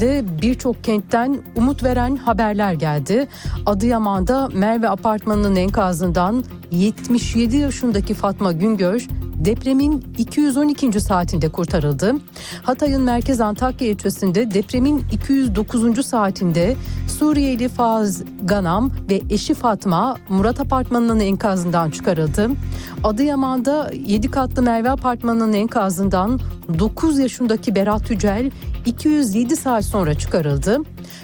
de birçok kentten umut veren haberler geldi. Adıyaman'da Merve Apartmanı'nın enkazından 77 yaşındaki Fatma Güngör depremin 212. saatinde kurtarıldı. Hatay'ın merkez Antakya ilçesinde depremin 209. saatinde Suriyeli Faz Ganam ve eşi Fatma Murat Apartmanı'nın enkazından çıkarıldı. Adıyaman'da 7 katlı Merve Apartmanı'nın enkazından 9 yaşındaki Berat Yücel 207 saat sonra çıkarıldı.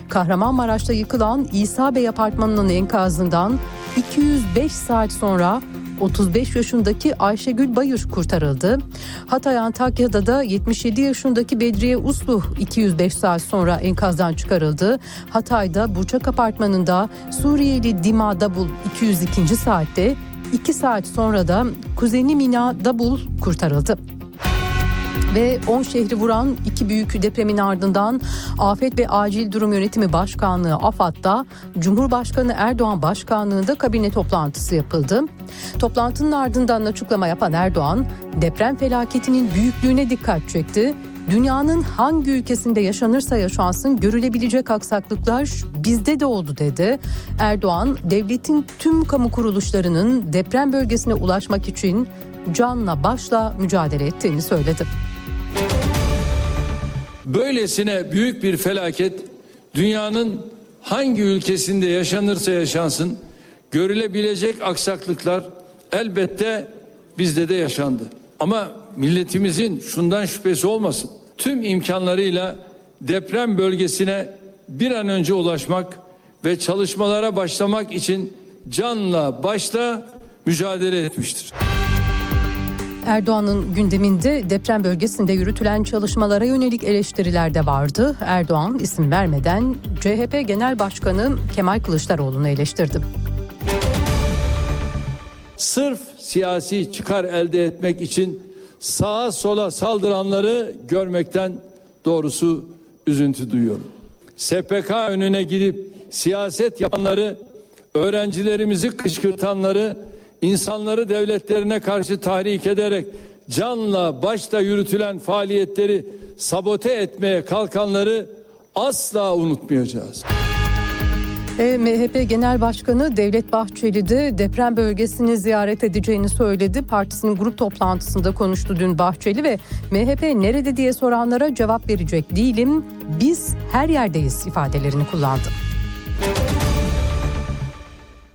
Kahramanmaraş'ta yıkılan İsa Bey Apartmanı'nın enkazından 205 saat sonra 35 yaşındaki Ayşegül Bayır kurtarıldı. Hatay Antakya'da da 77 yaşındaki Bedriye Uslu 205 saat sonra enkazdan çıkarıldı. Hatay'da Burçak Apartmanı'nda Suriyeli Dima Dabul 202. saatte 2 saat sonra da kuzeni Mina Dabul kurtarıldı ve 10 şehri vuran iki büyük depremin ardından Afet ve Acil Durum Yönetimi Başkanlığı AFAD'da Cumhurbaşkanı Erdoğan başkanlığında kabine toplantısı yapıldı. Toplantının ardından açıklama yapan Erdoğan, deprem felaketinin büyüklüğüne dikkat çekti. Dünyanın hangi ülkesinde yaşanırsa yaşansın görülebilecek aksaklıklar bizde de oldu dedi. Erdoğan, devletin tüm kamu kuruluşlarının deprem bölgesine ulaşmak için canla başla mücadele ettiğini söyledi. Böylesine büyük bir felaket dünyanın hangi ülkesinde yaşanırsa yaşansın görülebilecek aksaklıklar elbette bizde de yaşandı. Ama milletimizin şundan şüphesi olmasın. Tüm imkanlarıyla deprem bölgesine bir an önce ulaşmak ve çalışmalara başlamak için canla başla mücadele etmiştir. Erdoğan'ın gündeminde deprem bölgesinde yürütülen çalışmalara yönelik eleştiriler de vardı. Erdoğan isim vermeden CHP Genel Başkanı Kemal Kılıçdaroğlu'nu eleştirdi. Sırf siyasi çıkar elde etmek için sağa sola saldıranları görmekten doğrusu üzüntü duyuyorum. SPK önüne gidip siyaset yapanları, öğrencilerimizi kışkırtanları, insanları devletlerine karşı tahrik ederek canla başla yürütülen faaliyetleri sabote etmeye kalkanları asla unutmayacağız. E, MHP Genel Başkanı Devlet Bahçeli de deprem bölgesini ziyaret edeceğini söyledi. Partisinin grup toplantısında konuştu dün Bahçeli ve MHP nerede diye soranlara cevap verecek değilim. Biz her yerdeyiz ifadelerini kullandı.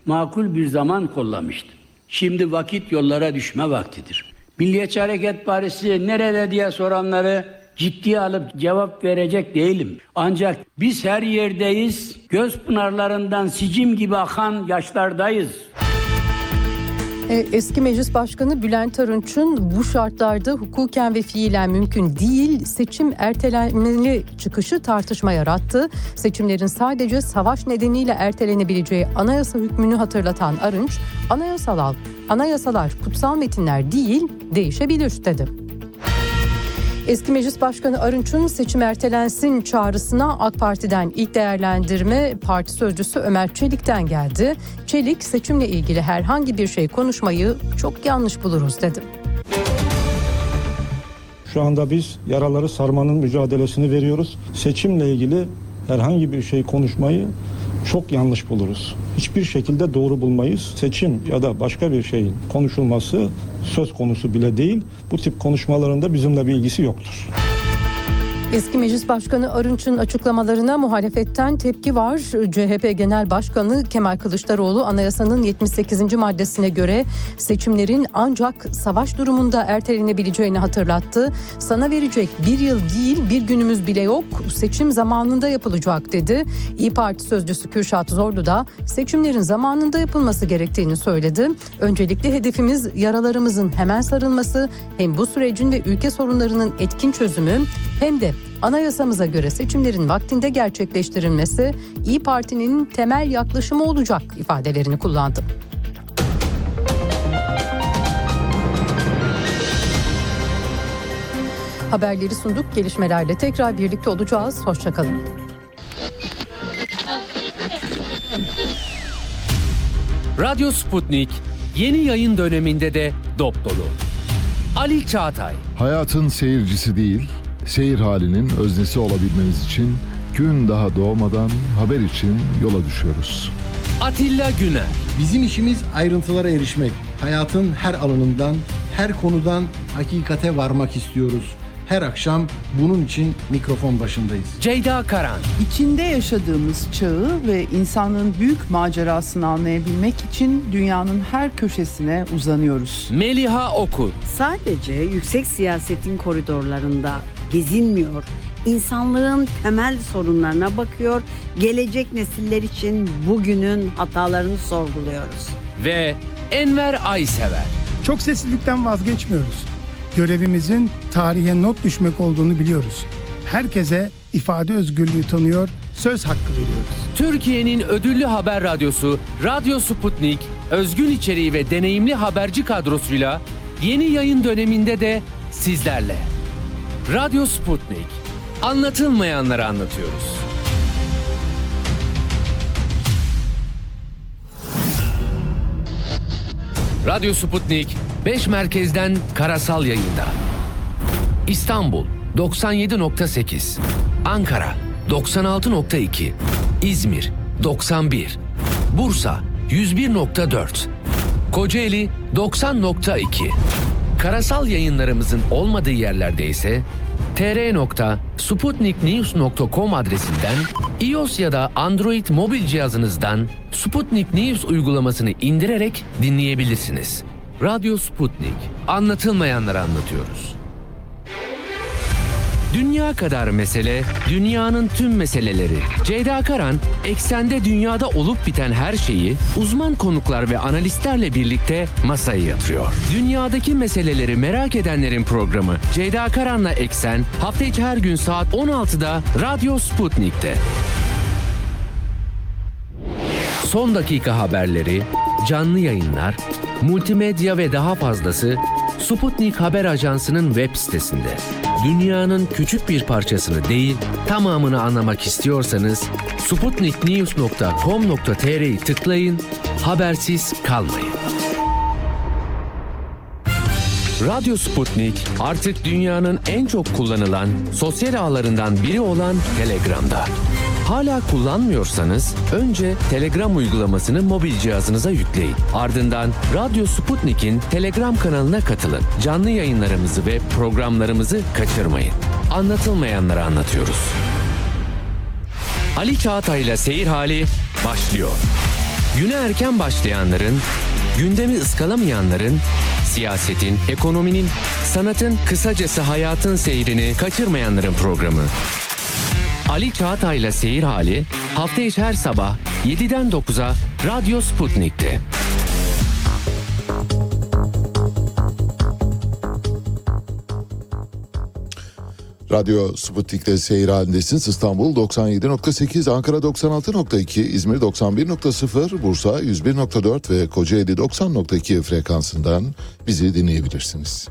Makul bir zaman kollamıştı. Şimdi vakit yollara düşme vaktidir. Milliyetçi Hareket Partisi nerede diye soranları ciddiye alıp cevap verecek değilim. Ancak biz her yerdeyiz, göz pınarlarından sicim gibi akan yaşlardayız. E, Eski Meclis Başkanı Bülent Arınç'ın bu şartlarda hukuken ve fiilen mümkün değil seçim ertelenmeli çıkışı tartışma yarattı. Seçimlerin sadece savaş nedeniyle ertelenebileceği anayasa hükmünü hatırlatan Arınç, anayasal anayasalar kutsal metinler değil değişebilir dedi. Eski Meclis Başkanı Arınç'ın seçim ertelensin çağrısına AK Parti'den ilk değerlendirme parti sözcüsü Ömer Çelik'ten geldi. Çelik seçimle ilgili herhangi bir şey konuşmayı çok yanlış buluruz dedi. Şu anda biz yaraları sarmanın mücadelesini veriyoruz. Seçimle ilgili herhangi bir şey konuşmayı çok yanlış buluruz. Hiçbir şekilde doğru bulmayız. Seçim ya da başka bir şeyin konuşulması söz konusu bile değil. Bu tip konuşmalarında bizimle bir ilgisi yoktur. Eski Meclis Başkanı Arınç'ın açıklamalarına muhalefetten tepki var. CHP Genel Başkanı Kemal Kılıçdaroğlu anayasanın 78. maddesine göre seçimlerin ancak savaş durumunda ertelenebileceğini hatırlattı. Sana verecek bir yıl değil bir günümüz bile yok seçim zamanında yapılacak dedi. İyi Parti sözcüsü Kürşat Zorlu da seçimlerin zamanında yapılması gerektiğini söyledi. Öncelikle hedefimiz yaralarımızın hemen sarılması hem bu sürecin ve ülke sorunlarının etkin çözümü hem de anayasamıza göre seçimlerin vaktinde gerçekleştirilmesi İyi Parti'nin temel yaklaşımı olacak ifadelerini kullandı. Haberleri sunduk. Gelişmelerle tekrar birlikte olacağız. Hoşçakalın. Radyo Sputnik yeni yayın döneminde de dop dolu. Ali Çağatay, Hayatın seyircisi değil, seyir halinin öznesi olabilmemiz için gün daha doğmadan haber için yola düşüyoruz. Atilla Güner, Bizim işimiz ayrıntılara erişmek. Hayatın her alanından, her konudan hakikate varmak istiyoruz. Her akşam bunun için mikrofon başındayız. Ceyda Karan, İçinde yaşadığımız çağı ve insanlığın büyük macerasını anlayabilmek için dünyanın her köşesine uzanıyoruz. Meliha Okur, sadece yüksek siyasetin koridorlarında gezinmiyor, insanlığın temel sorunlarına bakıyor, gelecek nesiller için bugünün hatalarını sorguluyoruz. ve Enver Aysever. Çok seslilikten vazgeçmiyoruz. Görevimizin tarihe not düşmek olduğunu biliyoruz. Herkese ifade özgürlüğü tanıyor, söz hakkı veriyoruz. Türkiye'nin ödüllü haber radyosu Radyo Sputnik, özgün içeriği ve deneyimli haberci kadrosuyla yeni yayın döneminde de sizlerle. Radyo Sputnik. Anlatılmayanları anlatıyoruz. Radyo Sputnik 5 merkezden karasal yayında. İstanbul 97.8, Ankara 96.2, İzmir 91, Bursa 101.4, Kocaeli 90.2. Karasal yayınlarımızın olmadığı yerlerde ise tr.sputniknews.com adresinden iOS ya da Android mobil cihazınızdan Sputnik News uygulamasını indirerek dinleyebilirsiniz. Radyo Sputnik. Anlatılmayanları anlatıyoruz. Dünya kadar mesele, dünyanın tüm meseleleri. Ceyda Karan, eksende dünyada olup biten her şeyi uzman konuklar ve analistlerle birlikte masaya yatırıyor. Dünyadaki meseleleri merak edenlerin programı Ceyda Karan'la Eksen hafta içi her gün saat 16'da Radyo Sputnik'te. Son dakika haberleri, canlı yayınlar, multimedya ve daha fazlası Sputnik Haber Ajansı'nın web sitesinde. Dünyanın küçük bir parçasını değil, tamamını anlamak istiyorsanız sputniknews.com.tr'yi tıklayın, habersiz kalmayın. Radyo Sputnik artık dünyanın en çok kullanılan sosyal ağlarından biri olan Telegram'da. Hala kullanmıyorsanız önce Telegram uygulamasını mobil cihazınıza yükleyin. Ardından Radyo Sputnik'in Telegram kanalına katılın. Canlı yayınlarımızı ve programlarımızı kaçırmayın. Anlatılmayanları anlatıyoruz. Ali Çağatay'la Seyir Hali başlıyor. Güne erken başlayanların, gündemi ıskalamayanların, siyasetin, ekonominin, sanatın, kısacası hayatın seyrini kaçırmayanların programı. Ali Çağatay'la Seyir Hali hafta içi her sabah 7'den 9'a Radyo Sputnik'te. Radyo Sputnik'te seyir halindesiniz. İstanbul 97.8, Ankara 96.2, İzmir 91.0, Bursa 101.4 ve Kocaeli 90.2 frekansından bizi dinleyebilirsiniz.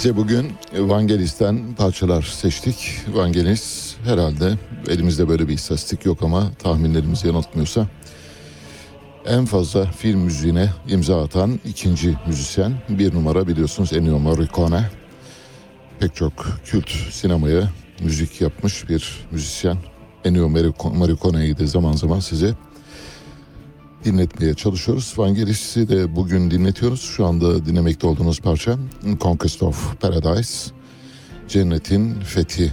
Size bugün Vangelis'ten parçalar seçtik. Vangelis herhalde elimizde böyle bir istatistik yok ama tahminlerimizi yanıltmıyorsa en fazla film müziğine imza atan ikinci müzisyen. Bir numara biliyorsunuz Ennio Morricone. Pek çok kült sinemaya müzik yapmış bir müzisyen. Ennio Morricone'yi de zaman zaman size dinletmeye çalışıyoruz. Vangelis'i de bugün dinletiyoruz. Şu anda dinlemekte olduğunuz parça Conquest of Paradise. Cennetin Fethi.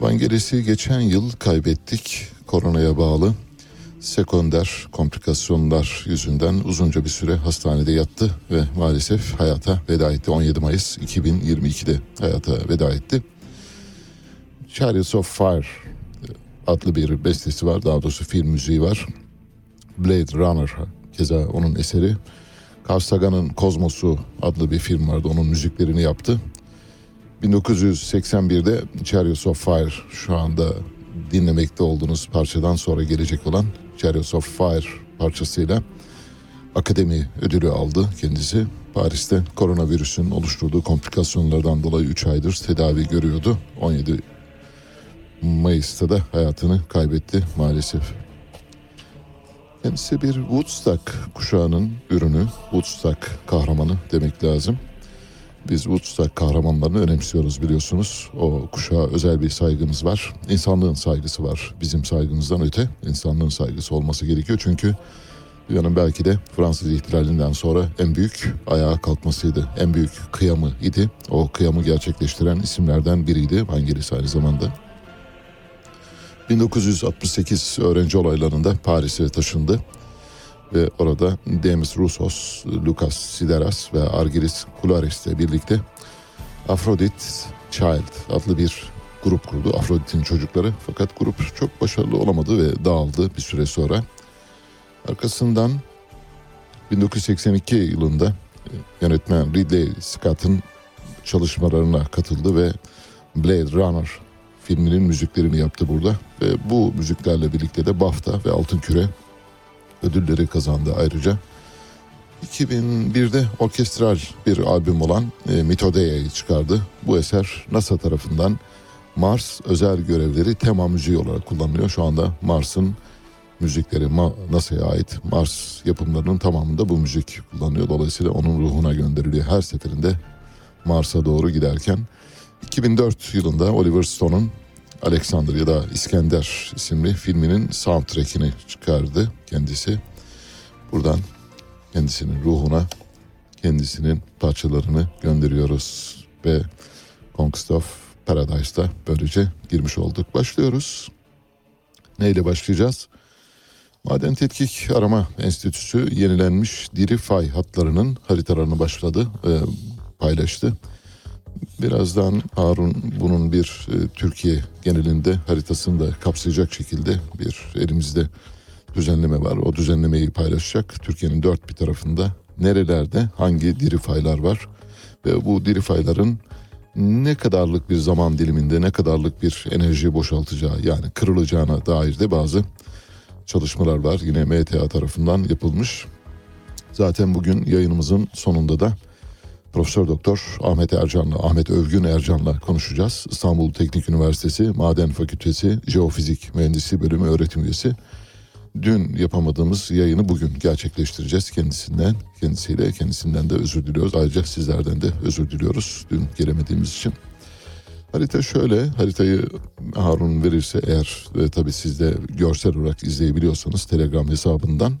Vangelis'i geçen yıl kaybettik. Koronaya bağlı sekonder komplikasyonlar yüzünden uzunca bir süre hastanede yattı ve maalesef hayata veda etti. 17 Mayıs 2022'de hayata veda etti. Chariots of Fire adlı bir bestesi var. Daha doğrusu film müziği var. Blade Runner keza onun eseri. Carl Sagan'ın Kozmos'u adlı bir film vardı. Onun müziklerini yaptı. 1981'de Chariots of Fire şu anda dinlemekte olduğunuz parçadan sonra gelecek olan Chariots of Fire parçasıyla akademi ödülü aldı kendisi. Paris'te koronavirüsün oluşturduğu komplikasyonlardan dolayı 3 aydır tedavi görüyordu. 17 Mayıs'ta da hayatını kaybetti maalesef. Kendisi bir Woodstock kuşağının ürünü, Woodstock kahramanı demek lazım. Biz Woodstock kahramanlarını önemsiyoruz biliyorsunuz. O kuşağa özel bir saygımız var. İnsanlığın saygısı var. Bizim saygımızdan öte insanlığın saygısı olması gerekiyor. Çünkü dünyanın belki de Fransız ihtilalinden sonra en büyük ayağa kalkmasıydı. En büyük kıyamı idi. O kıyamı gerçekleştiren isimlerden biriydi. Vangelis aynı zamanda. 1968 öğrenci olaylarında Paris'e taşındı ve orada Demis Roussos, Lucas Sideras ve Argiris Kularis ile birlikte Aphrodite Child adlı bir grup kurdu. Afrodit'in çocukları fakat grup çok başarılı olamadı ve dağıldı bir süre sonra. Arkasından 1982 yılında e, yönetmen Ridley Scott'ın çalışmalarına katıldı ve Blade Runner filminin müziklerini yaptı burada. Ve bu müziklerle birlikte de BAFTA ve Altın Küre ödülleri kazandı ayrıca. 2001'de orkestral bir albüm olan e, Mitodeia'yı çıkardı. Bu eser NASA tarafından Mars özel görevleri tema müziği olarak kullanılıyor. Şu anda Mars'ın müzikleri Ma- NASA'ya ait Mars yapımlarının tamamında bu müzik kullanılıyor. Dolayısıyla onun ruhuna gönderiliyor her seferinde Mars'a doğru giderken. 2004 yılında Oliver Stone'un Alexander ya da İskender isimli filminin soundtrack'ini çıkardı kendisi. Buradan kendisinin ruhuna kendisinin parçalarını gönderiyoruz ve Conquest of Paradise'da böylece girmiş olduk. Başlıyoruz. Neyle başlayacağız? Maden Tetkik Arama Enstitüsü yenilenmiş diri fay hatlarının haritalarını başladı, e, paylaştı. Birazdan Harun bunun bir e, Türkiye genelinde haritasını da kapsayacak şekilde bir elimizde düzenleme var. O düzenlemeyi paylaşacak. Türkiye'nin dört bir tarafında nerelerde hangi diri faylar var ve bu diri fayların ne kadarlık bir zaman diliminde ne kadarlık bir enerji boşaltacağı yani kırılacağına dair de bazı çalışmalar var. Yine MTA tarafından yapılmış. Zaten bugün yayınımızın sonunda da Profesör Doktor Ahmet Ercan'la, Ahmet Övgün Ercan'la konuşacağız. İstanbul Teknik Üniversitesi Maden Fakültesi Jeofizik Mühendisliği Bölümü öğretim üyesi. Dün yapamadığımız yayını bugün gerçekleştireceğiz kendisinden, kendisiyle, kendisinden de özür diliyoruz. Ayrıca sizlerden de özür diliyoruz dün gelemediğimiz için. Harita şöyle, haritayı Harun verirse eğer ve tabii siz de görsel olarak izleyebiliyorsanız Telegram hesabından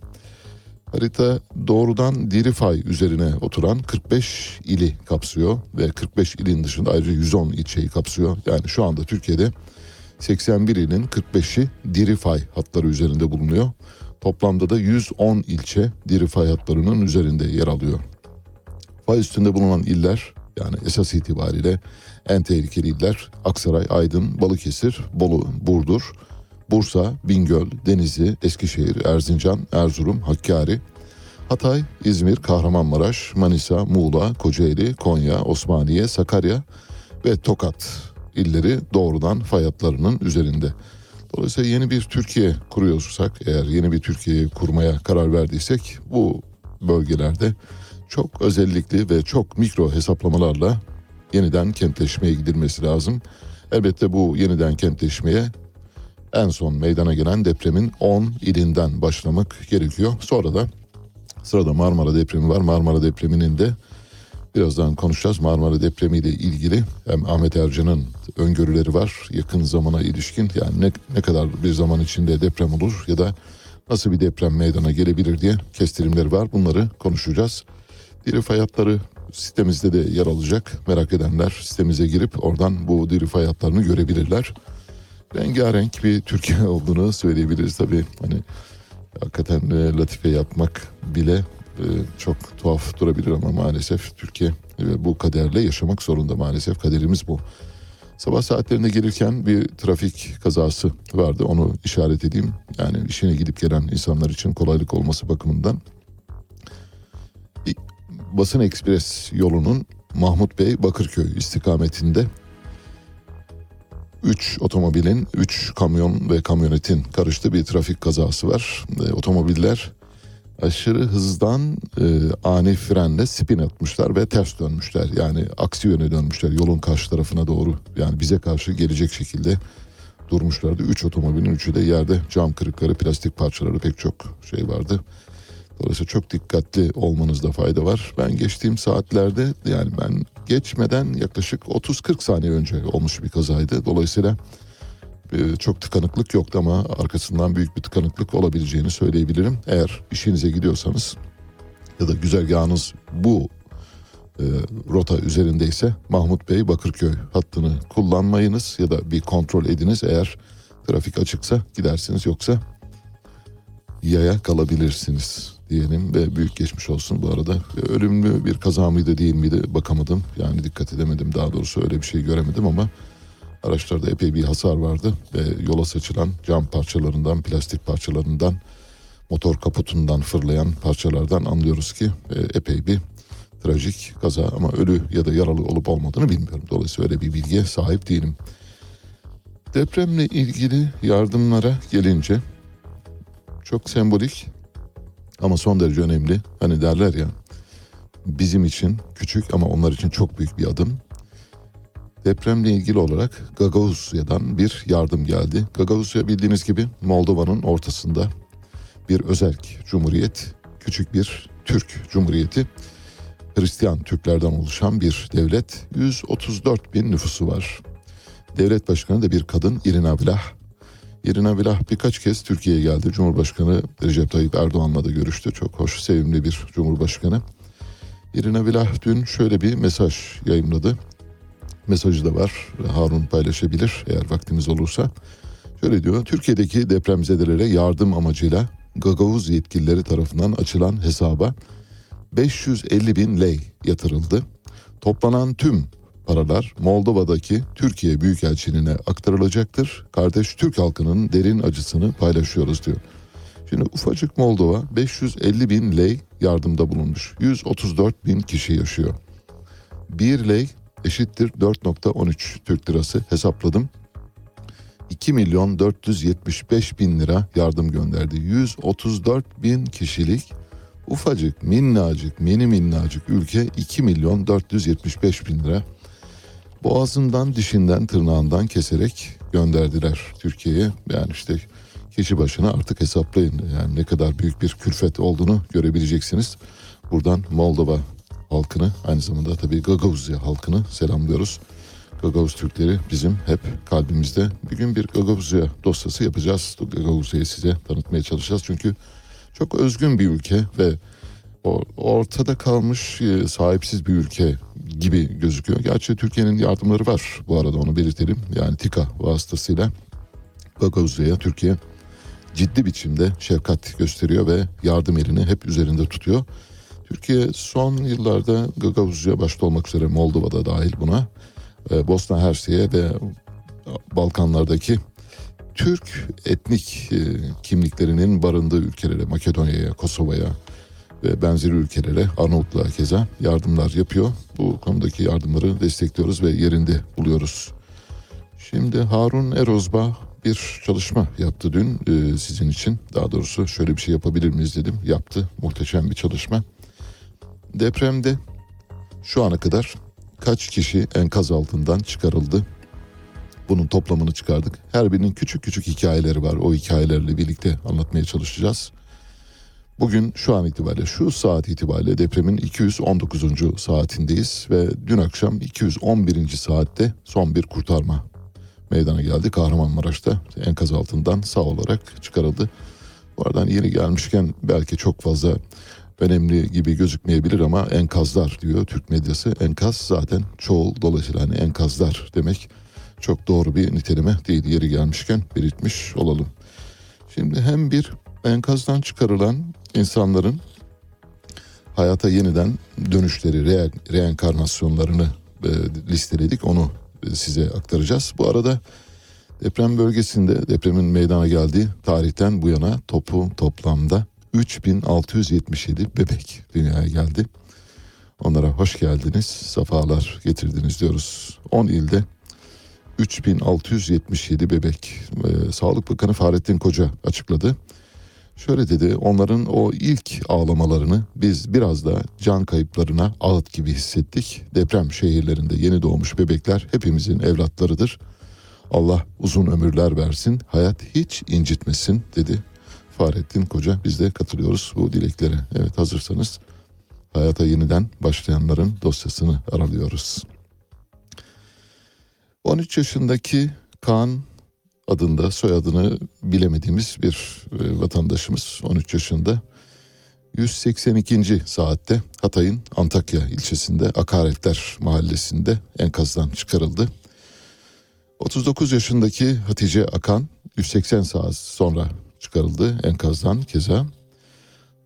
Harita doğrudan Dirifay üzerine oturan 45 ili kapsıyor ve 45 ilin dışında ayrıca 110 ilçeyi kapsıyor. Yani şu anda Türkiye'de 81 ilin 45'i Dirifay hatları üzerinde bulunuyor. Toplamda da 110 ilçe Dirifay hatlarının üzerinde yer alıyor. Fay üstünde bulunan iller yani esas itibariyle en tehlikeli iller Aksaray, Aydın, Balıkesir, Bolu, Burdur, Bursa, Bingöl, Denizli, Eskişehir, Erzincan, Erzurum, Hakkari, Hatay, İzmir, Kahramanmaraş, Manisa, Muğla, Kocaeli, Konya, Osmaniye, Sakarya ve Tokat illeri doğrudan fay hatlarının üzerinde. Dolayısıyla yeni bir Türkiye kuruyorsak eğer yeni bir Türkiye kurmaya karar verdiysek bu bölgelerde çok özellikli ve çok mikro hesaplamalarla yeniden kentleşmeye gidilmesi lazım. Elbette bu yeniden kentleşmeye en son meydana gelen depremin 10 ilinden başlamak gerekiyor. Sonra da sırada Marmara depremi var. Marmara depreminin de birazdan konuşacağız. Marmara depremiyle ilgili hem Ahmet Ercan'ın öngörüleri var yakın zamana ilişkin. Yani ne, ne kadar bir zaman içinde deprem olur ya da nasıl bir deprem meydana gelebilir diye kestirimleri var. Bunları konuşacağız. Diri fay hatları sitemizde de yer alacak. Merak edenler sitemize girip oradan bu diri fay hatlarını görebilirler. Rengarenk bir Türkiye olduğunu söyleyebiliriz tabii. Hani hakikaten e, latife yapmak bile e, çok tuhaf durabilir ama maalesef Türkiye e, bu kaderle yaşamak zorunda maalesef kaderimiz bu. Sabah saatlerinde gelirken bir trafik kazası vardı onu işaret edeyim. Yani işine gidip gelen insanlar için kolaylık olması bakımından. Basın Ekspres yolunun Mahmut Bey Bakırköy istikametinde 3 otomobilin, 3 kamyon ve kamyonetin karıştığı bir trafik kazası var. E, otomobiller aşırı hızdan e, ani frenle spin atmışlar ve ters dönmüşler. Yani aksi yöne dönmüşler yolun karşı tarafına doğru. Yani bize karşı gelecek şekilde durmuşlardı. Üç otomobilin üçü de yerde cam kırıkları, plastik parçaları pek çok şey vardı. Dolayısıyla çok dikkatli olmanızda fayda var. Ben geçtiğim saatlerde yani ben geçmeden yaklaşık 30-40 saniye önce olmuş bir kazaydı. Dolayısıyla e, çok tıkanıklık yoktu ama arkasından büyük bir tıkanıklık olabileceğini söyleyebilirim. Eğer işinize gidiyorsanız ya da güzergahınız bu e, rota üzerindeyse Mahmut Bey Bakırköy hattını kullanmayınız ya da bir kontrol ediniz. Eğer trafik açıksa gidersiniz yoksa yaya kalabilirsiniz diyelim ve büyük geçmiş olsun bu arada. E, Ölümlü bir kaza mıydı değil miydi bakamadım. Yani dikkat edemedim daha doğrusu öyle bir şey göremedim ama araçlarda epey bir hasar vardı ve yola saçılan cam parçalarından, plastik parçalarından, motor kaputundan fırlayan parçalardan anlıyoruz ki e, epey bir trajik kaza ama ölü ya da yaralı olup olmadığını bilmiyorum. Dolayısıyla öyle bir bilgiye sahip değilim. Depremle ilgili yardımlara gelince çok sembolik ama son derece önemli. Hani derler ya bizim için küçük ama onlar için çok büyük bir adım. Depremle ilgili olarak Gagavuzya'dan bir yardım geldi. Gagavuzya bildiğiniz gibi Moldova'nın ortasında bir özerk cumhuriyet, küçük bir Türk cumhuriyeti. Hristiyan Türklerden oluşan bir devlet. 134 bin nüfusu var. Devlet başkanı da bir kadın Irina Vlah. Irina Vlah birkaç kez Türkiye'ye geldi. Cumhurbaşkanı Recep Tayyip Erdoğan'la da görüştü. Çok hoş, sevimli bir cumhurbaşkanı. Irina Vlah dün şöyle bir mesaj yayınladı. Mesajı da var. Harun paylaşabilir eğer vaktimiz olursa. Şöyle diyor. Türkiye'deki depremzedelere yardım amacıyla Gagavuz yetkilileri tarafından açılan hesaba 550 bin lei yatırıldı. Toplanan tüm paralar Moldova'daki Türkiye Büyükelçiliğine aktarılacaktır. Kardeş Türk halkının derin acısını paylaşıyoruz diyor. Şimdi ufacık Moldova 550 bin lei yardımda bulunmuş. 134 bin kişi yaşıyor. 1 lei eşittir 4.13 Türk lirası hesapladım. 2 milyon 475 bin lira yardım gönderdi. 134 bin kişilik ufacık minnacık mini minnacık ülke 2 milyon 475 bin lira boğazından dişinden tırnağından keserek gönderdiler Türkiye'ye. Yani işte kişi başına artık hesaplayın yani ne kadar büyük bir külfet olduğunu görebileceksiniz. Buradan Moldova halkını aynı zamanda tabii Gagavuzya halkını selamlıyoruz. Gagavuz Türkleri bizim hep kalbimizde. Bir gün bir Gagavuzya dosyası yapacağız. Gagavuzya'yı size tanıtmaya çalışacağız. Çünkü çok özgün bir ülke ve ortada kalmış e, sahipsiz bir ülke gibi gözüküyor. Gerçi Türkiye'nin yardımları var bu arada onu belirtelim. Yani TİKA vasıtasıyla Gagavuzya'ya Türkiye ciddi biçimde şefkat gösteriyor ve yardım elini hep üzerinde tutuyor. Türkiye son yıllarda Gagavuzya başta olmak üzere Moldova'da dahil buna e, Bosna Hersek'e ve Balkanlardaki Türk etnik e, kimliklerinin barındığı ülkelere, Makedonya'ya, Kosova'ya ve benzeri ülkelere, Arnavutluğa keza yardımlar yapıyor. Bu konudaki yardımları destekliyoruz ve yerinde buluyoruz. Şimdi Harun Erozba bir çalışma yaptı dün e, sizin için. Daha doğrusu şöyle bir şey yapabilir miyiz dedim. Yaptı. Muhteşem bir çalışma. Depremde şu ana kadar kaç kişi enkaz altından çıkarıldı? Bunun toplamını çıkardık. Her birinin küçük küçük hikayeleri var. O hikayelerle birlikte anlatmaya çalışacağız. Bugün şu an itibariyle şu saat itibariyle depremin 219. saatindeyiz ve dün akşam 211. saatte son bir kurtarma meydana geldi. Kahramanmaraş'ta enkaz altından sağ olarak çıkarıldı. Bu aradan yeni gelmişken belki çok fazla önemli gibi gözükmeyebilir ama enkazlar diyor Türk medyası. Enkaz zaten çoğul dolayısıyla hani enkazlar demek çok doğru bir nitelime değil. Yeri gelmişken belirtmiş olalım. Şimdi hem bir enkazdan çıkarılan insanların hayata yeniden dönüşleri, re- reenkarnasyonlarını e, listeledik. Onu e, size aktaracağız. Bu arada deprem bölgesinde depremin meydana geldiği tarihten bu yana topu toplamda 3677 bebek dünyaya geldi. Onlara hoş geldiniz, sefalar getirdiniz diyoruz. 10 ilde 3677 bebek. Ee, Sağlık Bakanı Fahrettin Koca açıkladı. Şöyle dedi, onların o ilk ağlamalarını biz biraz da can kayıplarına ağıt gibi hissettik. Deprem şehirlerinde yeni doğmuş bebekler hepimizin evlatlarıdır. Allah uzun ömürler versin, hayat hiç incitmesin dedi Fahrettin Koca. Biz de katılıyoruz bu dileklere. Evet hazırsanız hayata yeniden başlayanların dosyasını aralıyoruz. 13 yaşındaki Kaan adında soyadını bilemediğimiz bir e, vatandaşımız 13 yaşında 182. saatte Hatay'ın Antakya ilçesinde Akaretler mahallesinde enkazdan çıkarıldı. 39 yaşındaki Hatice Akan 180 saat sonra çıkarıldı enkazdan keza.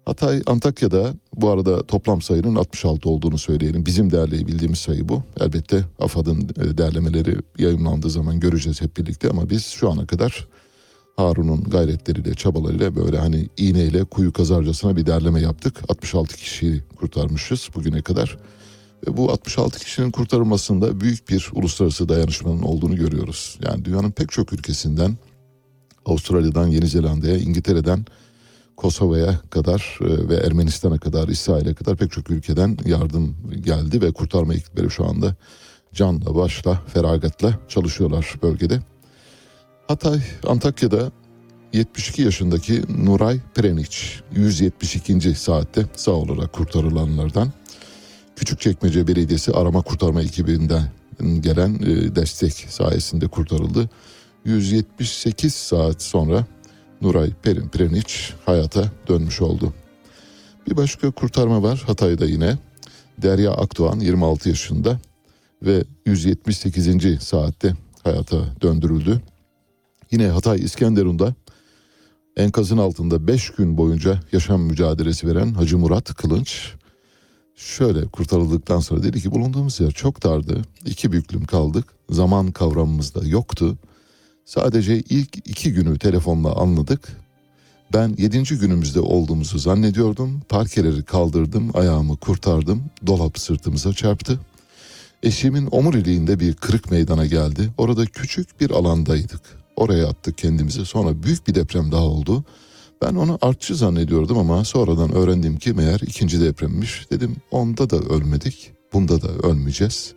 Hatay Antakya'da bu arada toplam sayının 66 olduğunu söyleyelim. Bizim değerleyebildiğimiz sayı bu. Elbette AFAD'ın e, değerlemeleri yayınlandığı zaman göreceğiz hep birlikte ama biz şu ana kadar Harun'un gayretleriyle, çabalarıyla böyle hani iğneyle kuyu kazarcasına bir derleme yaptık. 66 kişiyi kurtarmışız bugüne kadar. Ve bu 66 kişinin kurtarılmasında büyük bir uluslararası dayanışmanın olduğunu görüyoruz. Yani dünyanın pek çok ülkesinden, Avustralya'dan, Yeni Zelanda'ya, İngiltere'den, Kosova'ya kadar e, ve Ermenistan'a kadar, İsrail'e kadar pek çok ülkeden yardım geldi ve kurtarma ekipleri şu anda canla başla, feragatla çalışıyorlar bölgede. Hatay, Antakya'da 72 yaşındaki Nuray Preniç 172. saatte sağ olarak kurtarılanlardan. Küçükçekmece Belediyesi arama kurtarma ekibinden gelen e, destek sayesinde kurtarıldı. 178 saat sonra Nuray Perin Preniç hayata dönmüş oldu. Bir başka kurtarma var Hatay'da yine. Derya Akdoğan 26 yaşında ve 178. saatte hayata döndürüldü. Yine Hatay İskenderun'da enkazın altında 5 gün boyunca yaşam mücadelesi veren Hacı Murat Kılınç şöyle kurtarıldıktan sonra dedi ki bulunduğumuz yer çok dardı. İki büklüm kaldık. Zaman kavramımız da yoktu. Sadece ilk iki günü telefonla anladık. Ben yedinci günümüzde olduğumuzu zannediyordum. Parkeleri kaldırdım, ayağımı kurtardım. Dolap sırtımıza çarptı. Eşimin omuriliğinde bir kırık meydana geldi. Orada küçük bir alandaydık. Oraya attık kendimizi. Sonra büyük bir deprem daha oldu. Ben onu artçı zannediyordum ama sonradan öğrendim ki meğer ikinci depremmiş. Dedim onda da ölmedik, bunda da ölmeyeceğiz.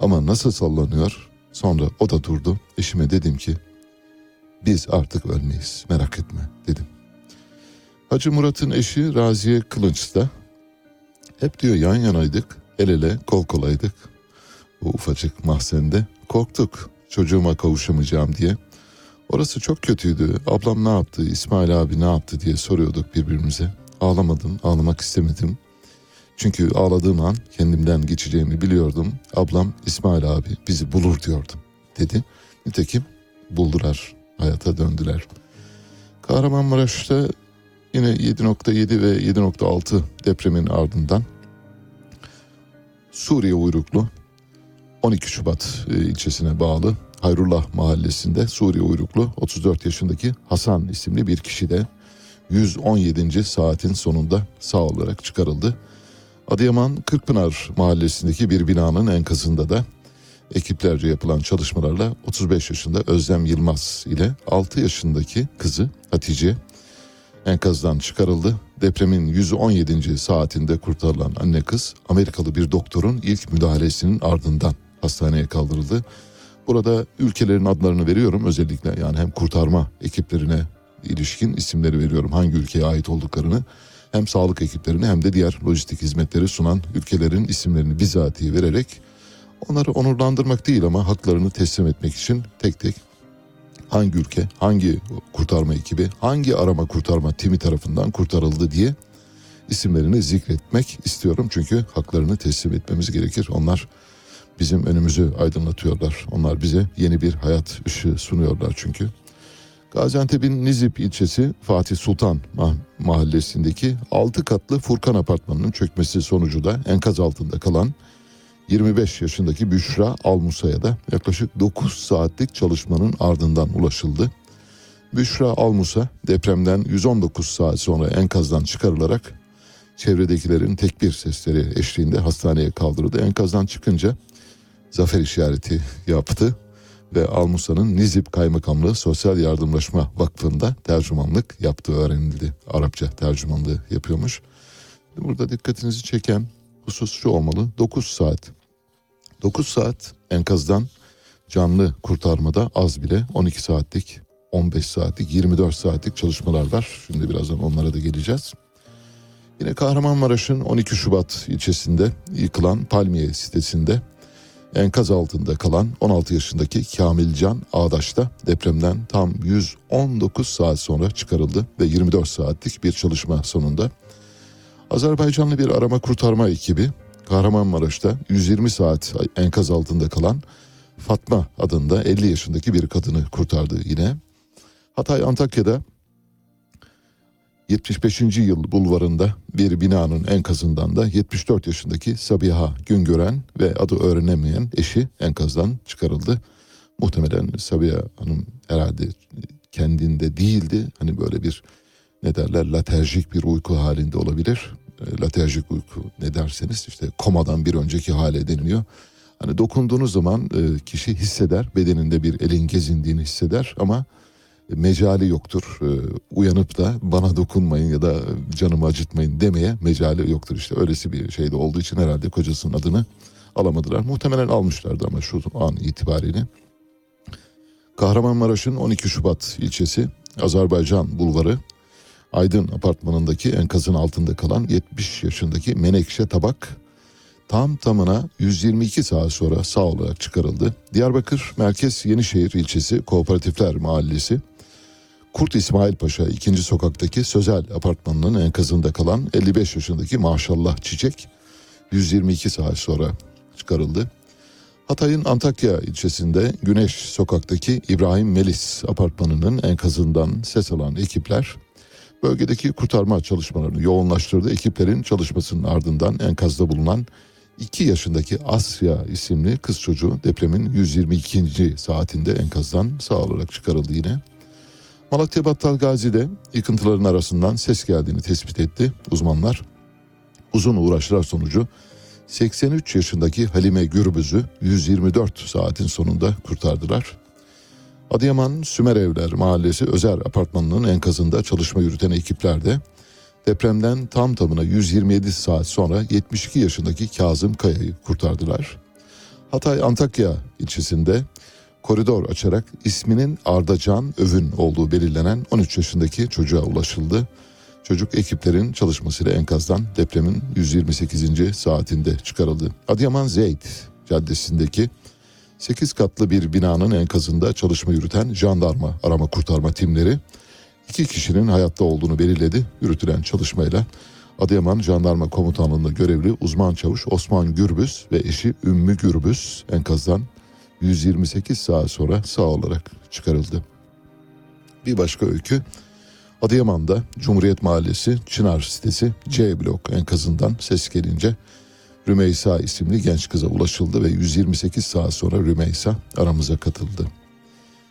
Ama nasıl sallanıyor? Sonra o da durdu. Eşime dedim ki biz artık ölmeyiz merak etme dedim. Hacı Murat'ın eşi Raziye Kılınç da hep diyor yan yanaydık, el ele kol kolaydık. Bu ufacık mahzende korktuk çocuğuma kavuşamayacağım diye. Orası çok kötüydü. Ablam ne yaptı, İsmail abi ne yaptı diye soruyorduk birbirimize. Ağlamadım, ağlamak istemedim. Çünkü ağladığım an kendimden geçeceğimi biliyordum. Ablam İsmail abi bizi bulur diyordum dedi. Nitekim buldular, hayata döndüler. Kahramanmaraş'ta yine 7.7 ve 7.6 depremin ardından Suriye uyruklu 12 Şubat e, ilçesine bağlı Hayrullah mahallesinde Suriye uyruklu 34 yaşındaki Hasan isimli bir kişi de 117. saatin sonunda sağ olarak çıkarıldı. Adıyaman Kırkpınar mahallesindeki bir binanın enkazında da ekiplerce yapılan çalışmalarla 35 yaşında Özlem Yılmaz ile 6 yaşındaki kızı Hatice enkazdan çıkarıldı. depremin 117. saatinde kurtarılan anne kız Amerikalı bir doktorun ilk müdahalesinin ardından hastaneye kaldırıldı. Burada ülkelerin adlarını veriyorum özellikle yani hem kurtarma ekiplerine ilişkin isimleri veriyorum hangi ülkeye ait olduklarını hem sağlık ekiplerine hem de diğer lojistik hizmetleri sunan ülkelerin isimlerini bizatihi vererek onları onurlandırmak değil ama haklarını teslim etmek için tek tek hangi ülke, hangi kurtarma ekibi, hangi arama kurtarma timi tarafından kurtarıldı diye isimlerini zikretmek istiyorum. Çünkü haklarını teslim etmemiz gerekir. Onlar bizim önümüzü aydınlatıyorlar. Onlar bize yeni bir hayat ışığı sunuyorlar çünkü. Gaziantep'in Nizip ilçesi Fatih Sultan ma- mahallesindeki 6 katlı Furkan apartmanının çökmesi sonucu da enkaz altında kalan 25 yaşındaki Büşra Almusa'ya da yaklaşık 9 saatlik çalışmanın ardından ulaşıldı. Büşra Almusa depremden 119 saat sonra enkazdan çıkarılarak çevredekilerin tekbir sesleri eşliğinde hastaneye kaldırıldı. Enkazdan çıkınca zafer işareti yaptı ve Almusa'nın Nizip Kaymakamlığı Sosyal Yardımlaşma Vakfı'nda tercümanlık yaptığı öğrenildi. Arapça tercümanlığı yapıyormuş. Burada dikkatinizi çeken husus şu olmalı. 9 saat. 9 saat enkazdan canlı kurtarmada az bile 12 saatlik, 15 saatlik, 24 saatlik çalışmalar var. Şimdi birazdan onlara da geleceğiz. Yine Kahramanmaraş'ın 12 Şubat ilçesinde yıkılan Palmiye sitesinde enkaz altında kalan 16 yaşındaki Kamilcan Ağdaş'ta depremden tam 119 saat sonra çıkarıldı ve 24 saatlik bir çalışma sonunda Azerbaycanlı bir arama kurtarma ekibi Kahramanmaraş'ta 120 saat enkaz altında kalan Fatma adında 50 yaşındaki bir kadını kurtardı yine. Hatay Antakya'da 75. yıl bulvarında bir binanın enkazından da 74 yaşındaki Sabiha Güngören ve adı öğrenemeyen eşi enkazdan çıkarıldı. Muhtemelen Sabiha Hanım herhalde kendinde değildi. Hani böyle bir ne derler laterjik bir uyku halinde olabilir. E, Laterjik uyku ne derseniz işte komadan bir önceki hale deniliyor. Hani dokunduğunuz zaman e, kişi hisseder bedeninde bir elin gezindiğini hisseder ama mecali yoktur. E, Uyanıp da bana dokunmayın ya da canımı acıtmayın demeye mecali yoktur işte. Öylesi bir şeyde olduğu için herhalde kocasının adını alamadılar. Muhtemelen almışlardı ama şu an itibariyle. Kahramanmaraş'ın 12 Şubat ilçesi Azerbaycan Bulvarı Aydın apartmanındaki enkazın altında kalan 70 yaşındaki Menekşe Tabak tam tamına 122 saat sonra sağ olarak çıkarıldı. Diyarbakır Merkez Yenişehir ilçesi Kooperatifler Mahallesi Kurt İsmail Paşa 2. sokaktaki Sözel apartmanının enkazında kalan 55 yaşındaki Maşallah Çiçek 122 saat sonra çıkarıldı. Hatay'ın Antakya ilçesinde Güneş sokaktaki İbrahim Melis apartmanının enkazından ses alan ekipler bölgedeki kurtarma çalışmalarını yoğunlaştırdı. Ekiplerin çalışmasının ardından enkazda bulunan 2 yaşındaki Asya isimli kız çocuğu depremin 122. saatinde enkazdan sağ olarak çıkarıldı yine. Malatya Battal Gazi'de yıkıntıların arasından ses geldiğini tespit etti uzmanlar. Uzun uğraşlar sonucu 83 yaşındaki Halime Gürbüz'ü 124 saatin sonunda kurtardılar. Adıyaman Sümerevler Mahallesi Özer Apartmanı'nın enkazında çalışma yürüten ekipler de depremden tam tamına 127 saat sonra 72 yaşındaki Kazım Kaya'yı kurtardılar. Hatay Antakya ilçesinde koridor açarak isminin Ardacan Övün olduğu belirlenen 13 yaşındaki çocuğa ulaşıldı. Çocuk ekiplerin çalışmasıyla enkazdan depremin 128. saatinde çıkarıldı. Adıyaman Zeyt Caddesi'ndeki 8 katlı bir binanın enkazında çalışma yürüten jandarma arama kurtarma timleri iki kişinin hayatta olduğunu belirledi. Yürütülen çalışmayla Adıyaman Jandarma Komutanlığı'nda görevli uzman çavuş Osman Gürbüz ve eşi Ümmü Gürbüz enkazdan 128 saat sonra sağ olarak çıkarıldı. Bir başka öykü Adıyaman'da Cumhuriyet Mahallesi Çınar sitesi C blok enkazından ses gelince Rümeysa isimli genç kıza ulaşıldı ve 128 saat sonra Rümeysa aramıza katıldı.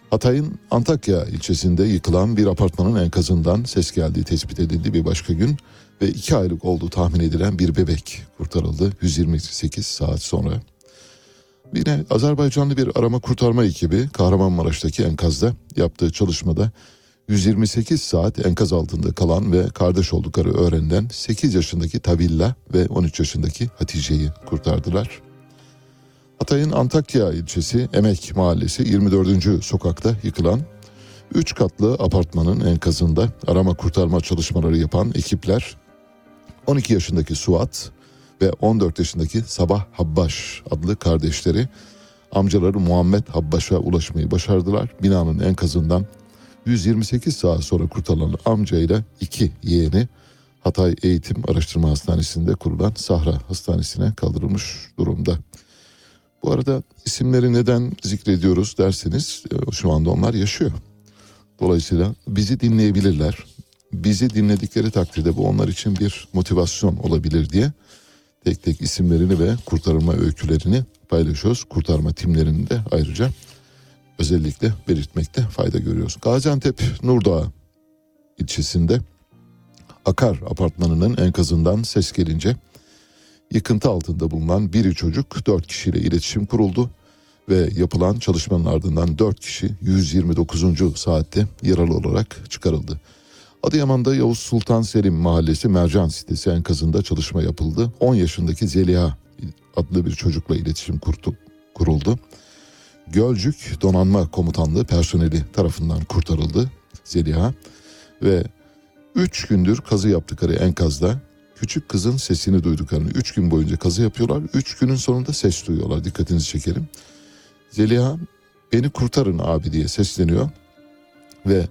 Hatay'ın Antakya ilçesinde yıkılan bir apartmanın enkazından ses geldiği tespit edildi bir başka gün ve iki aylık olduğu tahmin edilen bir bebek kurtarıldı 128 saat sonra. Yine Azerbaycanlı bir arama kurtarma ekibi Kahramanmaraş'taki enkazda yaptığı çalışmada 128 saat enkaz altında kalan ve kardeş oldukları öğrenilen 8 yaşındaki Tavilla ve 13 yaşındaki Hatice'yi kurtardılar. Hatay'ın Antakya ilçesi Emek Mahallesi 24. sokakta yıkılan 3 katlı apartmanın enkazında arama kurtarma çalışmaları yapan ekipler 12 yaşındaki Suat ve 14 yaşındaki Sabah Habbaş adlı kardeşleri amcaları Muhammed Habbaş'a ulaşmayı başardılar. Binanın enkazından 128 saat sonra kurtarılan amcayla iki yeğeni Hatay Eğitim Araştırma Hastanesi'nde kurulan Sahra Hastanesi'ne kaldırılmış durumda. Bu arada isimleri neden zikrediyoruz derseniz e, şu anda onlar yaşıyor. Dolayısıyla bizi dinleyebilirler. Bizi dinledikleri takdirde bu onlar için bir motivasyon olabilir diye tek tek isimlerini ve kurtarılma öykülerini paylaşıyoruz. Kurtarma timlerini de ayrıca özellikle belirtmekte fayda görüyoruz. Gaziantep Nurdağ ilçesinde Akar apartmanının enkazından ses gelince yıkıntı altında bulunan biri çocuk 4 kişiyle iletişim kuruldu ve yapılan çalışmanın ardından 4 kişi 129. saatte yaralı olarak çıkarıldı. Adıyaman'da Yavuz Sultan Selim Mahallesi Mercan sitesi enkazında çalışma yapıldı. 10 yaşındaki Zeliha adlı bir çocukla iletişim kurtu, kuruldu. Gölcük Donanma Komutanlığı personeli tarafından kurtarıldı Zeliha ve 3 gündür kazı yaptıkları enkazda küçük kızın sesini duyduklarını 3 gün boyunca kazı yapıyorlar. 3 günün sonunda ses duyuyorlar dikkatinizi çekerim. Zeliha beni kurtarın abi diye sesleniyor ve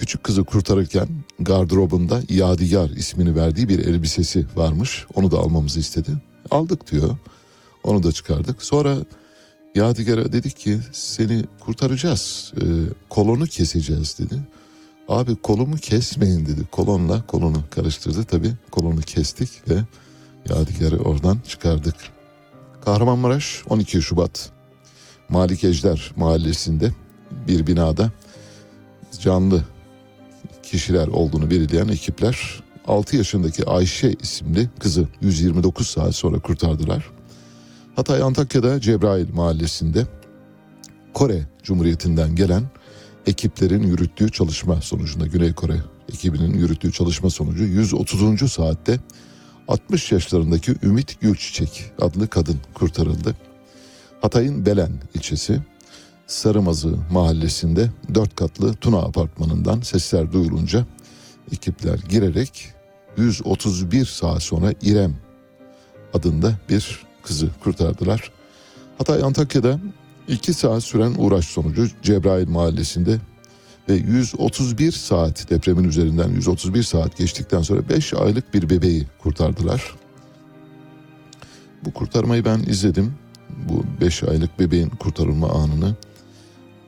küçük kızı kurtarırken gardırobunda Yadigar ismini verdiği bir elbisesi varmış. Onu da almamızı istedi. Aldık diyor. Onu da çıkardık. Sonra Yadigar'a dedik ki seni kurtaracağız. Ee, kolonu keseceğiz dedi. Abi kolumu kesmeyin dedi. Kolonla kolonu karıştırdı tabii. Kolonu kestik ve Yadigar'ı oradan çıkardık. Kahramanmaraş 12 Şubat Malik Ejder mahallesinde bir binada canlı kişiler olduğunu belirleyen ekipler 6 yaşındaki Ayşe isimli kızı 129 saat sonra kurtardılar. Hatay Antakya'da Cebrail mahallesinde Kore Cumhuriyeti'nden gelen ekiplerin yürüttüğü çalışma sonucunda Güney Kore ekibinin yürüttüğü çalışma sonucu 130. saatte 60 yaşlarındaki Ümit Gülçiçek adlı kadın kurtarıldı. Hatay'ın Belen ilçesi Sarımazı mahallesinde dört katlı Tuna apartmanından sesler duyulunca ekipler girerek 131 saat sonra İrem adında bir kızı kurtardılar. Hatay Antakya'da 2 saat süren uğraş sonucu Cebrail mahallesinde ve 131 saat depremin üzerinden 131 saat geçtikten sonra 5 aylık bir bebeği kurtardılar. Bu kurtarmayı ben izledim. Bu 5 aylık bebeğin kurtarılma anını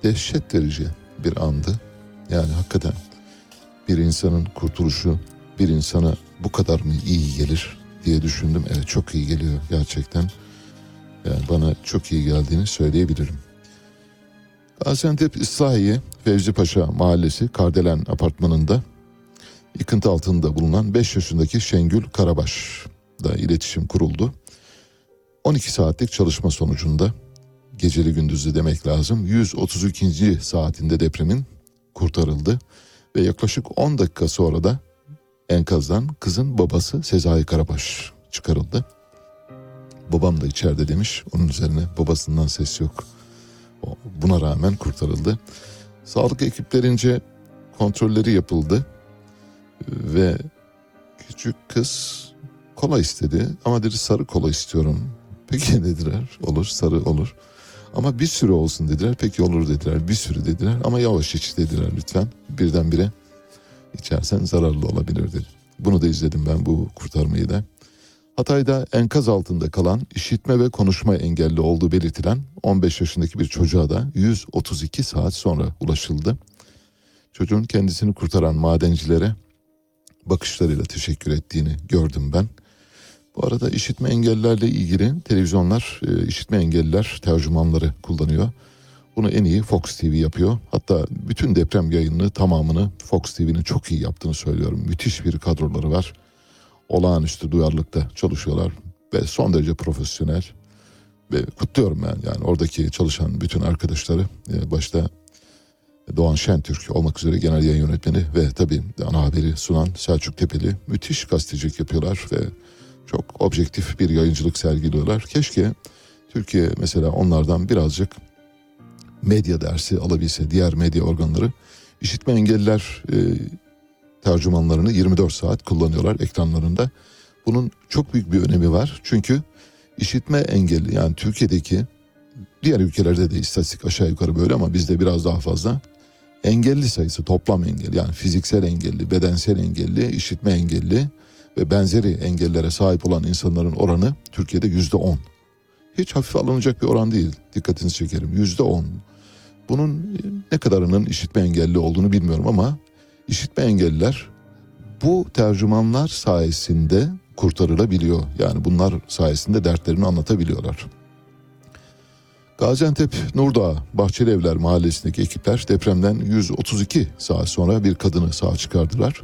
dehşet verici bir andı. Yani hakikaten bir insanın kurtuluşu bir insana bu kadar mı iyi gelir diye düşündüm. Evet çok iyi geliyor gerçekten. Yani bana çok iyi geldiğini söyleyebilirim. Gaziantep İslahiye Fevzi Paşa Mahallesi Kardelen Apartmanı'nda yıkıntı altında bulunan 5 yaşındaki Şengül Karabaş da iletişim kuruldu. 12 saatlik çalışma sonucunda geceli gündüzlü demek lazım 132. saatinde depremin kurtarıldı ve yaklaşık 10 dakika sonra da enkazdan kızın babası Sezai Karabaş çıkarıldı. Babam da içeride demiş. Onun üzerine babasından ses yok. Buna rağmen kurtarıldı. Sağlık ekiplerince kontrolleri yapıldı ve küçük kız kola istedi ama dedi sarı kola istiyorum. Peki dediler olur sarı olur. Ama bir sürü olsun dediler. Peki olur dediler. Bir sürü dediler. Ama yavaş iç dediler lütfen. Birdenbire içersen zararlı olabilir dedi. Bunu da izledim ben bu kurtarmayı da. Hatay'da enkaz altında kalan işitme ve konuşma engelli olduğu belirtilen 15 yaşındaki bir çocuğa da 132 saat sonra ulaşıldı. Çocuğun kendisini kurtaran madencilere bakışlarıyla teşekkür ettiğini gördüm ben. Bu arada işitme engellilerle ilgili televizyonlar e, işitme engelliler tercümanları kullanıyor. Bunu en iyi Fox TV yapıyor. Hatta bütün deprem yayınını tamamını Fox TV'nin çok iyi yaptığını söylüyorum. Müthiş bir kadroları var. Olağanüstü duyarlılıkta çalışıyorlar ve son derece profesyonel. Ve kutluyorum ben yani oradaki çalışan bütün arkadaşları e, başta Doğan Şentürk olmak üzere genel yayın yönetmeni ve tabii ana haberi sunan Selçuk Tepeli müthiş gazetecilik yapıyorlar ve çok objektif bir yayıncılık sergiliyorlar. Keşke Türkiye mesela onlardan birazcık medya dersi alabilse diğer medya organları. İşitme engelliler e, tercümanlarını 24 saat kullanıyorlar ekranlarında. Bunun çok büyük bir önemi var. Çünkü işitme engelli yani Türkiye'deki diğer ülkelerde de istatistik aşağı yukarı böyle ama bizde biraz daha fazla. Engelli sayısı toplam engelli yani fiziksel engelli, bedensel engelli, işitme engelli ve benzeri engellere sahip olan insanların oranı Türkiye'de yüzde on. Hiç hafife alınacak bir oran değil. Dikkatinizi çekerim. Yüzde on. Bunun ne kadarının işitme engelli olduğunu bilmiyorum ama işitme engelliler bu tercümanlar sayesinde kurtarılabiliyor. Yani bunlar sayesinde dertlerini anlatabiliyorlar. Gaziantep Nurdağ Bahçeli Evler mahallesindeki ekipler depremden 132 saat sonra bir kadını sağ çıkardılar.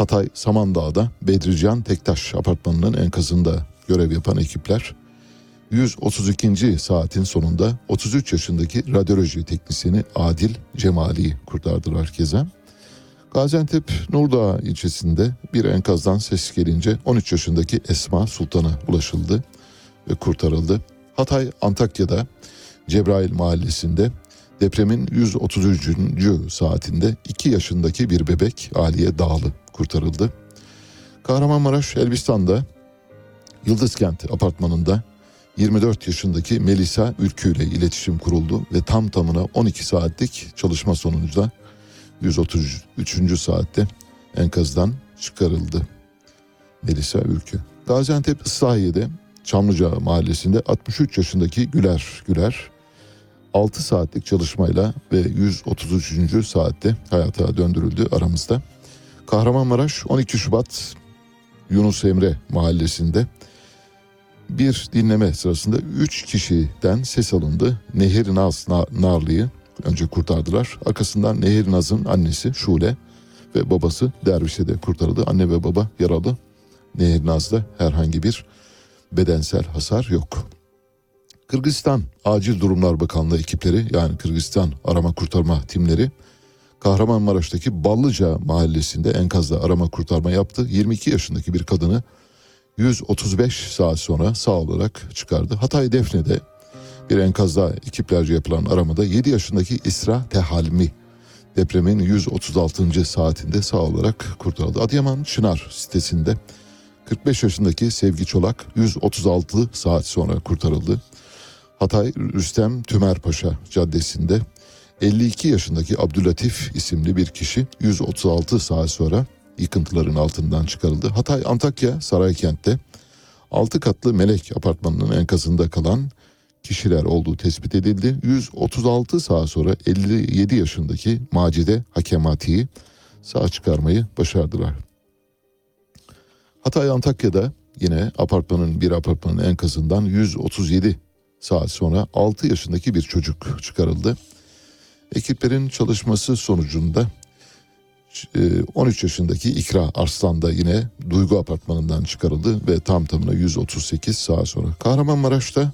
Hatay Samandağ'da Bedrican Tektaş apartmanının enkazında görev yapan ekipler 132. saatin sonunda 33 yaşındaki radyoloji teknisyeni Adil Cemali'yi kurtardılar keza. Gaziantep Nurdağ ilçesinde bir enkazdan ses gelince 13 yaşındaki Esma Sultan'a ulaşıldı ve kurtarıldı. Hatay Antakya'da Cebrail mahallesinde depremin 133. saatinde 2 yaşındaki bir bebek Aliye Dağlı kurtarıldı. Kahramanmaraş Elbistan'da Yıldızkent apartmanında 24 yaşındaki Melisa Ülkü ile iletişim kuruldu ve tam tamına 12 saatlik çalışma sonucunda 133. saatte enkazdan çıkarıldı. Melisa Ülkü. Gaziantep Islahiye'de Çamlıca mahallesinde 63 yaşındaki Güler Güler 6 saatlik çalışmayla ve 133. saatte hayata döndürüldü aramızda. Kahramanmaraş 12 Şubat Yunus Emre mahallesinde bir dinleme sırasında 3 kişiden ses alındı. Nehir Naz Narlı'yı önce kurtardılar. Arkasından Nehir Naz'ın annesi Şule ve babası Derviş'e de kurtarıldı. Anne ve baba yaralı. Nehir Naz'da herhangi bir bedensel hasar yok. Kırgızistan Acil Durumlar Bakanlığı ekipleri yani Kırgızistan arama kurtarma timleri Kahramanmaraş'taki Ballıca mahallesinde enkazda arama kurtarma yaptı. 22 yaşındaki bir kadını 135 saat sonra sağ olarak çıkardı. Hatay Defne'de bir enkazda ekiplerce yapılan aramada 7 yaşındaki İsra Tehalmi depremin 136. saatinde sağ olarak kurtarıldı. Adıyaman Çınar sitesinde 45 yaşındaki Sevgi Çolak 136 saat sonra kurtarıldı. Hatay Rüstem Tümerpaşa Caddesi'nde 52 yaşındaki Abdülatif isimli bir kişi 136 saat sonra yıkıntıların altından çıkarıldı. Hatay Antakya Saraykent'te 6 katlı Melek apartmanının enkazında kalan kişiler olduğu tespit edildi. 136 saat sonra 57 yaşındaki Macide Hakemati'yi sağ çıkarmayı başardılar. Hatay Antakya'da yine apartmanın bir apartmanın enkazından 137 saat sonra 6 yaşındaki bir çocuk çıkarıldı. Ekiplerin çalışması sonucunda 13 yaşındaki İkra Arslan da yine Duygu Apartmanı'ndan çıkarıldı ve tam tamına 138 saat sonra. Kahramanmaraş'ta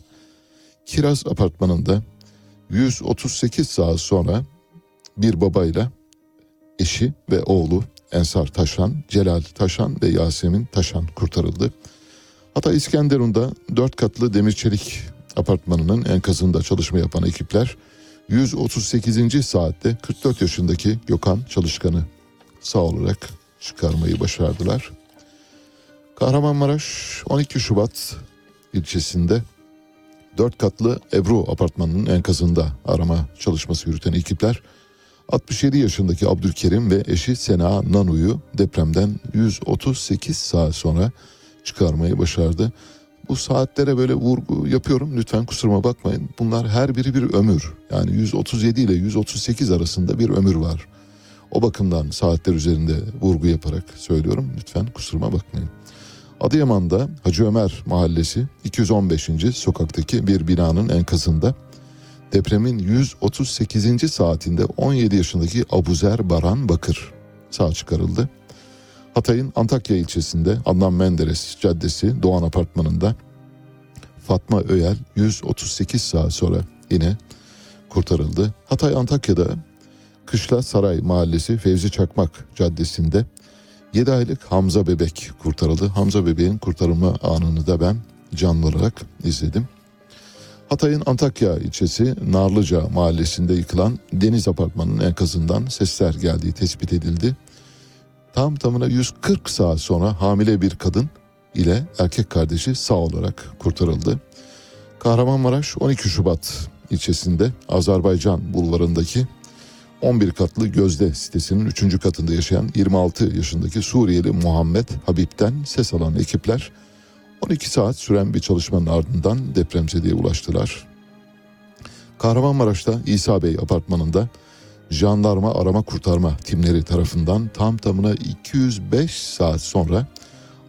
Kiraz Apartmanı'nda 138 saat sonra bir babayla eşi ve oğlu Ensar Taşan, Celal Taşan ve Yasemin Taşan kurtarıldı. Hatay İskenderun'da 4 katlı demir çelik apartmanının enkazında çalışma yapan ekipler 138. saatte 44 yaşındaki Gökhan Çalışkan'ı sağ olarak çıkarmayı başardılar. Kahramanmaraş 12 Şubat ilçesinde 4 katlı Ebru apartmanının enkazında arama çalışması yürüten ekipler 67 yaşındaki Abdülkerim ve eşi Sena Nanu'yu depremden 138 saat sonra çıkarmayı başardı. Bu saatlere böyle vurgu yapıyorum lütfen kusuruma bakmayın. Bunlar her biri bir ömür. Yani 137 ile 138 arasında bir ömür var. O bakımdan saatler üzerinde vurgu yaparak söylüyorum. Lütfen kusuruma bakmayın. Adıyaman'da Hacı Ömer Mahallesi 215. sokaktaki bir binanın enkazında depremin 138. saatinde 17 yaşındaki Abuzer Baran Bakır sağ çıkarıldı. Hatay'ın Antakya ilçesinde Adnan Menderes Caddesi Doğan Apartmanı'nda Fatma Öyel 138 saat sonra yine kurtarıldı. Hatay Antakya'da Kışla Saray Mahallesi Fevzi Çakmak Caddesi'nde 7 aylık Hamza bebek kurtarıldı. Hamza bebeğin kurtarılma anını da ben canlı olarak izledim. Hatay'ın Antakya ilçesi Narlıca mahallesinde yıkılan deniz apartmanının enkazından sesler geldiği tespit edildi. Tam tamına 140 saat sonra hamile bir kadın ile erkek kardeşi sağ olarak kurtarıldı. Kahramanmaraş 12 Şubat ilçesinde Azerbaycan bulvarındaki 11 katlı Gözde sitesinin 3. katında yaşayan 26 yaşındaki Suriyeli Muhammed Habib'den ses alan ekipler 12 saat süren bir çalışmanın ardından depremzedeye ulaştılar. Kahramanmaraş'ta İsa Bey apartmanında jandarma arama kurtarma timleri tarafından tam tamına 205 saat sonra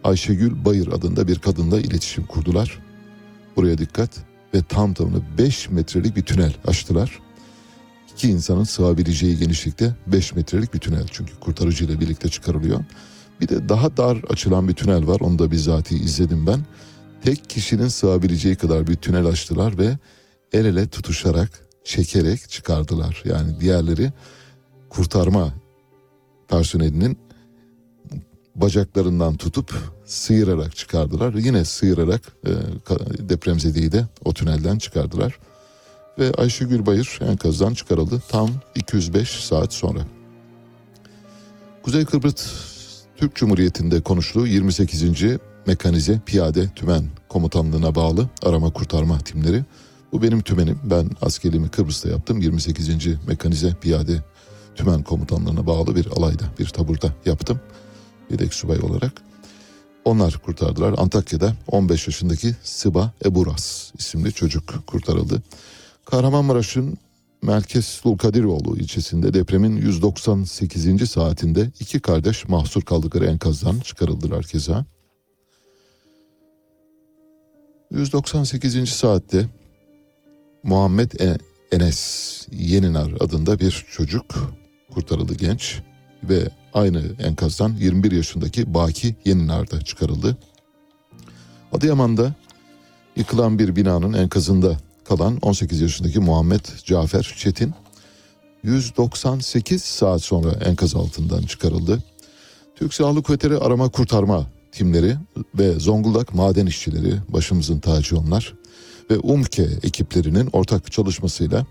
Ayşegül Bayır adında bir kadınla iletişim kurdular. Buraya dikkat ve tam tamına 5 metrelik bir tünel açtılar. İki insanın sığabileceği genişlikte 5 metrelik bir tünel çünkü kurtarıcı ile birlikte çıkarılıyor. Bir de daha dar açılan bir tünel var onu da bizatihi izledim ben. Tek kişinin sığabileceği kadar bir tünel açtılar ve el ele tutuşarak çekerek çıkardılar. Yani diğerleri kurtarma personelinin bacaklarından tutup sıyırarak çıkardılar. Yine sıyırarak e, depremzedeyi de o tünelden çıkardılar. Ve Ayşegül Bayır enkazdan çıkarıldı tam 205 saat sonra. Kuzey Kıbrıs Türk Cumhuriyeti'nde konuştuğu 28. Mekanize Piyade Tümen Komutanlığı'na bağlı arama kurtarma timleri. Bu benim tümenim. Ben askerliğimi Kıbrıs'ta yaptım. 28. Mekanize Piyade Tümen Komutanlığı'na bağlı bir alayda, bir taburda yaptım. Yedek subay olarak. Onlar kurtardılar. Antakya'da 15 yaşındaki Sıba Eburas isimli çocuk kurtarıldı. Kahramanmaraş'ın Merkez Dulkadiroğlu ilçesinde depremin 198. saatinde iki kardeş mahsur kaldıkları enkazdan çıkarıldılar keza. 198. saatte Muhammed E- Enes Yeninar adında bir çocuk kurtarıldı genç ve aynı enkazdan 21 yaşındaki Baki Yeninar da çıkarıldı. Adıyaman'da yıkılan bir binanın enkazında kalan 18 yaşındaki Muhammed Cafer Çetin 198 saat sonra enkaz altından çıkarıldı. Türk Silahlı Kuvvetleri arama kurtarma timleri ve Zonguldak maden işçileri başımızın tacı onlar ve UMKE ekiplerinin ortak çalışmasıyla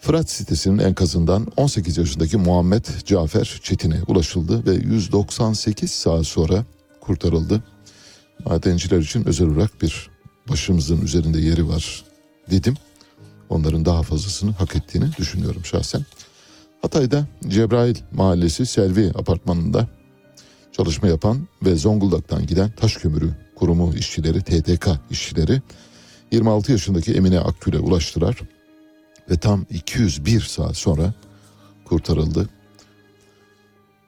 Fırat sitesinin enkazından 18 yaşındaki Muhammed Cafer Çetin'e ulaşıldı ve 198 saat sonra kurtarıldı. Madenciler için özel olarak bir başımızın üzerinde yeri var dedim. Onların daha fazlasını hak ettiğini düşünüyorum şahsen. Hatay'da Cebrail Mahallesi Selvi Apartmanı'nda çalışma yapan ve Zonguldak'tan giden taş kömürü kurumu işçileri, TTK işçileri 26 yaşındaki Emine Akgül'e ulaştılar ve tam 201 saat sonra kurtarıldı.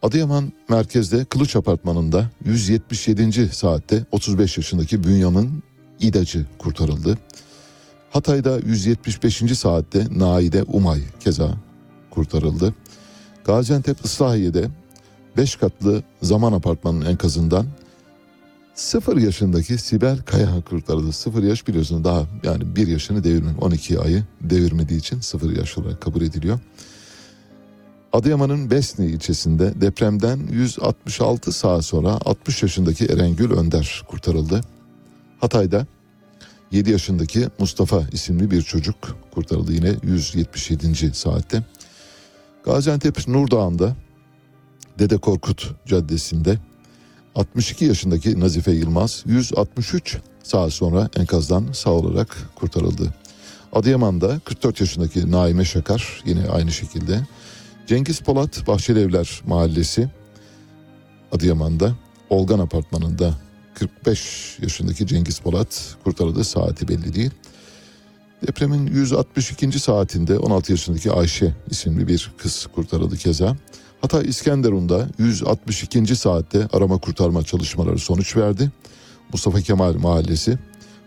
Adıyaman merkezde Kılıç Apartmanı'nda 177. saatte 35 yaşındaki Bünyamin İdacı kurtarıldı. Hatay'da 175. saatte Naide Umay keza kurtarıldı. Gaziantep Islahiye'de 5 katlı zaman apartmanın enkazından 0 yaşındaki Sibel Kaya kurtarıldı. 0 yaş biliyorsunuz daha yani 1 yaşını devirme 12 ayı devirmediği için 0 yaş olarak kabul ediliyor. Adıyaman'ın Besni ilçesinde depremden 166 saat sonra 60 yaşındaki Erengül Önder kurtarıldı. Hatay'da 7 yaşındaki Mustafa isimli bir çocuk kurtarıldı yine 177. saatte. Gaziantep Nurdağ'ında Dede Korkut Caddesi'nde 62 yaşındaki Nazife Yılmaz 163 saat sonra enkazdan sağ olarak kurtarıldı. Adıyaman'da 44 yaşındaki Naime Şakar yine aynı şekilde. Cengiz Polat Bahçelievler Mahallesi Adıyaman'da Olgan Apartmanı'nda 45 yaşındaki Cengiz Polat kurtarıldı saati belli değil. Depremin 162. saatinde 16 yaşındaki Ayşe isimli bir kız kurtarıldı keza. Hatay İskenderun'da 162. saatte arama kurtarma çalışmaları sonuç verdi. Mustafa Kemal Mahallesi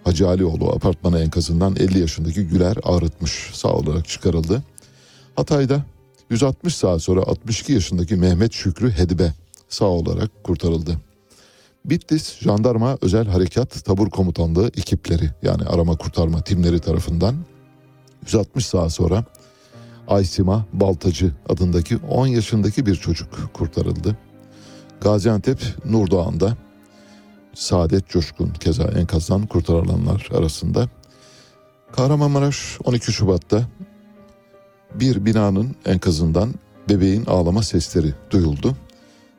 Hacı Alioğlu apartmanı enkazından 50 yaşındaki Güler Ağrıtmış sağ olarak çıkarıldı. Hatay'da 160 saat sonra 62 yaşındaki Mehmet Şükrü Hedibe sağ olarak kurtarıldı. Bitlis Jandarma Özel Harekat Tabur Komutanlığı ekipleri yani arama kurtarma timleri tarafından 160 saat sonra Aysima Baltacı adındaki 10 yaşındaki bir çocuk kurtarıldı. Gaziantep Nurdoğan'da Saadet Coşkun keza enkazdan kurtarılanlar arasında. Kahramanmaraş 12 Şubat'ta bir binanın enkazından bebeğin ağlama sesleri duyuldu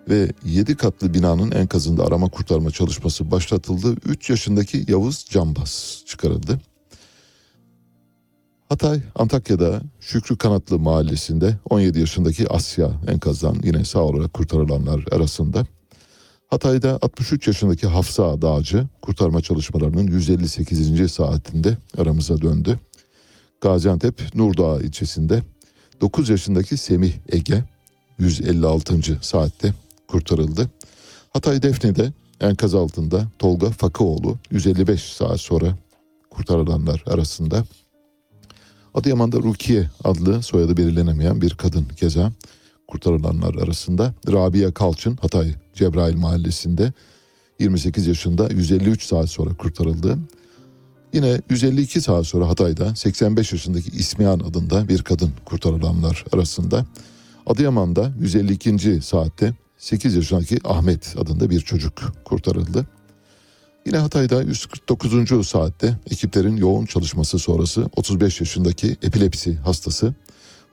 ve 7 katlı binanın enkazında arama kurtarma çalışması başlatıldı. 3 yaşındaki Yavuz Cambaz çıkarıldı. Hatay, Antakya'da Şükrü Kanatlı mahallesinde 17 yaşındaki Asya enkazdan yine sağ olarak kurtarılanlar arasında. Hatay'da 63 yaşındaki Hafsa Dağcı kurtarma çalışmalarının 158. saatinde aramıza döndü. Gaziantep Nurdağ ilçesinde 9 yaşındaki Semih Ege 156. saatte kurtarıldı. Hatay Defne'de enkaz altında Tolga Fakıoğlu 155 saat sonra kurtarılanlar arasında. Adıyaman'da Rukiye adlı soyadı belirlenemeyen bir kadın keza kurtarılanlar arasında. Rabia Kalçın Hatay Cebrail mahallesinde 28 yaşında 153 saat sonra kurtarıldı. Yine 152 saat sonra Hatay'da 85 yaşındaki İsmihan adında bir kadın kurtarılanlar arasında. Adıyaman'da 152. saatte 8 yaşındaki Ahmet adında bir çocuk kurtarıldı. Yine Hatay'da 149. saatte ekiplerin yoğun çalışması sonrası 35 yaşındaki epilepsi hastası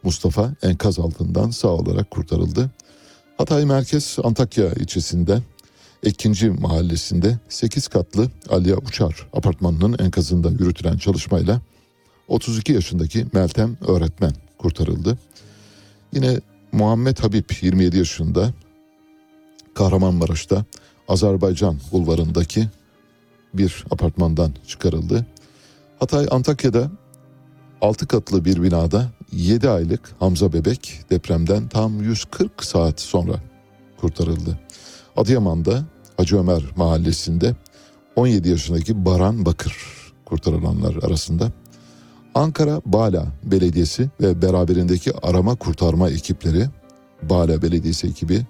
Mustafa enkaz altından sağ olarak kurtarıldı. Hatay Merkez Antakya ilçesinde Ekinci mahallesinde 8 katlı Aliye Uçar apartmanının enkazında yürütülen çalışmayla 32 yaşındaki Meltem öğretmen kurtarıldı. Yine Muhammed Habib 27 yaşında Kahramanmaraş'ta Azerbaycan bulvarındaki bir apartmandan çıkarıldı. Hatay Antakya'da 6 katlı bir binada 7 aylık Hamza bebek depremden tam 140 saat sonra kurtarıldı. Adıyaman'da Hacı Ömer mahallesinde 17 yaşındaki Baran Bakır kurtarılanlar arasında. Ankara Bala Belediyesi ve beraberindeki arama kurtarma ekipleri Bala Belediyesi ekibi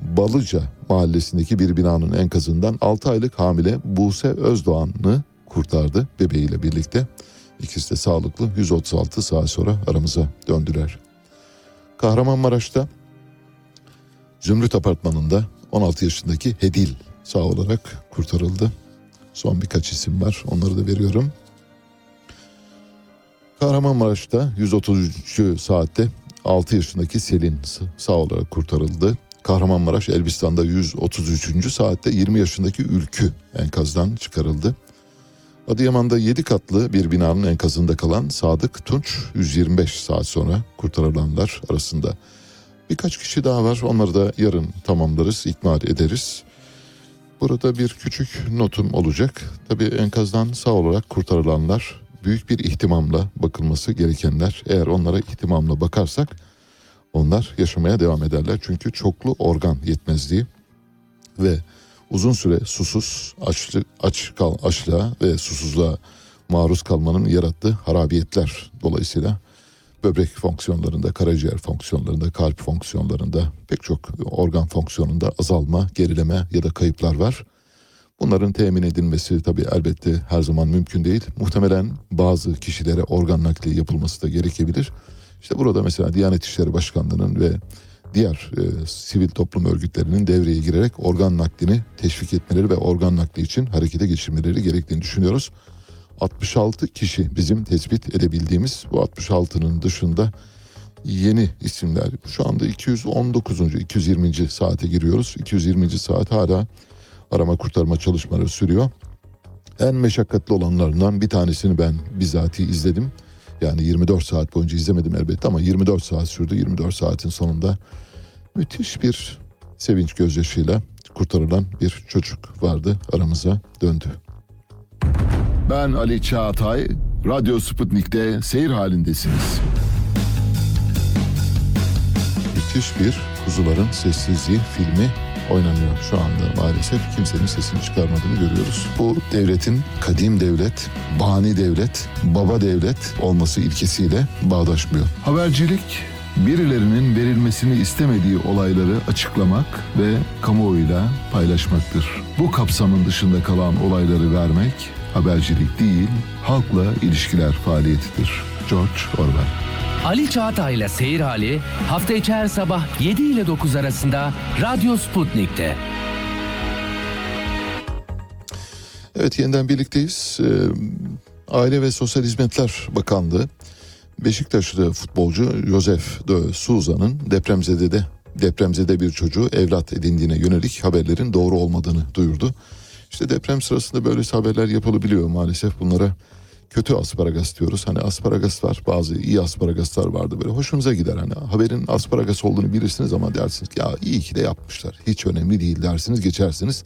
Balıca mahallesindeki bir binanın enkazından 6 aylık hamile Buse Özdoğan'ı kurtardı bebeğiyle birlikte. İkisi de sağlıklı 136 saat sonra aramıza döndüler. Kahramanmaraş'ta Zümrüt Apartmanı'nda 16 yaşındaki Hedil sağ olarak kurtarıldı. Son birkaç isim var onları da veriyorum. Kahramanmaraş'ta 133. saatte 6 yaşındaki Selin sağ olarak kurtarıldı. Kahramanmaraş Elbistan'da 133. saatte 20 yaşındaki Ülkü enkazdan çıkarıldı. Adıyaman'da 7 katlı bir binanın enkazında kalan Sadık Tunç 125 saat sonra kurtarılanlar arasında. Birkaç kişi daha var onları da yarın tamamlarız, ikmal ederiz. Burada bir küçük notum olacak. Tabii enkazdan sağ olarak kurtarılanlar büyük bir ihtimamla bakılması gerekenler. Eğer onlara ihtimamla bakarsak onlar yaşamaya devam ederler. Çünkü çoklu organ yetmezliği ve uzun süre susuz, açlı, aç kal, açlığa ve susuzluğa maruz kalmanın yarattığı harabiyetler dolayısıyla böbrek fonksiyonlarında, karaciğer fonksiyonlarında, kalp fonksiyonlarında pek çok organ fonksiyonunda azalma, gerileme ya da kayıplar var. Bunların temin edilmesi tabii elbette her zaman mümkün değil. Muhtemelen bazı kişilere organ nakli yapılması da gerekebilir. İşte burada mesela Diyanet İşleri Başkanlığı'nın ve diğer e, sivil toplum örgütlerinin devreye girerek organ naklini teşvik etmeleri ve organ nakli için harekete geçirmeleri gerektiğini düşünüyoruz. 66 kişi bizim tespit edebildiğimiz bu 66'nın dışında yeni isimler. Şu anda 219. 220. saate giriyoruz. 220. saat hala arama kurtarma çalışmaları sürüyor. En meşakkatli olanlarından bir tanesini ben bizatihi izledim. Yani 24 saat boyunca izlemedim elbette ama 24 saat sürdü. 24 saatin sonunda müthiş bir sevinç gözyaşıyla kurtarılan bir çocuk vardı aramıza döndü. Ben Ali Çağatay, Radyo Sputnik'te seyir halindesiniz. Müthiş bir Kuzuların Sessizliği filmi oynanıyor şu anda maalesef. Kimsenin sesini çıkarmadığını görüyoruz. Bu devletin kadim devlet, bani devlet, baba devlet olması ilkesiyle bağdaşmıyor. Habercilik birilerinin verilmesini istemediği olayları açıklamak ve kamuoyuyla paylaşmaktır. Bu kapsamın dışında kalan olayları vermek habercilik değil, halkla ilişkiler faaliyetidir. George Orwell Ali Çağatay ile Seyir Hali hafta içi her sabah 7 ile 9 arasında Radyo Sputnik'te. Evet yeniden birlikteyiz. Ee, Aile ve Sosyal Hizmetler Bakanlığı Beşiktaşlı futbolcu Josef de Souza'nın depremzedede depremzede bir çocuğu evlat edindiğine yönelik haberlerin doğru olmadığını duyurdu. İşte deprem sırasında böyle haberler yapılabiliyor maalesef bunlara kötü asparagas diyoruz. Hani asparagas var bazı iyi asparagaslar vardı böyle hoşunuza gider. Hani haberin asparagas olduğunu bilirsiniz ama dersiniz ki ya iyi ki de yapmışlar. Hiç önemli değil dersiniz geçersiniz.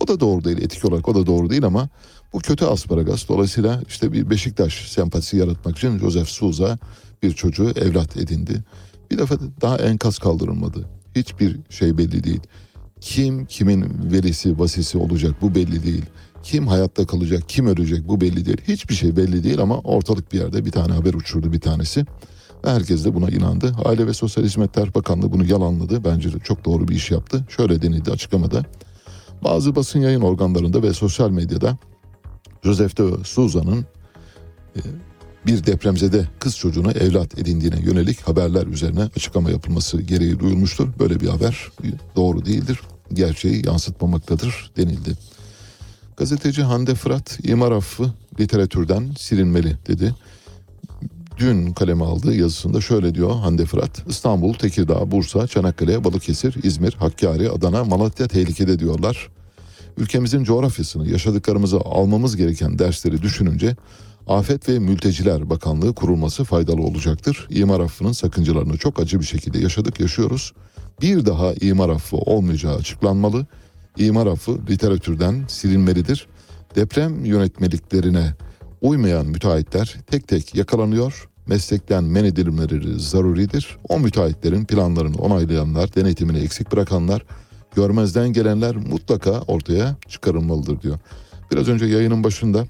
O da doğru değil etik olarak o da doğru değil ama bu kötü asparagas. Dolayısıyla işte bir Beşiktaş sempatisi yaratmak için Josef Souza bir çocuğu evlat edindi. Bir defa daha enkaz kaldırılmadı. Hiçbir şey belli değil. Kim kimin velisi vasisi olacak bu belli değil. Kim hayatta kalacak kim ölecek bu belli değil. Hiçbir şey belli değil ama ortalık bir yerde bir tane haber uçurdu bir tanesi. Ve herkes de buna inandı. Aile ve Sosyal Hizmetler Bakanlığı bunu yalanladı. Bence de çok doğru bir iş yaptı. Şöyle denildi açıklamada. Bazı basın yayın organlarında ve sosyal medyada Joseph de Souza'nın e, bir depremzede kız çocuğuna evlat edindiğine yönelik haberler üzerine açıklama yapılması gereği duyulmuştur. Böyle bir haber doğru değildir. Gerçeği yansıtmamaktadır denildi. Gazeteci Hande Fırat imar affı literatürden silinmeli dedi. Dün kaleme aldığı yazısında şöyle diyor Hande Fırat. İstanbul, Tekirdağ, Bursa, Çanakkale, Balıkesir, İzmir, Hakkari, Adana, Malatya tehlikede diyorlar. Ülkemizin coğrafyasını, yaşadıklarımızı almamız gereken dersleri düşününce Afet ve Mülteciler Bakanlığı kurulması faydalı olacaktır. İmar affının sakıncalarını çok acı bir şekilde yaşadık, yaşıyoruz. Bir daha imar affı olmayacağı açıklanmalı. İmar affı literatürden silinmelidir. Deprem yönetmeliklerine uymayan müteahhitler tek tek yakalanıyor. Meslekten men edilmeleri zaruridir. O müteahhitlerin planlarını onaylayanlar, denetimini eksik bırakanlar, görmezden gelenler mutlaka ortaya çıkarılmalıdır diyor. Biraz önce yayının başında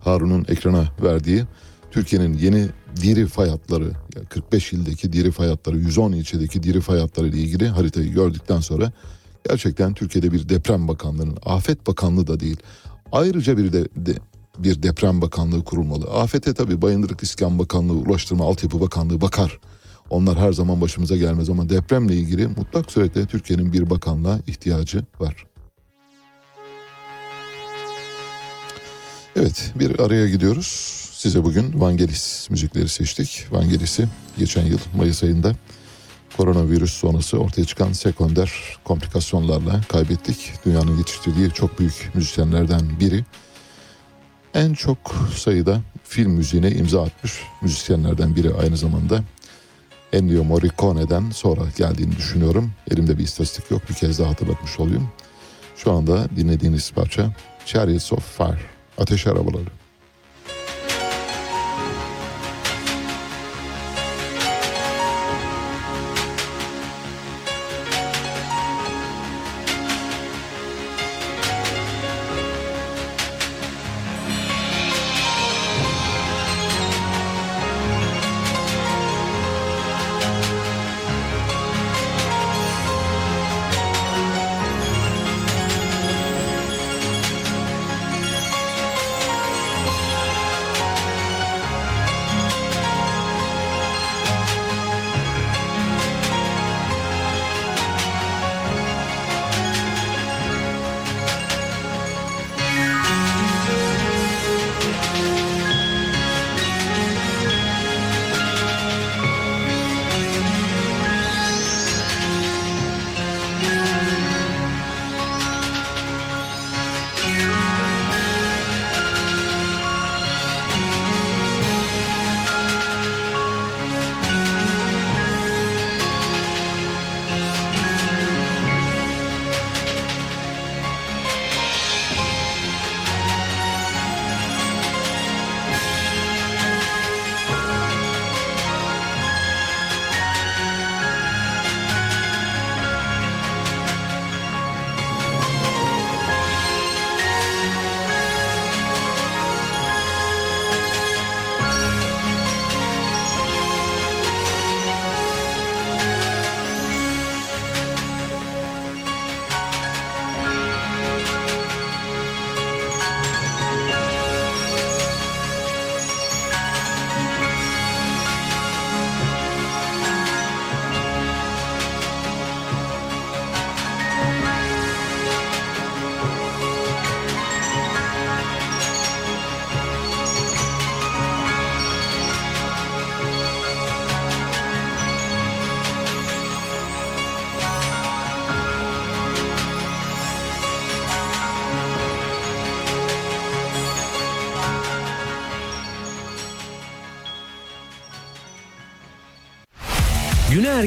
Harun'un ekrana verdiği Türkiye'nin yeni diri fay hatları, 45 ildeki diri fay hatları, 110 ilçedeki diri fay hatları ile ilgili haritayı gördükten sonra gerçekten Türkiye'de bir deprem bakanlığının, afet bakanlığı da değil, ayrıca bir de, de bir deprem bakanlığı kurulmalı. Afete tabii Bayındırlık İskan Bakanlığı, Ulaştırma Altyapı Bakanlığı bakar. Onlar her zaman başımıza gelmez ama depremle ilgili mutlak suretle Türkiye'nin bir bakanlığa ihtiyacı var. Evet bir araya gidiyoruz. Size bugün Vangelis müzikleri seçtik. Vangelis'i geçen yıl Mayıs ayında koronavirüs sonrası ortaya çıkan sekonder komplikasyonlarla kaybettik. Dünyanın yetiştirdiği çok büyük müzisyenlerden biri. En çok sayıda film müziğine imza atmış müzisyenlerden biri aynı zamanda. Ennio Morricone'den sonra geldiğini düşünüyorum. Elimde bir istatistik yok bir kez daha hatırlatmış olayım. Şu anda dinlediğiniz parça Chariots of Fire. Ateş arabaları.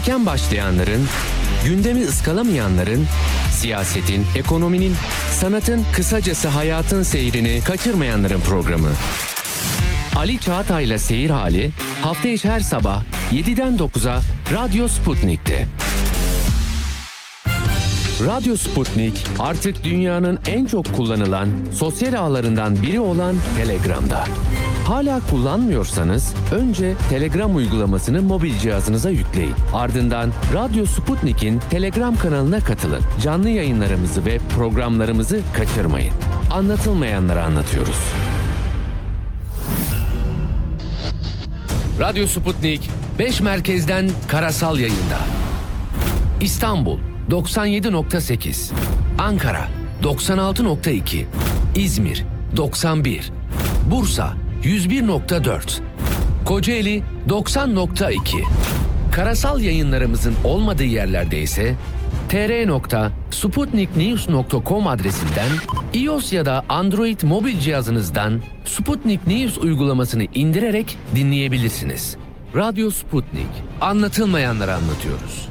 Erken başlayanların, gündemi ıskalamayanların, siyasetin, ekonominin, sanatın, kısacası hayatın seyrini kaçırmayanların programı. Ali Çağatay'la Seyir Hali hafta içi her sabah 7'den 9'a Radyo Sputnik'te. Radyo Sputnik artık dünyanın en çok kullanılan sosyal ağlarından biri olan Telegram'da. Hala kullanmıyorsanız önce Telegram uygulamasını mobil cihazınıza yükleyin. Ardından Radyo Sputnik'in Telegram kanalına katılın. Canlı yayınlarımızı ve programlarımızı kaçırmayın. Anlatılmayanları anlatıyoruz. Radyo Sputnik 5 merkezden karasal yayında. İstanbul 97.8, Ankara 96.2, İzmir 91, Bursa 101.4, Kocaeli 90.2. Karasal yayınlarımızın olmadığı yerlerde ise tr.sputniknews.com adresinden iOS ya da Android mobil cihazınızdan Sputnik News uygulamasını indirerek dinleyebilirsiniz. Radyo Sputnik. Anlatılmayanları anlatıyoruz.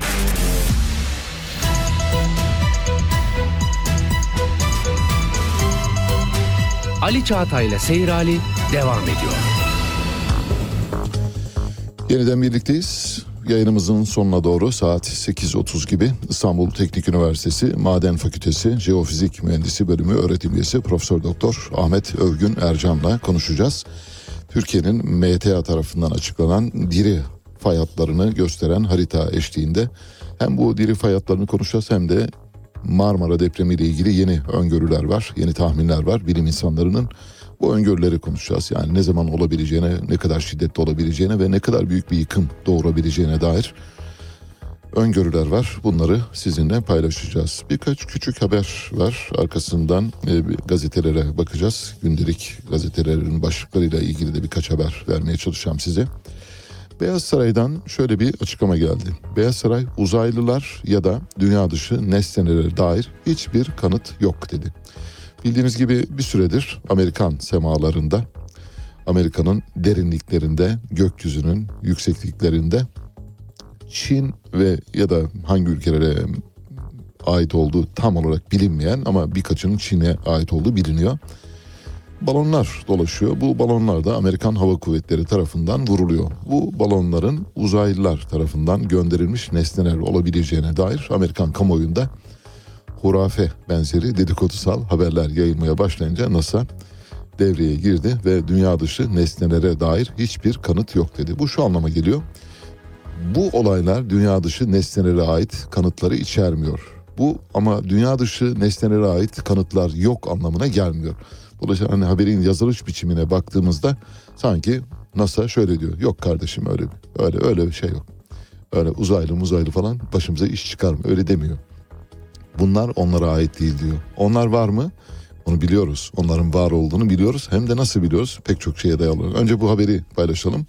Ali Çağatay'la Seyir Hali devam ediyor. Yeniden birlikteyiz. Yayınımızın sonuna doğru saat 8.30 gibi İstanbul Teknik Üniversitesi Maden Fakültesi Jeofizik Mühendisi Bölümü öğretim üyesi Profesör Doktor Ahmet Övgün Ercan'la konuşacağız. Türkiye'nin MTA tarafından açıklanan diri fay hatlarını gösteren harita eşliğinde hem bu diri fay hatlarını konuşacağız hem de Marmara depremi ile ilgili yeni öngörüler var, yeni tahminler var bilim insanlarının. Bu öngörüleri konuşacağız. Yani ne zaman olabileceğine, ne kadar şiddetli olabileceğine ve ne kadar büyük bir yıkım doğurabileceğine dair öngörüler var. Bunları sizinle paylaşacağız. Birkaç küçük haber var. Arkasından e, gazetelere bakacağız. Gündelik gazetelerin başlıklarıyla ilgili de birkaç haber vermeye çalışacağım size. Beyaz Saray'dan şöyle bir açıklama geldi. Beyaz Saray uzaylılar ya da dünya dışı nesnelere dair hiçbir kanıt yok dedi. Bildiğiniz gibi bir süredir Amerikan semalarında, Amerika'nın derinliklerinde, gökyüzünün yüksekliklerinde Çin ve ya da hangi ülkelere ait olduğu tam olarak bilinmeyen ama birkaçının Çin'e ait olduğu biliniyor. Balonlar dolaşıyor. Bu balonlar da Amerikan Hava Kuvvetleri tarafından vuruluyor. Bu balonların uzaylılar tarafından gönderilmiş nesneler olabileceğine dair Amerikan kamuoyunda hurafe benzeri dedikodusal haberler yayılmaya başlayınca NASA devreye girdi ve dünya dışı nesnelere dair hiçbir kanıt yok dedi. Bu şu anlama geliyor. Bu olaylar dünya dışı nesnelere ait kanıtları içermiyor. Bu ama dünya dışı nesnelere ait kanıtlar yok anlamına gelmiyor. Dolayısıyla hani haberin yazılış biçimine baktığımızda sanki NASA şöyle diyor. Yok kardeşim öyle öyle öyle bir şey yok. Öyle uzaylı muzaylı falan başımıza iş çıkarma öyle demiyor. Bunlar onlara ait değil diyor. Onlar var mı? Onu biliyoruz. Onların var olduğunu biliyoruz. Hem de nasıl biliyoruz? Pek çok şeye dayalı. Önce bu haberi paylaşalım.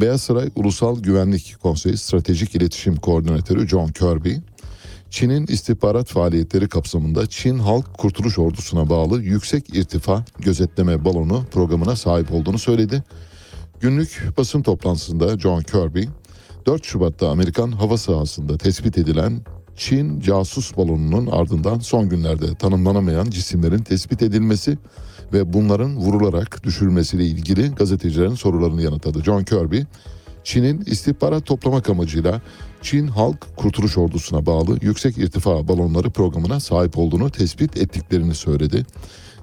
Beyaz Saray Ulusal Güvenlik Konseyi Stratejik İletişim Koordinatörü John Kirby, Çin'in istihbarat faaliyetleri kapsamında Çin Halk Kurtuluş Ordusu'na bağlı yüksek irtifa gözetleme balonu programına sahip olduğunu söyledi. Günlük basın toplantısında John Kirby, 4 Şubat'ta Amerikan hava sahasında tespit edilen Çin casus balonunun ardından son günlerde tanımlanamayan cisimlerin tespit edilmesi ve bunların vurularak düşürülmesiyle ilgili gazetecilerin sorularını yanıtladı. John Kirby, Çin'in istihbarat toplamak amacıyla Çin Halk Kurtuluş Ordusu'na bağlı yüksek irtifa balonları programına sahip olduğunu tespit ettiklerini söyledi.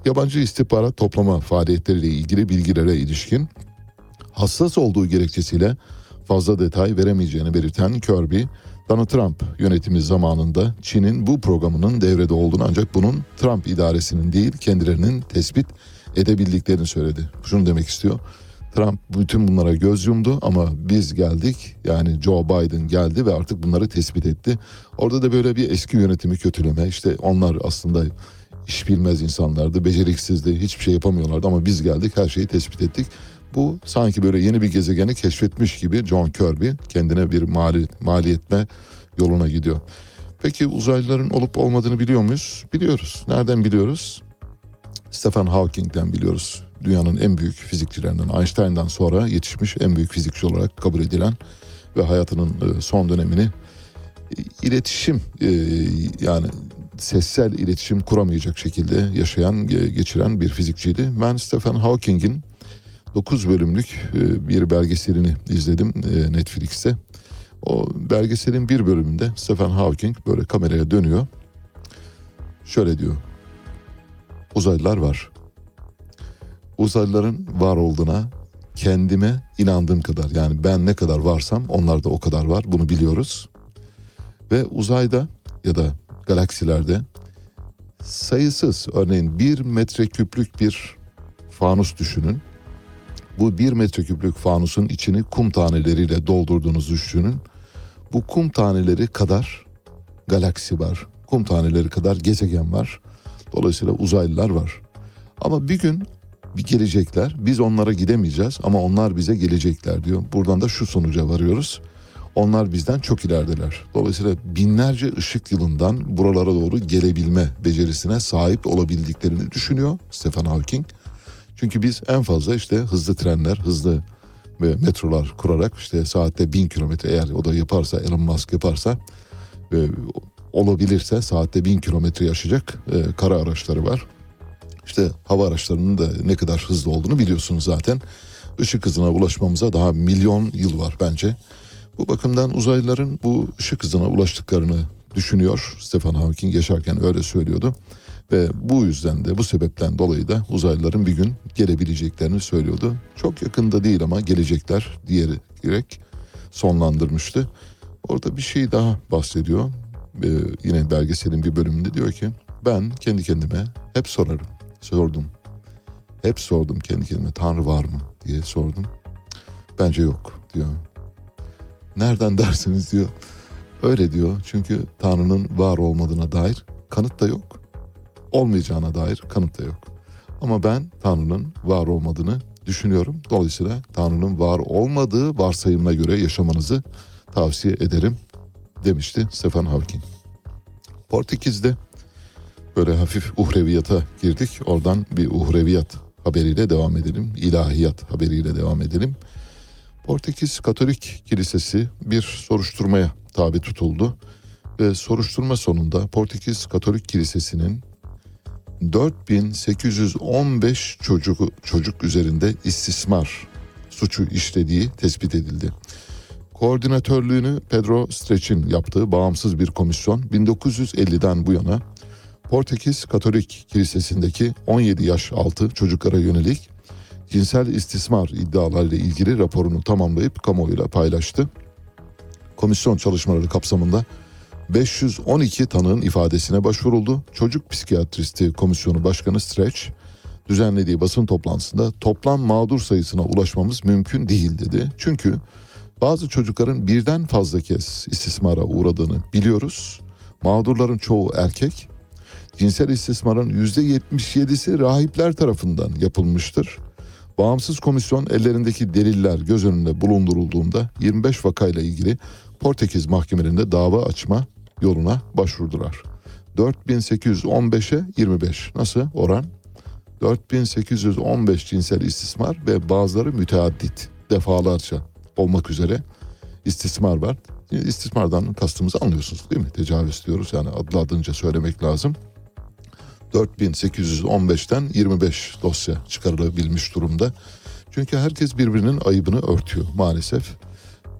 yabancı istihbarat toplama faaliyetleriyle ilgili bilgilere ilişkin hassas olduğu gerekçesiyle fazla detay veremeyeceğini belirten Kirby, Donald Trump yönetimi zamanında Çin'in bu programının devrede olduğunu ancak bunun Trump idaresinin değil kendilerinin tespit edebildiklerini söyledi. Şunu demek istiyor. Trump bütün bunlara göz yumdu ama biz geldik yani Joe Biden geldi ve artık bunları tespit etti. Orada da böyle bir eski yönetimi kötüleme işte onlar aslında iş bilmez insanlardı, beceriksizdi, hiçbir şey yapamıyorlardı ama biz geldik her şeyi tespit ettik. Bu sanki böyle yeni bir gezegeni keşfetmiş gibi John Kirby kendine bir mali, maliyetme yoluna gidiyor. Peki uzaylıların olup olmadığını biliyor muyuz? Biliyoruz. Nereden biliyoruz? Stephen Hawking'den biliyoruz. Dünyanın en büyük fizikçilerinden, Einstein'dan sonra yetişmiş en büyük fizikçi olarak kabul edilen ve hayatının e, son dönemini e, iletişim e, yani sessel iletişim kuramayacak şekilde yaşayan, geçiren bir fizikçiydi. Ben Stephen Hawking'in 9 bölümlük bir belgeselini izledim Netflix'te. O belgeselin bir bölümünde Stephen Hawking böyle kameraya dönüyor. Şöyle diyor. Uzaylılar var. Uzaylıların var olduğuna kendime inandığım kadar yani ben ne kadar varsam onlar da o kadar var bunu biliyoruz. Ve uzayda ya da galaksilerde sayısız örneğin bir metreküplük bir fanus düşünün. Bu bir metreküplük fanusun içini kum taneleriyle doldurduğunuzu düşünün. Bu kum taneleri kadar galaksi var. Kum taneleri kadar gezegen var. Dolayısıyla uzaylılar var. Ama bir gün bir gelecekler. Biz onlara gidemeyeceğiz ama onlar bize gelecekler diyor. Buradan da şu sonuca varıyoruz. Onlar bizden çok ilerideler. Dolayısıyla binlerce ışık yılından buralara doğru gelebilme becerisine sahip olabildiklerini düşünüyor Stephen Hawking. Çünkü biz en fazla işte hızlı trenler, hızlı ve metrolar kurarak işte saatte bin kilometre eğer o da yaparsa Elon Musk yaparsa e, olabilirse saatte bin kilometre yaşayacak e, kara araçları var. İşte hava araçlarının da ne kadar hızlı olduğunu biliyorsunuz zaten. Işık hızına ulaşmamıza daha milyon yıl var bence. Bu bakımdan uzaylıların bu ışık hızına ulaştıklarını düşünüyor. Stephen Hawking yaşarken öyle söylüyordu. Ve bu yüzden de bu sebepten dolayı da uzaylıların bir gün gelebileceklerini söylüyordu. Çok yakında değil ama gelecekler diyerek sonlandırmıştı. Orada bir şey daha bahsediyor. Ee, yine belgeselin bir bölümünde diyor ki ben kendi kendime hep sorarım. Sordum. Hep sordum kendi kendime Tanrı var mı diye sordum. Bence yok diyor. Nereden dersiniz diyor. Öyle diyor çünkü Tanrı'nın var olmadığına dair kanıt da yok. Olmayacağına dair kanıt da yok. Ama ben Tanrı'nın var olmadığını düşünüyorum. Dolayısıyla Tanrı'nın var olmadığı varsayımına göre yaşamanızı tavsiye ederim demişti Stephen Hawking. Portekiz'de böyle hafif uhreviyata girdik. Oradan bir uhreviyat haberiyle devam edelim. İlahiyat haberiyle devam edelim. Portekiz Katolik Kilisesi bir soruşturmaya tabi tutuldu ve soruşturma sonunda Portekiz Katolik Kilisesi'nin 4815 çocuk çocuk üzerinde istismar suçu işlediği tespit edildi. Koordinatörlüğünü Pedro Streç'in yaptığı bağımsız bir komisyon 1950'den bu yana Portekiz Katolik Kilisesi'ndeki 17 yaş altı çocuklara yönelik cinsel istismar iddialarıyla ilgili raporunu tamamlayıp kamuoyuyla paylaştı. Komisyon çalışmaları kapsamında 512 tanığın ifadesine başvuruldu. Çocuk Psikiyatristi Komisyonu Başkanı Stretch düzenlediği basın toplantısında toplam mağdur sayısına ulaşmamız mümkün değil dedi. Çünkü bazı çocukların birden fazla kez istismara uğradığını biliyoruz. Mağdurların çoğu erkek. Cinsel istismarın %77'si rahipler tarafından yapılmıştır. Bağımsız komisyon ellerindeki deliller göz önünde bulundurulduğunda 25 vakayla ilgili Portekiz mahkemelerinde dava açma yoluna başvurdular. 4815'e 25 nasıl oran? 4815 cinsel istismar ve bazıları müteaddit defalarca olmak üzere istismar var. İstismardan kastımızı anlıyorsunuz değil mi? Tecavüz diyoruz yani adlı adınca söylemek lazım. 4815'ten 25 dosya çıkarılabilmiş durumda. Çünkü herkes birbirinin ayıbını örtüyor maalesef.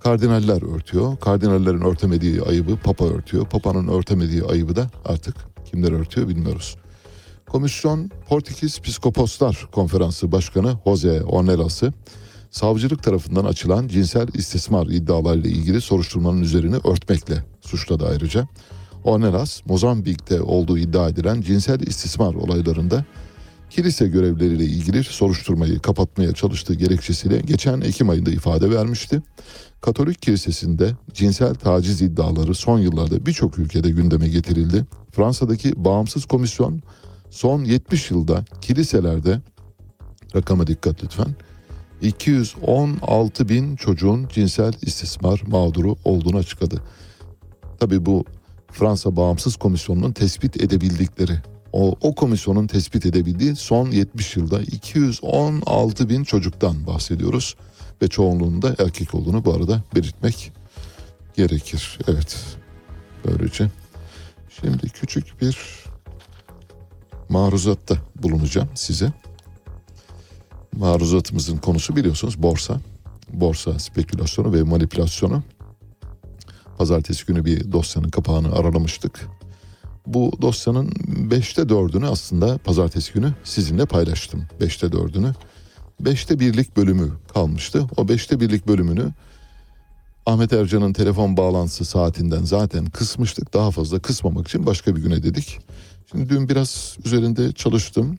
Kardinaller örtüyor. Kardinallerin örtemediği ayıbı Papa örtüyor. Papa'nın örtemediği ayıbı da artık kimler örtüyor bilmiyoruz. Komisyon Portekiz Psikoposlar Konferansı Başkanı Jose Ornelas'ı savcılık tarafından açılan cinsel istismar iddialarıyla ilgili soruşturmanın üzerini örtmekle suçladı ayrıca. Ornelas, Mozambik'te olduğu iddia edilen cinsel istismar olaylarında kilise görevleriyle ilgili soruşturmayı kapatmaya çalıştığı gerekçesiyle geçen Ekim ayında ifade vermişti. Katolik kilisesinde cinsel taciz iddiaları son yıllarda birçok ülkede gündeme getirildi. Fransa'daki bağımsız komisyon son 70 yılda kiliselerde rakama dikkat lütfen 216 bin çocuğun cinsel istismar mağduru olduğunu açıkladı. Tabi bu Fransa Bağımsız Komisyonu'nun tespit edebildikleri o, o komisyonun tespit edebildiği son 70 yılda 216 bin çocuktan bahsediyoruz ve çoğunluğunda erkek olduğunu bu arada belirtmek gerekir. Evet böylece şimdi küçük bir maruzatta bulunacağım size. Maruzatımızın konusu biliyorsunuz borsa. Borsa spekülasyonu ve manipülasyonu. Pazartesi günü bir dosyanın kapağını aralamıştık. Bu dosyanın 5'te 4'ünü aslında pazartesi günü sizinle paylaştım. 5'te 4'ünü. 5'te birlik bölümü kalmıştı. O 5'te birlik bölümünü Ahmet Ercan'ın telefon bağlantısı saatinden zaten kısmıştık. Daha fazla kısmamak için başka bir güne dedik. Şimdi dün biraz üzerinde çalıştım.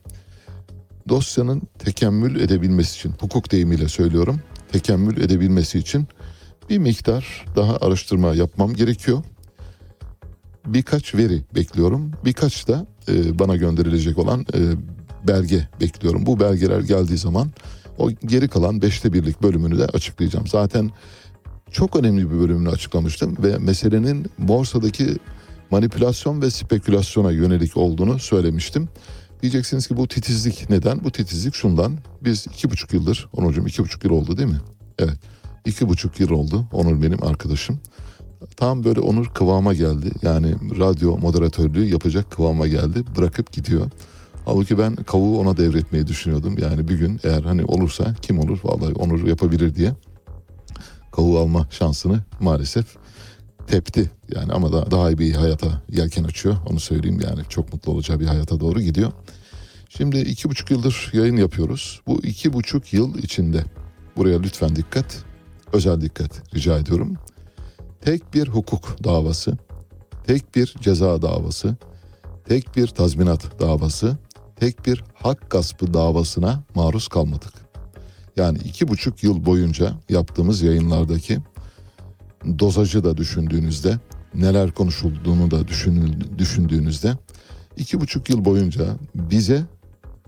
Dosyanın tekemmül edebilmesi için, hukuk deyimiyle söylüyorum, tekemmül edebilmesi için bir miktar daha araştırma yapmam gerekiyor. Birkaç veri bekliyorum. Birkaç da e, bana gönderilecek olan e, belge bekliyorum. Bu belgeler geldiği zaman o geri kalan beşte birlik bölümünü de açıklayacağım. Zaten çok önemli bir bölümünü açıklamıştım ve meselenin borsadaki manipülasyon ve spekülasyona yönelik olduğunu söylemiştim. Diyeceksiniz ki bu titizlik neden? Bu titizlik şundan. Biz iki buçuk yıldır, Onurcuğum iki buçuk yıl oldu değil mi? Evet. İki buçuk yıl oldu. Onur benim arkadaşım. Tam böyle Onur kıvama geldi. Yani radyo moderatörlüğü yapacak kıvama geldi. Bırakıp gidiyor. Halbuki ben kavuğu ona devretmeyi düşünüyordum. Yani bir gün eğer hani olursa kim olur vallahi Onur yapabilir diye. Kavuğu alma şansını maalesef tepti. Yani ama da daha iyi bir hayata yelken açıyor. Onu söyleyeyim yani çok mutlu olacağı bir hayata doğru gidiyor. Şimdi iki buçuk yıldır yayın yapıyoruz. Bu iki buçuk yıl içinde buraya lütfen dikkat, özel dikkat rica ediyorum. Tek bir hukuk davası, tek bir ceza davası, tek bir tazminat davası, tek bir hak gaspı davasına maruz kalmadık. Yani iki buçuk yıl boyunca yaptığımız yayınlardaki dozajı da düşündüğünüzde, neler konuşulduğunu da düşündüğünüzde iki buçuk yıl boyunca bize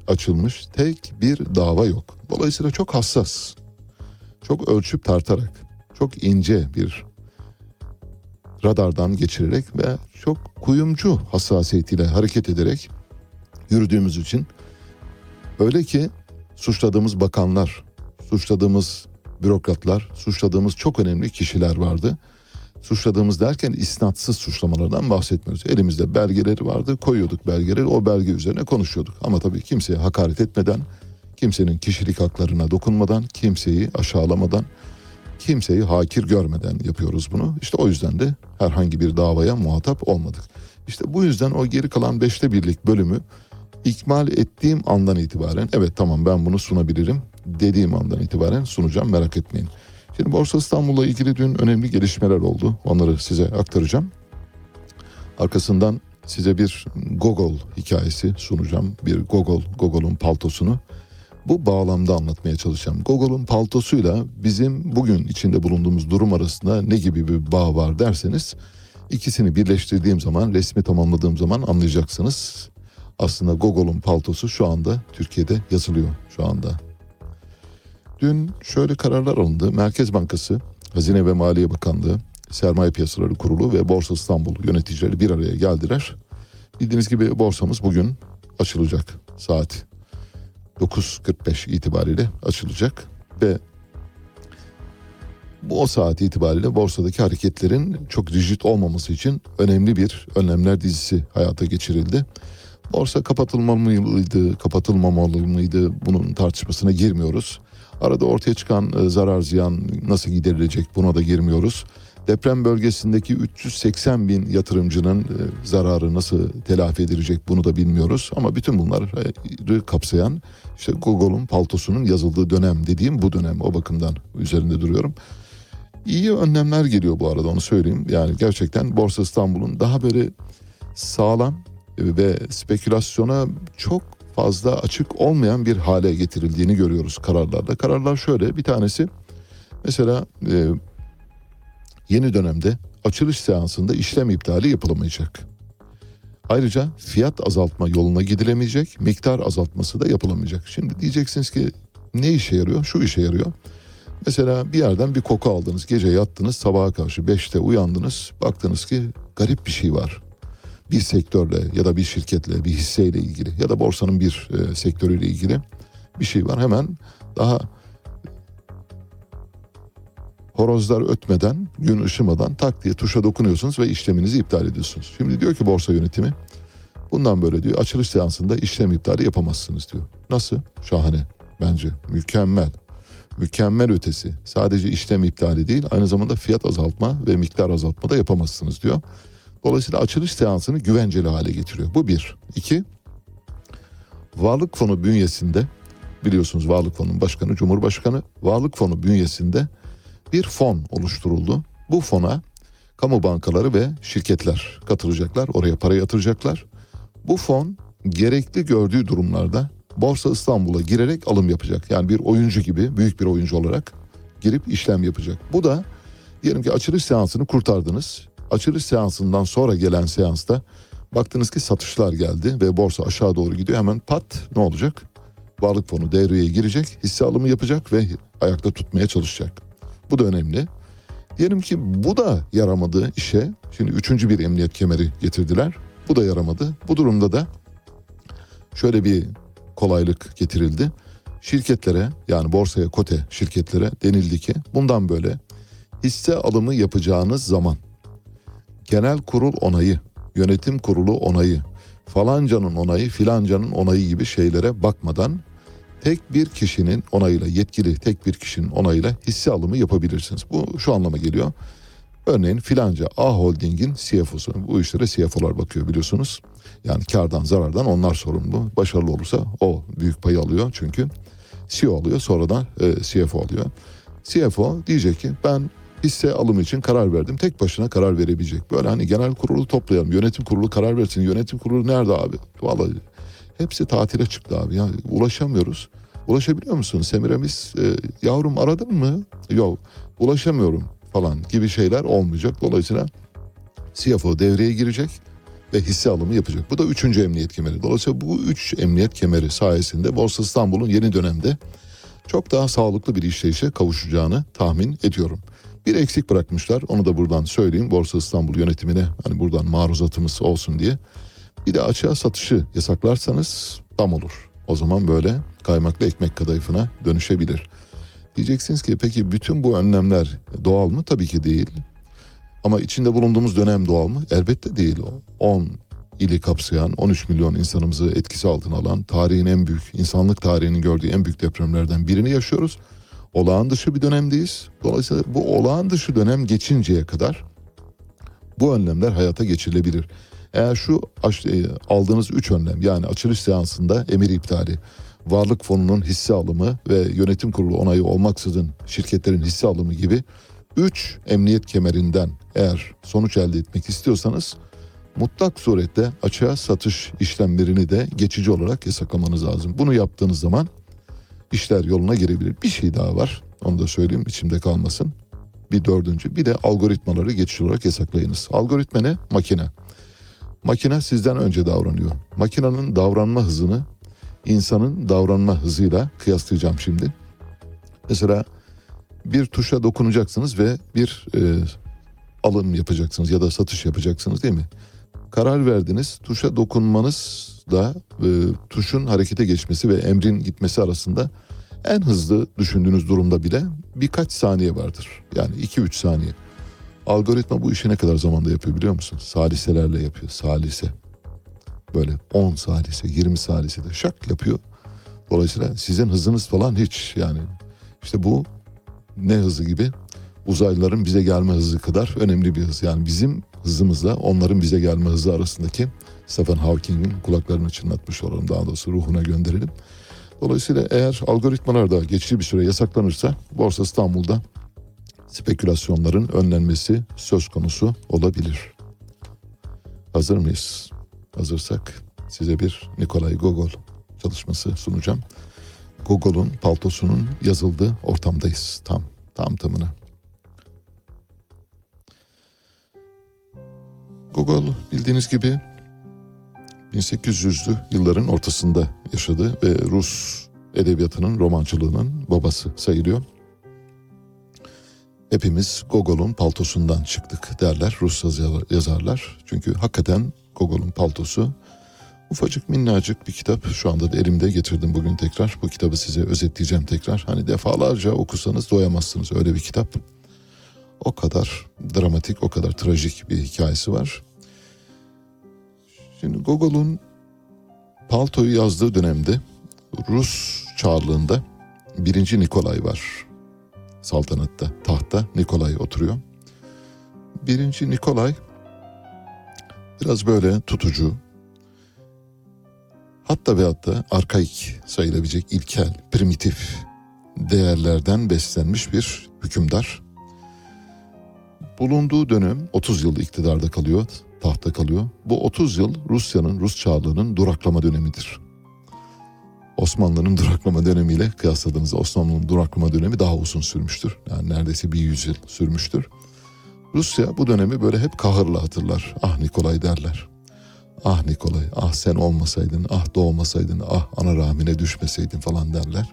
açılmış tek bir dava yok. Dolayısıyla çok hassas, çok ölçüp tartarak, çok ince bir radardan geçirerek ve çok kuyumcu hassasiyetiyle hareket ederek yürüdüğümüz için öyle ki suçladığımız bakanlar, suçladığımız bürokratlar, suçladığımız çok önemli kişiler vardı. Suçladığımız derken isnatsız suçlamalardan bahsetmiyoruz. Elimizde belgeleri vardı, koyuyorduk belgeleri, o belge üzerine konuşuyorduk. Ama tabii kimseye hakaret etmeden, kimsenin kişilik haklarına dokunmadan, kimseyi aşağılamadan, kimseyi hakir görmeden yapıyoruz bunu. İşte o yüzden de herhangi bir davaya muhatap olmadık. İşte bu yüzden o geri kalan beşte birlik bölümü ikmal ettiğim andan itibaren evet tamam ben bunu sunabilirim dediğim andan itibaren sunacağım merak etmeyin. Şimdi Borsa İstanbul'la ilgili dün önemli gelişmeler oldu. Onları size aktaracağım. Arkasından size bir Gogol hikayesi sunacağım. Bir Gogol, Gogol'un paltosunu. Bu bağlamda anlatmaya çalışacağım. Gogol'un paltosuyla bizim bugün içinde bulunduğumuz durum arasında ne gibi bir bağ var derseniz ikisini birleştirdiğim zaman, resmi tamamladığım zaman anlayacaksınız. Aslında Gogol'un paltosu şu anda Türkiye'de yazılıyor şu anda. Dün şöyle kararlar alındı. Merkez Bankası, Hazine ve Maliye Bakanlığı, Sermaye Piyasaları Kurulu ve Borsa İstanbul yöneticileri bir araya geldiler. Bildiğiniz gibi borsamız bugün açılacak saat 9.45 itibariyle açılacak ve bu o saat itibariyle borsadaki hareketlerin çok rigid olmaması için önemli bir önlemler dizisi hayata geçirildi. Borsa kapatılmalı mıydı, kapatılmamalı mıydı bunun tartışmasına girmiyoruz. Arada ortaya çıkan zarar ziyan nasıl giderilecek buna da girmiyoruz. Deprem bölgesindeki 380 bin yatırımcının e, zararı nasıl telafi edilecek bunu da bilmiyoruz. Ama bütün bunları kapsayan işte Gogol'un paltosunun yazıldığı dönem dediğim bu dönem o bakımdan üzerinde duruyorum. İyi önlemler geliyor bu arada onu söyleyeyim. Yani gerçekten Borsa İstanbul'un daha böyle sağlam ve spekülasyona çok fazla açık olmayan bir hale getirildiğini görüyoruz kararlarda. Kararlar şöyle bir tanesi mesela e, yeni dönemde açılış seansında işlem iptali yapılamayacak. Ayrıca fiyat azaltma yoluna gidilemeyecek, miktar azaltması da yapılamayacak. Şimdi diyeceksiniz ki ne işe yarıyor? Şu işe yarıyor. Mesela bir yerden bir koku aldınız, gece yattınız, sabaha karşı 5'te uyandınız, baktınız ki garip bir şey var. Bir sektörle ya da bir şirketle, bir hisseyle ilgili ya da borsanın bir e, sektörüyle ilgili bir şey var. Hemen daha horozlar ötmeden, gün ışımadan tak diye tuşa dokunuyorsunuz ve işleminizi iptal ediyorsunuz. Şimdi diyor ki borsa yönetimi bundan böyle diyor açılış seansında işlem iptali yapamazsınız diyor. Nasıl? Şahane bence mükemmel. Mükemmel ötesi. Sadece işlem iptali değil aynı zamanda fiyat azaltma ve miktar azaltma da yapamazsınız diyor. Dolayısıyla açılış seansını güvenceli hale getiriyor. Bu bir. İki, Varlık Fonu bünyesinde biliyorsunuz Varlık Fonu'nun başkanı Cumhurbaşkanı Varlık Fonu bünyesinde bir fon oluşturuldu. Bu fona kamu bankaları ve şirketler katılacaklar. Oraya para yatıracaklar. Bu fon gerekli gördüğü durumlarda Borsa İstanbul'a girerek alım yapacak. Yani bir oyuncu gibi büyük bir oyuncu olarak girip işlem yapacak. Bu da diyelim ki açılış seansını kurtardınız. Açılış seansından sonra gelen seansta baktınız ki satışlar geldi ve borsa aşağı doğru gidiyor. Hemen pat ne olacak? Varlık fonu devreye girecek, hisse alımı yapacak ve ayakta tutmaya çalışacak. Bu da önemli. Diyelim ki bu da yaramadı işe. Şimdi üçüncü bir emniyet kemeri getirdiler. Bu da yaramadı. Bu durumda da şöyle bir kolaylık getirildi. Şirketlere yani borsaya kote şirketlere denildi ki bundan böyle hisse alımı yapacağınız zaman genel kurul onayı, yönetim kurulu onayı, falancanın onayı, filancanın onayı gibi şeylere bakmadan tek bir kişinin onayıyla yetkili tek bir kişinin onayıyla hisse alımı yapabilirsiniz. Bu şu anlama geliyor. Örneğin filanca A Holding'in CFO'su bu işlere CFO'lar bakıyor biliyorsunuz. Yani kardan zarardan onlar sorumlu. Başarılı olursa o büyük payı alıyor çünkü CEO alıyor sonradan e, CFO alıyor. CFO diyecek ki ben hisse alımı için karar verdim. Tek başına karar verebilecek. Böyle hani genel kurulu toplayalım. Yönetim kurulu karar versin. Yönetim kurulu nerede abi? Vallahi hepsi tatile çıktı abi. Yani ulaşamıyoruz. Ulaşabiliyor musun? Semiramis e, yavrum aradın mı? Yok ulaşamıyorum falan gibi şeyler olmayacak. Dolayısıyla CFO devreye girecek ve hisse alımı yapacak. Bu da üçüncü emniyet kemeri. Dolayısıyla bu üç emniyet kemeri sayesinde Borsa İstanbul'un yeni dönemde çok daha sağlıklı bir işleyişe kavuşacağını tahmin ediyorum. Bir eksik bırakmışlar. Onu da buradan söyleyeyim. Borsa İstanbul yönetimine hani buradan maruzatımız olsun diye. Bir de açığa satışı yasaklarsanız tam olur. O zaman böyle kaymaklı ekmek kadayıfına dönüşebilir. Diyeceksiniz ki peki bütün bu önlemler doğal mı? Tabii ki değil. Ama içinde bulunduğumuz dönem doğal mı? Elbette değil. 10 ili kapsayan 13 milyon insanımızı etkisi altına alan tarihin en büyük, insanlık tarihinin gördüğü en büyük depremlerden birini yaşıyoruz. Olağan dışı bir dönemdeyiz. Dolayısıyla bu olağan dışı dönem geçinceye kadar bu önlemler hayata geçirilebilir. Eğer şu aldığınız üç önlem yani açılış seansında emir iptali, varlık fonunun hisse alımı ve yönetim kurulu onayı olmaksızın şirketlerin hisse alımı gibi üç emniyet kemerinden eğer sonuç elde etmek istiyorsanız mutlak surette açığa satış işlemlerini de geçici olarak yasaklamanız lazım. Bunu yaptığınız zaman işler yoluna girebilir. Bir şey daha var. Onu da söyleyeyim içimde kalmasın. Bir dördüncü. Bir de algoritmaları geçici olarak yasaklayınız. Algoritma ne? Makine. Makine sizden önce davranıyor. Makinenin davranma hızını insanın davranma hızıyla kıyaslayacağım şimdi. Mesela bir tuşa dokunacaksınız ve bir e, alım yapacaksınız ya da satış yapacaksınız değil mi? Karar verdiniz. Tuşa dokunmanızla e, tuşun harekete geçmesi ve emrin gitmesi arasında en hızlı düşündüğünüz durumda bile birkaç saniye vardır. Yani 2-3 saniye. Algoritma bu işi ne kadar zamanda yapıyor biliyor musun? Saliselerle yapıyor. Salise. Böyle 10 salise, 20 salise de şak yapıyor. Dolayısıyla sizin hızınız falan hiç yani. işte bu ne hızı gibi? uzaylıların bize gelme hızı kadar önemli bir hız. Yani bizim hızımızla onların bize gelme hızı arasındaki Stephen Hawking'in kulaklarını çınlatmış olalım. Daha doğrusu ruhuna gönderelim. Dolayısıyla eğer algoritmalar da geçici bir süre yasaklanırsa Borsa İstanbul'da spekülasyonların önlenmesi söz konusu olabilir. Hazır mıyız? Hazırsak size bir Nikolay Gogol çalışması sunacağım. Gogol'un paltosunun yazıldığı ortamdayız. Tam, tam tamına. Gogol bildiğiniz gibi 1800'lü yılların ortasında yaşadı ve Rus edebiyatının romancılığının babası sayılıyor. Hepimiz Gogol'un paltosundan çıktık derler Rus yazarlar. Çünkü hakikaten Gogol'un paltosu ufacık minnacık bir kitap. Şu anda da elimde getirdim bugün tekrar. Bu kitabı size özetleyeceğim tekrar. Hani defalarca okusanız doyamazsınız öyle bir kitap. O kadar dramatik, o kadar trajik bir hikayesi var. Şimdi Gogol'un Palto'yu yazdığı dönemde Rus çarlığında birinci Nikolay var. Saltanatta, tahta Nikolay oturuyor. Birinci Nikolay biraz böyle tutucu, hatta ve hatta arkaik sayılabilecek ilkel, primitif değerlerden beslenmiş bir hükümdar. Bulunduğu dönem 30 yıl iktidarda kalıyor, tahta kalıyor. Bu 30 yıl Rusya'nın, Rus çağlığının duraklama dönemidir. Osmanlı'nın duraklama dönemiyle kıyasladığınızda Osmanlı'nın duraklama dönemi daha uzun sürmüştür. Yani neredeyse bir yüzyıl sürmüştür. Rusya bu dönemi böyle hep kahırla hatırlar. Ah Nikolay derler. Ah Nikolay, ah sen olmasaydın, ah doğmasaydın, ah ana rahmine düşmeseydin falan derler.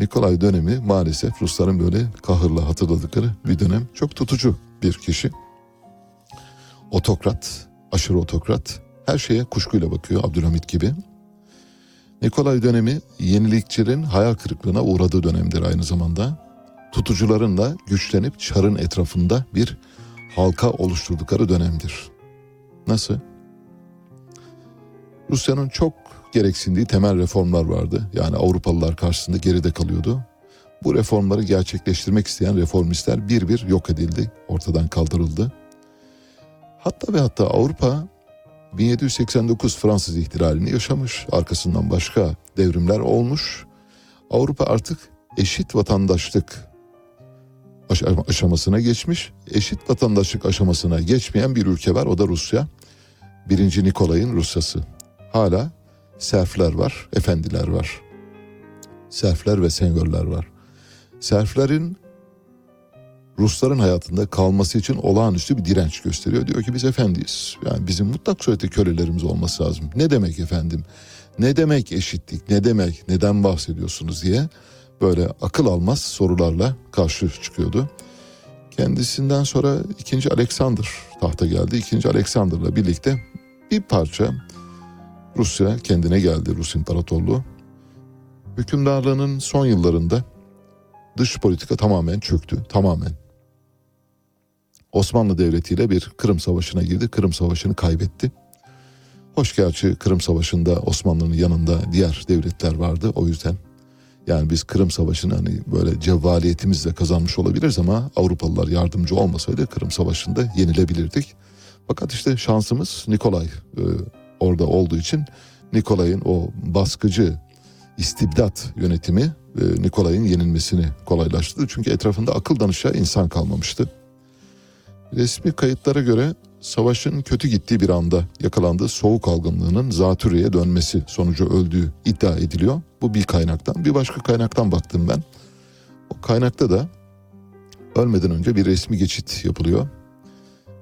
Nikolay dönemi maalesef Rusların böyle kahırla hatırladıkları bir dönem. Çok tutucu bir kişi. Otokrat, aşırı otokrat. Her şeye kuşkuyla bakıyor Abdülhamit gibi. Nikolay dönemi yenilikçilerin hayal kırıklığına uğradığı dönemdir aynı zamanda. Tutucuların da güçlenip çarın etrafında bir halka oluşturdukları dönemdir. Nasıl? Rusya'nın çok gereksindiği temel reformlar vardı. Yani Avrupalılar karşısında geride kalıyordu. Bu reformları gerçekleştirmek isteyen reformistler bir bir yok edildi, ortadan kaldırıldı. Hatta ve hatta Avrupa 1789 Fransız ihtilalini yaşamış. Arkasından başka devrimler olmuş. Avrupa artık eşit vatandaşlık aşamasına geçmiş. Eşit vatandaşlık aşamasına geçmeyen bir ülke var. O da Rusya. Birinci Nikolay'ın Rusyası. Hala serfler var, efendiler var. Serfler ve senyörler var. Serflerin Rusların hayatında kalması için olağanüstü bir direnç gösteriyor. Diyor ki biz efendiyiz. Yani bizim mutlak surette kölelerimiz olması lazım. Ne demek efendim? Ne demek eşitlik? Ne demek? Neden bahsediyorsunuz diye böyle akıl almaz sorularla karşı çıkıyordu. Kendisinden sonra ikinci Alexander tahta geldi. İkinci Alexander'la birlikte bir parça Rusya kendine geldi Rus İmparatorluğu. Hükümdarlığının son yıllarında dış politika tamamen çöktü. Tamamen. Osmanlı Devleti ile bir Kırım Savaşı'na girdi. Kırım Savaşı'nı kaybetti. Hoş gerçi Kırım Savaşı'nda Osmanlı'nın yanında diğer devletler vardı. O yüzden yani biz Kırım Savaşı'nı hani böyle cevvaliyetimizle kazanmış olabiliriz ama Avrupalılar yardımcı olmasaydı Kırım Savaşı'nda yenilebilirdik. Fakat işte şansımız Nikolay e, orada olduğu için Nikolay'ın o baskıcı istibdat yönetimi e, Nikolay'ın yenilmesini kolaylaştırdı. Çünkü etrafında akıl danışa insan kalmamıştı. Resmi kayıtlara göre savaşın kötü gittiği bir anda yakalandığı soğuk algınlığının zatürreye dönmesi sonucu öldüğü iddia ediliyor. Bu bir kaynaktan. Bir başka kaynaktan baktım ben. O kaynakta da ölmeden önce bir resmi geçit yapılıyor.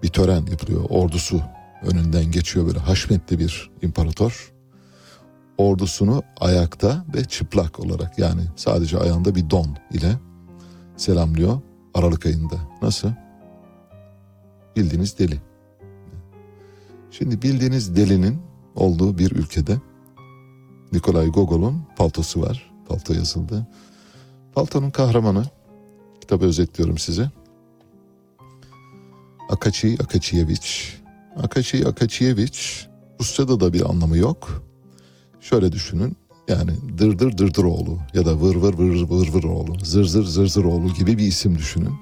Bir tören yapılıyor. Ordusu önünden geçiyor böyle haşmetli bir imparator. Ordusunu ayakta ve çıplak olarak yani sadece ayağında bir don ile selamlıyor Aralık ayında. Nasıl? Bildiğiniz deli. Şimdi bildiğiniz delinin olduğu bir ülkede Nikolay Gogol'un paltosu var. Palto yazıldı. Paltonun kahramanı kitabı özetliyorum size. Akaçi Akaçiyevich. Akaçi Akaçiyevich Rusça'da da bir anlamı yok. Şöyle düşünün yani dırdır dırdır oğlu ya da vır vır vır vır vır oğlu, zır zır zır zır oğlu gibi bir isim düşünün.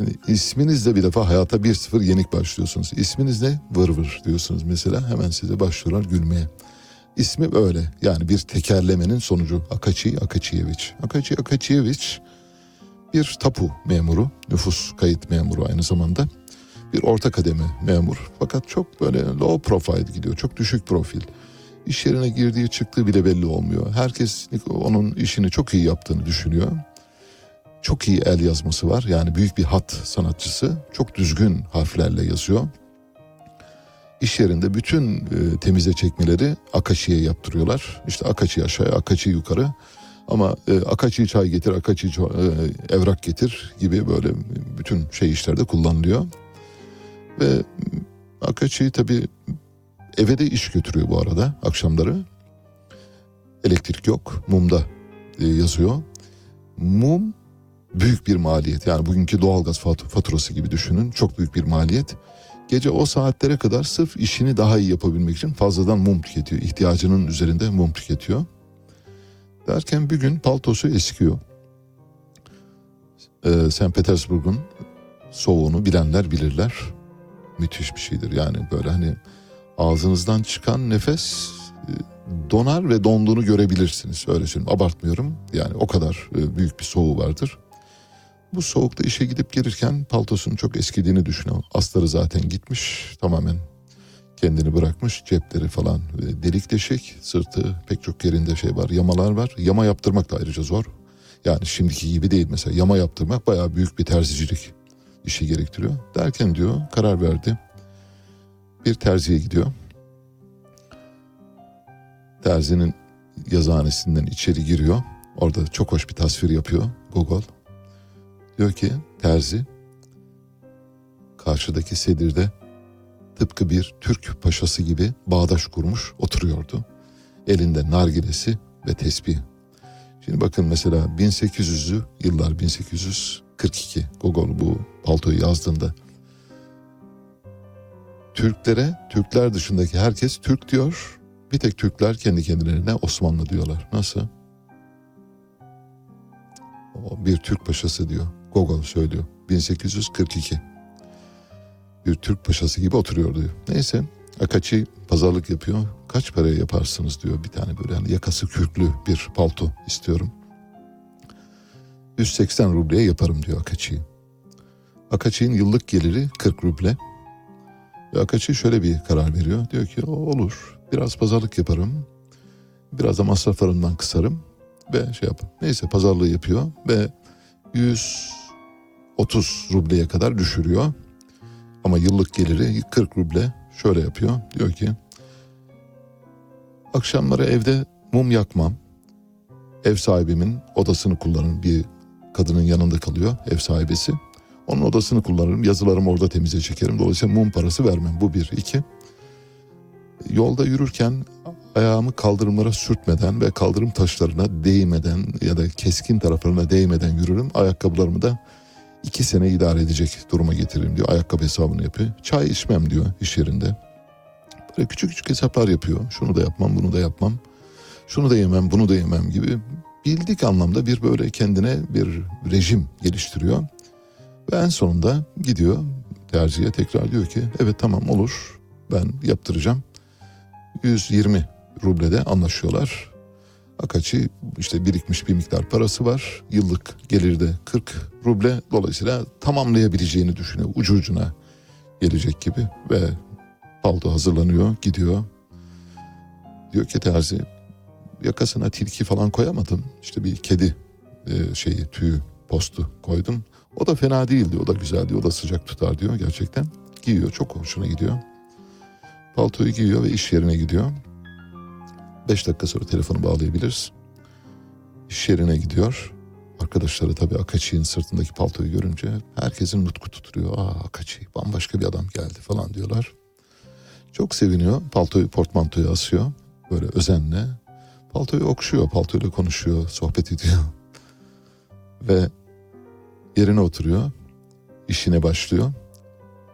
Şimdi isminizle bir defa hayata 1-0 yenik başlıyorsunuz. İsminiz ne? Vır vır diyorsunuz mesela. Hemen size başlıyorlar gülmeye. İsmi öyle. Yani bir tekerlemenin sonucu. Akaçi Akaçiyeviç. Akaçi Akaçiyeviç bir tapu memuru, nüfus kayıt memuru aynı zamanda. Bir orta kademe memur. Fakat çok böyle low profile gidiyor. Çok düşük profil. İş yerine girdiği çıktığı bile belli olmuyor. Herkes onun işini çok iyi yaptığını düşünüyor. Çok iyi el yazması var. Yani büyük bir hat sanatçısı. Çok düzgün harflerle yazıyor. İş yerinde bütün e, temize çekmeleri Akaçi'ye yaptırıyorlar. İşte Akaçi aşağı, Akaçi yukarı. Ama e, Akaçi çay getir, Akaçi ço- e, evrak getir gibi böyle bütün şey işlerde kullanılıyor. Ve Akaçi tabii eve de iş götürüyor bu arada akşamları. Elektrik yok, mumda e, yazıyor. Mum büyük bir maliyet. Yani bugünkü doğalgaz fat- faturası gibi düşünün. Çok büyük bir maliyet. Gece o saatlere kadar sırf işini daha iyi yapabilmek için fazladan mum tüketiyor. İhtiyacının üzerinde mum tüketiyor. Derken bir gün paltosu eskiyor. Ee, St. Petersburg'un soğuğunu bilenler bilirler. Müthiş bir şeydir yani böyle hani ağzınızdan çıkan nefes e, donar ve donduğunu görebilirsiniz. Öyle söyleyeyim abartmıyorum. Yani o kadar e, büyük bir soğuğu vardır. Bu soğukta işe gidip gelirken paltosunun çok eskidiğini düşünüyor. Astarı zaten gitmiş tamamen kendini bırakmış. Cepleri falan e, delik deşik, sırtı pek çok yerinde şey var, yamalar var. Yama yaptırmak da ayrıca zor. Yani şimdiki gibi değil mesela yama yaptırmak bayağı büyük bir terzicilik işi gerektiriyor. Derken diyor karar verdi. Bir terziye gidiyor. Terzinin yazıhanesinden içeri giriyor. Orada çok hoş bir tasvir yapıyor Gogol. Diyor ki terzi karşıdaki sedirde tıpkı bir Türk paşası gibi bağdaş kurmuş oturuyordu. Elinde nargilesi ve tesbih. Şimdi bakın mesela 1800'lü yıllar 1842 Gogol bu paltoyu yazdığında Türklere Türkler dışındaki herkes Türk diyor. Bir tek Türkler kendi kendilerine Osmanlı diyorlar. Nasıl? O bir Türk paşası diyor. Gogol söylüyor. 1842. Bir Türk paşası gibi oturuyor diyor. Neyse Akaçi pazarlık yapıyor. Kaç paraya yaparsınız diyor bir tane böyle hani yakası kürklü bir palto istiyorum. 180 rubleye yaparım diyor Akaçi. Akaçi'nin yıllık geliri 40 ruble. Ve Akaçi şöyle bir karar veriyor. Diyor ki "O olur biraz pazarlık yaparım. Biraz da masraflarımdan kısarım ve şey yap. Neyse pazarlığı yapıyor ve 130 rubleye kadar düşürüyor. Ama yıllık geliri 40 ruble şöyle yapıyor. Diyor ki akşamları evde mum yakmam. Ev sahibimin odasını kullanırım. Bir kadının yanında kalıyor ev sahibesi. Onun odasını kullanırım. Yazılarımı orada temize çekerim. Dolayısıyla mum parası vermem. Bu bir. iki. Yolda yürürken ayağımı kaldırımlara sürtmeden ve kaldırım taşlarına değmeden ya da keskin taraflarına değmeden yürürüm. Ayakkabılarımı da iki sene idare edecek duruma getiririm diyor. Ayakkabı hesabını yapıyor. Çay içmem diyor iş yerinde. Böyle küçük küçük hesaplar yapıyor. Şunu da yapmam, bunu da yapmam. Şunu da yemem, bunu da yemem gibi bildik anlamda bir böyle kendine bir rejim geliştiriyor. Ve en sonunda gidiyor terziye tekrar diyor ki evet tamam olur ben yaptıracağım. 120 rublede anlaşıyorlar. Akaçi işte birikmiş bir miktar parası var. Yıllık geliri de 40 ruble. Dolayısıyla tamamlayabileceğini düşünüyor. Ucu ucuna gelecek gibi ve palto hazırlanıyor gidiyor. Diyor ki terzi yakasına tilki falan koyamadım. İşte bir kedi e, şeyi tüyü postu koydum. O da fena değildi. O da güzeldi. O da sıcak tutar diyor gerçekten. Giyiyor. Çok hoşuna gidiyor. Paltoyu giyiyor ve iş yerine gidiyor. Beş dakika sonra telefonu bağlayabiliriz. İş yerine gidiyor. Arkadaşları tabii Akaçi'nin sırtındaki paltoyu görünce herkesin nutku tutuyor. Aa Akaçi bambaşka bir adam geldi falan diyorlar. Çok seviniyor. Paltoyu portmantoya asıyor. Böyle özenle. Paltoyu okşuyor. Paltoyla konuşuyor. Sohbet ediyor. Ve yerine oturuyor. işine başlıyor.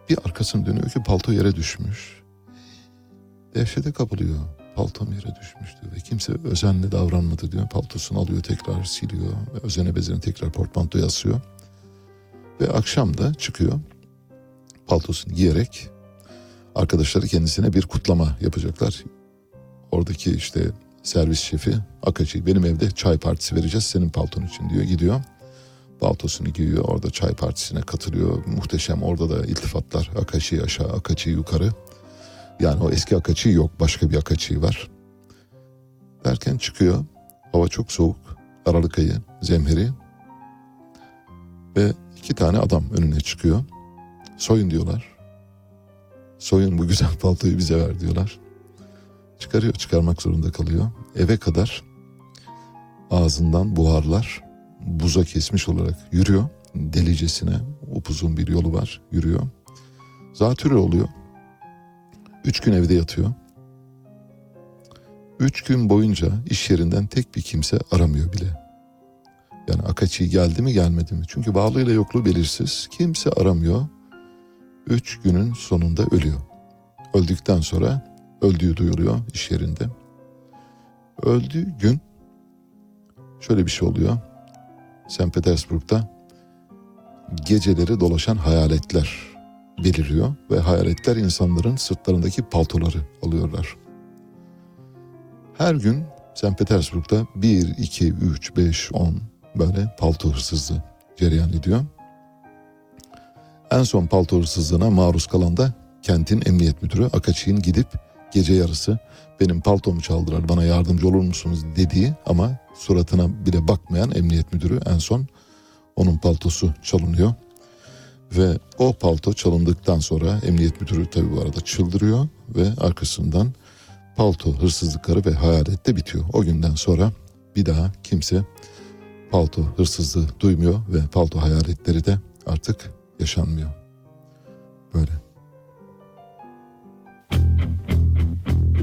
Bir arkasını dönüyor ki palto yere düşmüş. Dehşete kapılıyor. Paltom yere düşmüş diyor. Ve kimse özenle davranmadı diyor. Paltosunu alıyor tekrar siliyor. Ve özene bezene tekrar portmantoya asıyor. Ve akşam da çıkıyor paltosunu giyerek arkadaşları kendisine bir kutlama yapacaklar. Oradaki işte servis şefi Akaçı benim evde çay partisi vereceğiz senin palton için diyor gidiyor. Paltosunu giyiyor orada çay partisine katılıyor muhteşem orada da iltifatlar Akaçı aşağı Akaçı yukarı. Yani o eski Akaçı yok başka bir Akaçı var. Derken çıkıyor hava çok soğuk Aralık ayı zemheri ve iki tane adam önüne çıkıyor. Soyun diyorlar. Soyun bu güzel paltoyu bize ver diyorlar. Çıkarıyor çıkarmak zorunda kalıyor. Eve kadar ağzından buharlar buza kesmiş olarak yürüyor. Delicesine upuzun bir yolu var yürüyor. Zatürre oluyor. Üç gün evde yatıyor. Üç gün boyunca iş yerinden tek bir kimse aramıyor bile. Yani Akaçi geldi mi gelmedi mi? Çünkü bağlıyla yokluğu belirsiz. Kimse aramıyor. Üç günün sonunda ölüyor. Öldükten sonra öldüğü duyuluyor iş yerinde. Öldüğü gün şöyle bir şey oluyor. St. Petersburg'da geceleri dolaşan hayaletler beliriyor ve hayaletler insanların sırtlarındaki paltoları alıyorlar. Her gün St. Petersburg'da 1, 2, 3, 5, 10 böyle palto hırsızlığı cereyan ediyor. En son palto hırsızlığına maruz kalan da kentin emniyet müdürü Akaçi'nin gidip gece yarısı benim paltomu çaldılar bana yardımcı olur musunuz dediği ama suratına bile bakmayan emniyet müdürü en son onun paltosu çalınıyor. Ve o palto çalındıktan sonra emniyet müdürü tabii bu arada çıldırıyor ve arkasından palto hırsızlıkları ve hayalet de bitiyor. O günden sonra bir daha kimse palto hırsızlığı duymuyor ve palto hayaletleri de artık yaşanmıyor. Böyle.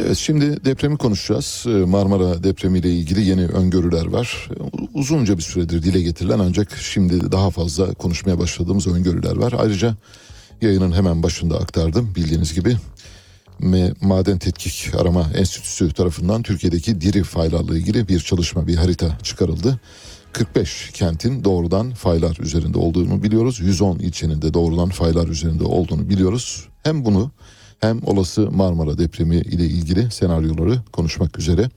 Evet şimdi depremi konuşacağız. Ee, Marmara depremiyle ilgili yeni öngörüler var. Uzunca bir süredir dile getirilen ancak şimdi daha fazla konuşmaya başladığımız öngörüler var. Ayrıca yayının hemen başında aktardım bildiğiniz gibi. Maden Tetkik Arama Enstitüsü tarafından Türkiye'deki diri faylarla ilgili bir çalışma, bir harita çıkarıldı. 45 kentin doğrudan faylar üzerinde olduğunu biliyoruz. 110 ilçenin de doğrudan faylar üzerinde olduğunu biliyoruz. Hem bunu hem olası Marmara depremi ile ilgili senaryoları konuşmak üzere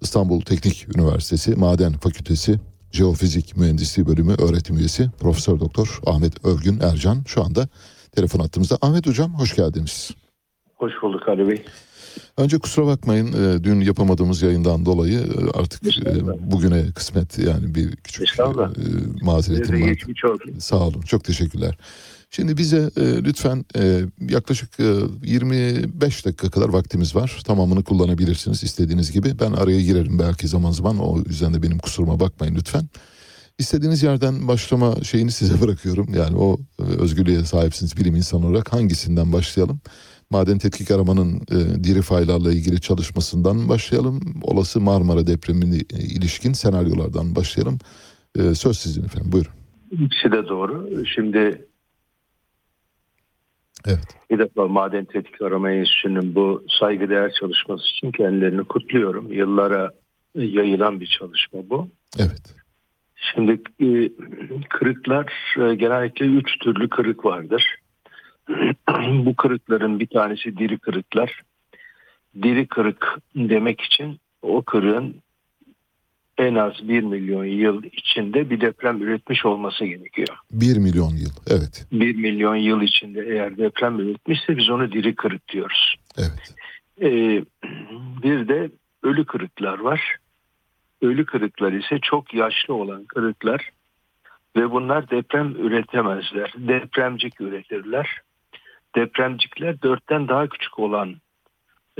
İstanbul Teknik Üniversitesi Maden Fakültesi Jeofizik Mühendisliği Bölümü öğretim üyesi Profesör Doktor Ahmet Örgün Ercan şu anda telefon attığımızda. Ahmet Hocam hoş geldiniz. Hoş bulduk Ali Bey. Önce kusura bakmayın e, dün yapamadığımız yayından dolayı e, artık e, bugüne kısmet yani bir küçük mazeretim var. Sağ olun çok teşekkürler. Şimdi bize e, lütfen e, yaklaşık e, 25 dakika kadar vaktimiz var. Tamamını kullanabilirsiniz istediğiniz gibi. Ben araya girerim belki zaman zaman. O yüzden de benim kusuruma bakmayın lütfen. İstediğiniz yerden başlama şeyini size bırakıyorum. Yani o e, özgürlüğe sahipsiniz bilim insanı olarak. Hangisinden başlayalım? Maden Tetkik Aramanın e, diri faylarla ilgili çalışmasından başlayalım. Olası Marmara depremine ilişkin senaryolardan başlayalım. E, söz sizin efendim buyurun. İkisi de doğru. Şimdi Evet. Bir defa Maden Tetkik Arama Enstitüsü'nün bu saygıdeğer çalışması için kendilerini kutluyorum. Yıllara yayılan bir çalışma bu. Evet. Şimdi e, kırıklar e, genellikle üç türlü kırık vardır. bu kırıkların bir tanesi diri kırıklar. Diri kırık demek için o kırığın en az 1 milyon yıl içinde bir deprem üretmiş olması gerekiyor. 1 milyon yıl evet. 1 milyon yıl içinde eğer deprem üretmişse biz onu diri kırık diyoruz. Evet. Ee, bir de ölü kırıklar var. ölü kırıklar ise çok yaşlı olan kırıklar ve bunlar deprem üretemezler. Depremcik üretirler. Depremcikler dörtten daha küçük olan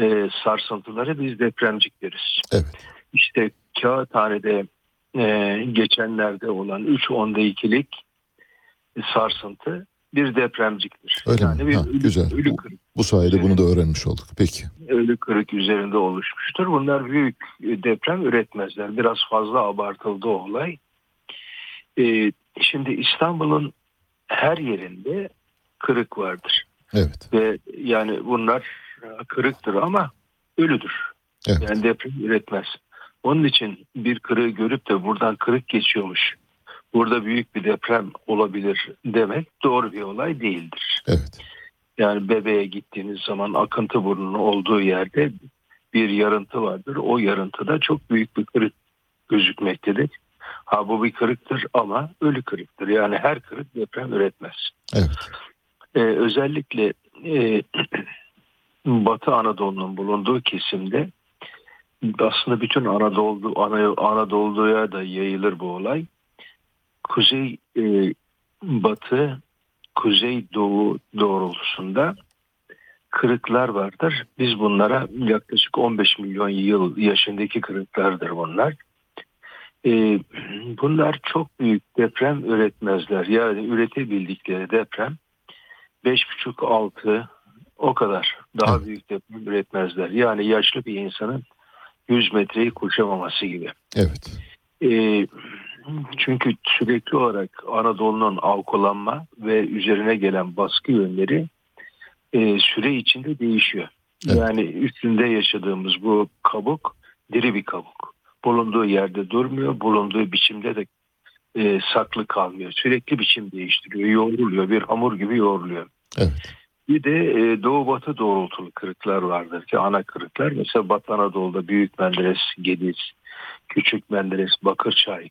e, sarsıntıları biz depremcik deriz. Evet. İşte kağıthanede e, geçenlerde olan 3 onda ikilik sarsıntı bir depremciktir. Öyle yani mi? bir Ha, ölü, güzel. ölü Bu, kırık, bu sayede bunu da öğrenmiş olduk. Peki. ölü kırık üzerinde oluşmuştur. Bunlar büyük deprem üretmezler. Biraz fazla abartıldı o olay. E, şimdi İstanbul'un her yerinde kırık vardır. Evet. Ve yani bunlar kırıktır ama ölüdür. Evet. Yani deprem üretmez. Onun için bir kırığı görüp de buradan kırık geçiyormuş. Burada büyük bir deprem olabilir demek doğru bir olay değildir. Evet. Yani bebeğe gittiğiniz zaman akıntı burnunun olduğu yerde bir yarıntı vardır. O yarıntıda çok büyük bir kırık gözükmektedir. Ha bu bir kırıktır ama ölü kırıktır. Yani her kırık deprem üretmez. Evet. Ee, özellikle e, Batı Anadolu'nun bulunduğu kesimde aslında bütün Anadolu Ana- Anadolu'ya da yayılır bu olay. Kuzey e, batı kuzey doğu doğrultusunda kırıklar vardır. Biz bunlara yaklaşık 15 milyon yıl yaşındaki kırıklardır bunlar. E, bunlar çok büyük deprem üretmezler. Yani üretebildikleri deprem 5,5-6 o kadar. Daha büyük deprem üretmezler. Yani yaşlı bir insanın 100 metreyi koşamaması gibi. Evet. E, çünkü sürekli olarak Anadolu'nun avkolanma ve üzerine gelen baskı yönleri e, süre içinde değişiyor. Yani üstünde yaşadığımız bu kabuk diri bir kabuk. Bulunduğu yerde durmuyor, bulunduğu biçimde de e, saklı kalmıyor. Sürekli biçim değiştiriyor, yoğruluyor, bir hamur gibi yoğruluyor. Bir de e, doğu batı doğrultulu kırıklar vardır ki ana kırıklar. Mesela Batı Anadolu'da Büyük Menderes, Gediz, Küçük Menderes, Bakırçay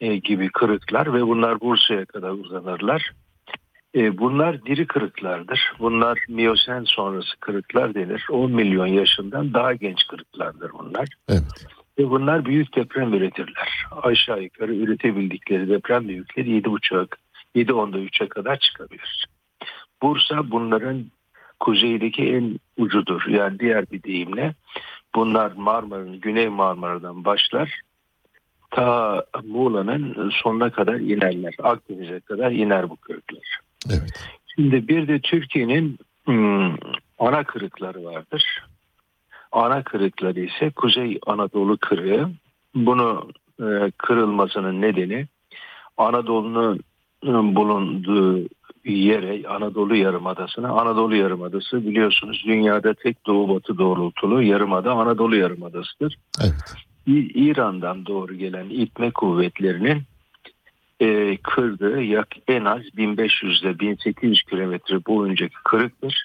e, gibi kırıklar ve bunlar Bursa'ya kadar uzanırlar. E, bunlar diri kırıklardır. Bunlar miyosen sonrası kırıklar denir. 10 milyon yaşından daha genç kırıklardır bunlar. Evet. Ve bunlar büyük deprem üretirler. Aşağı yukarı üretebildikleri deprem büyükleri 7,5 7.10'da 3'e kadar çıkabilir. Bursa bunların kuzeydeki en ucudur. Yani diğer bir deyimle bunlar Marmara'nın, Güney Marmara'dan başlar. Ta Muğla'nın sonuna kadar inerler. Akdeniz'e kadar iner bu kırıklar. Evet. Şimdi bir de Türkiye'nin hmm, ana kırıkları vardır. Ana kırıkları ise Kuzey Anadolu kırığı. Bunu e, kırılmasının nedeni Anadolu'nun bulunduğu yere Anadolu Yarımadası'na Anadolu Yarımadası biliyorsunuz dünyada tek doğu batı doğrultulu yarımada Anadolu Yarımadası'dır. İ- İran'dan doğru gelen itme kuvvetlerinin e, kırdığı yak en az 1500 ile 1800 kilometre boyuncaki kırıktır.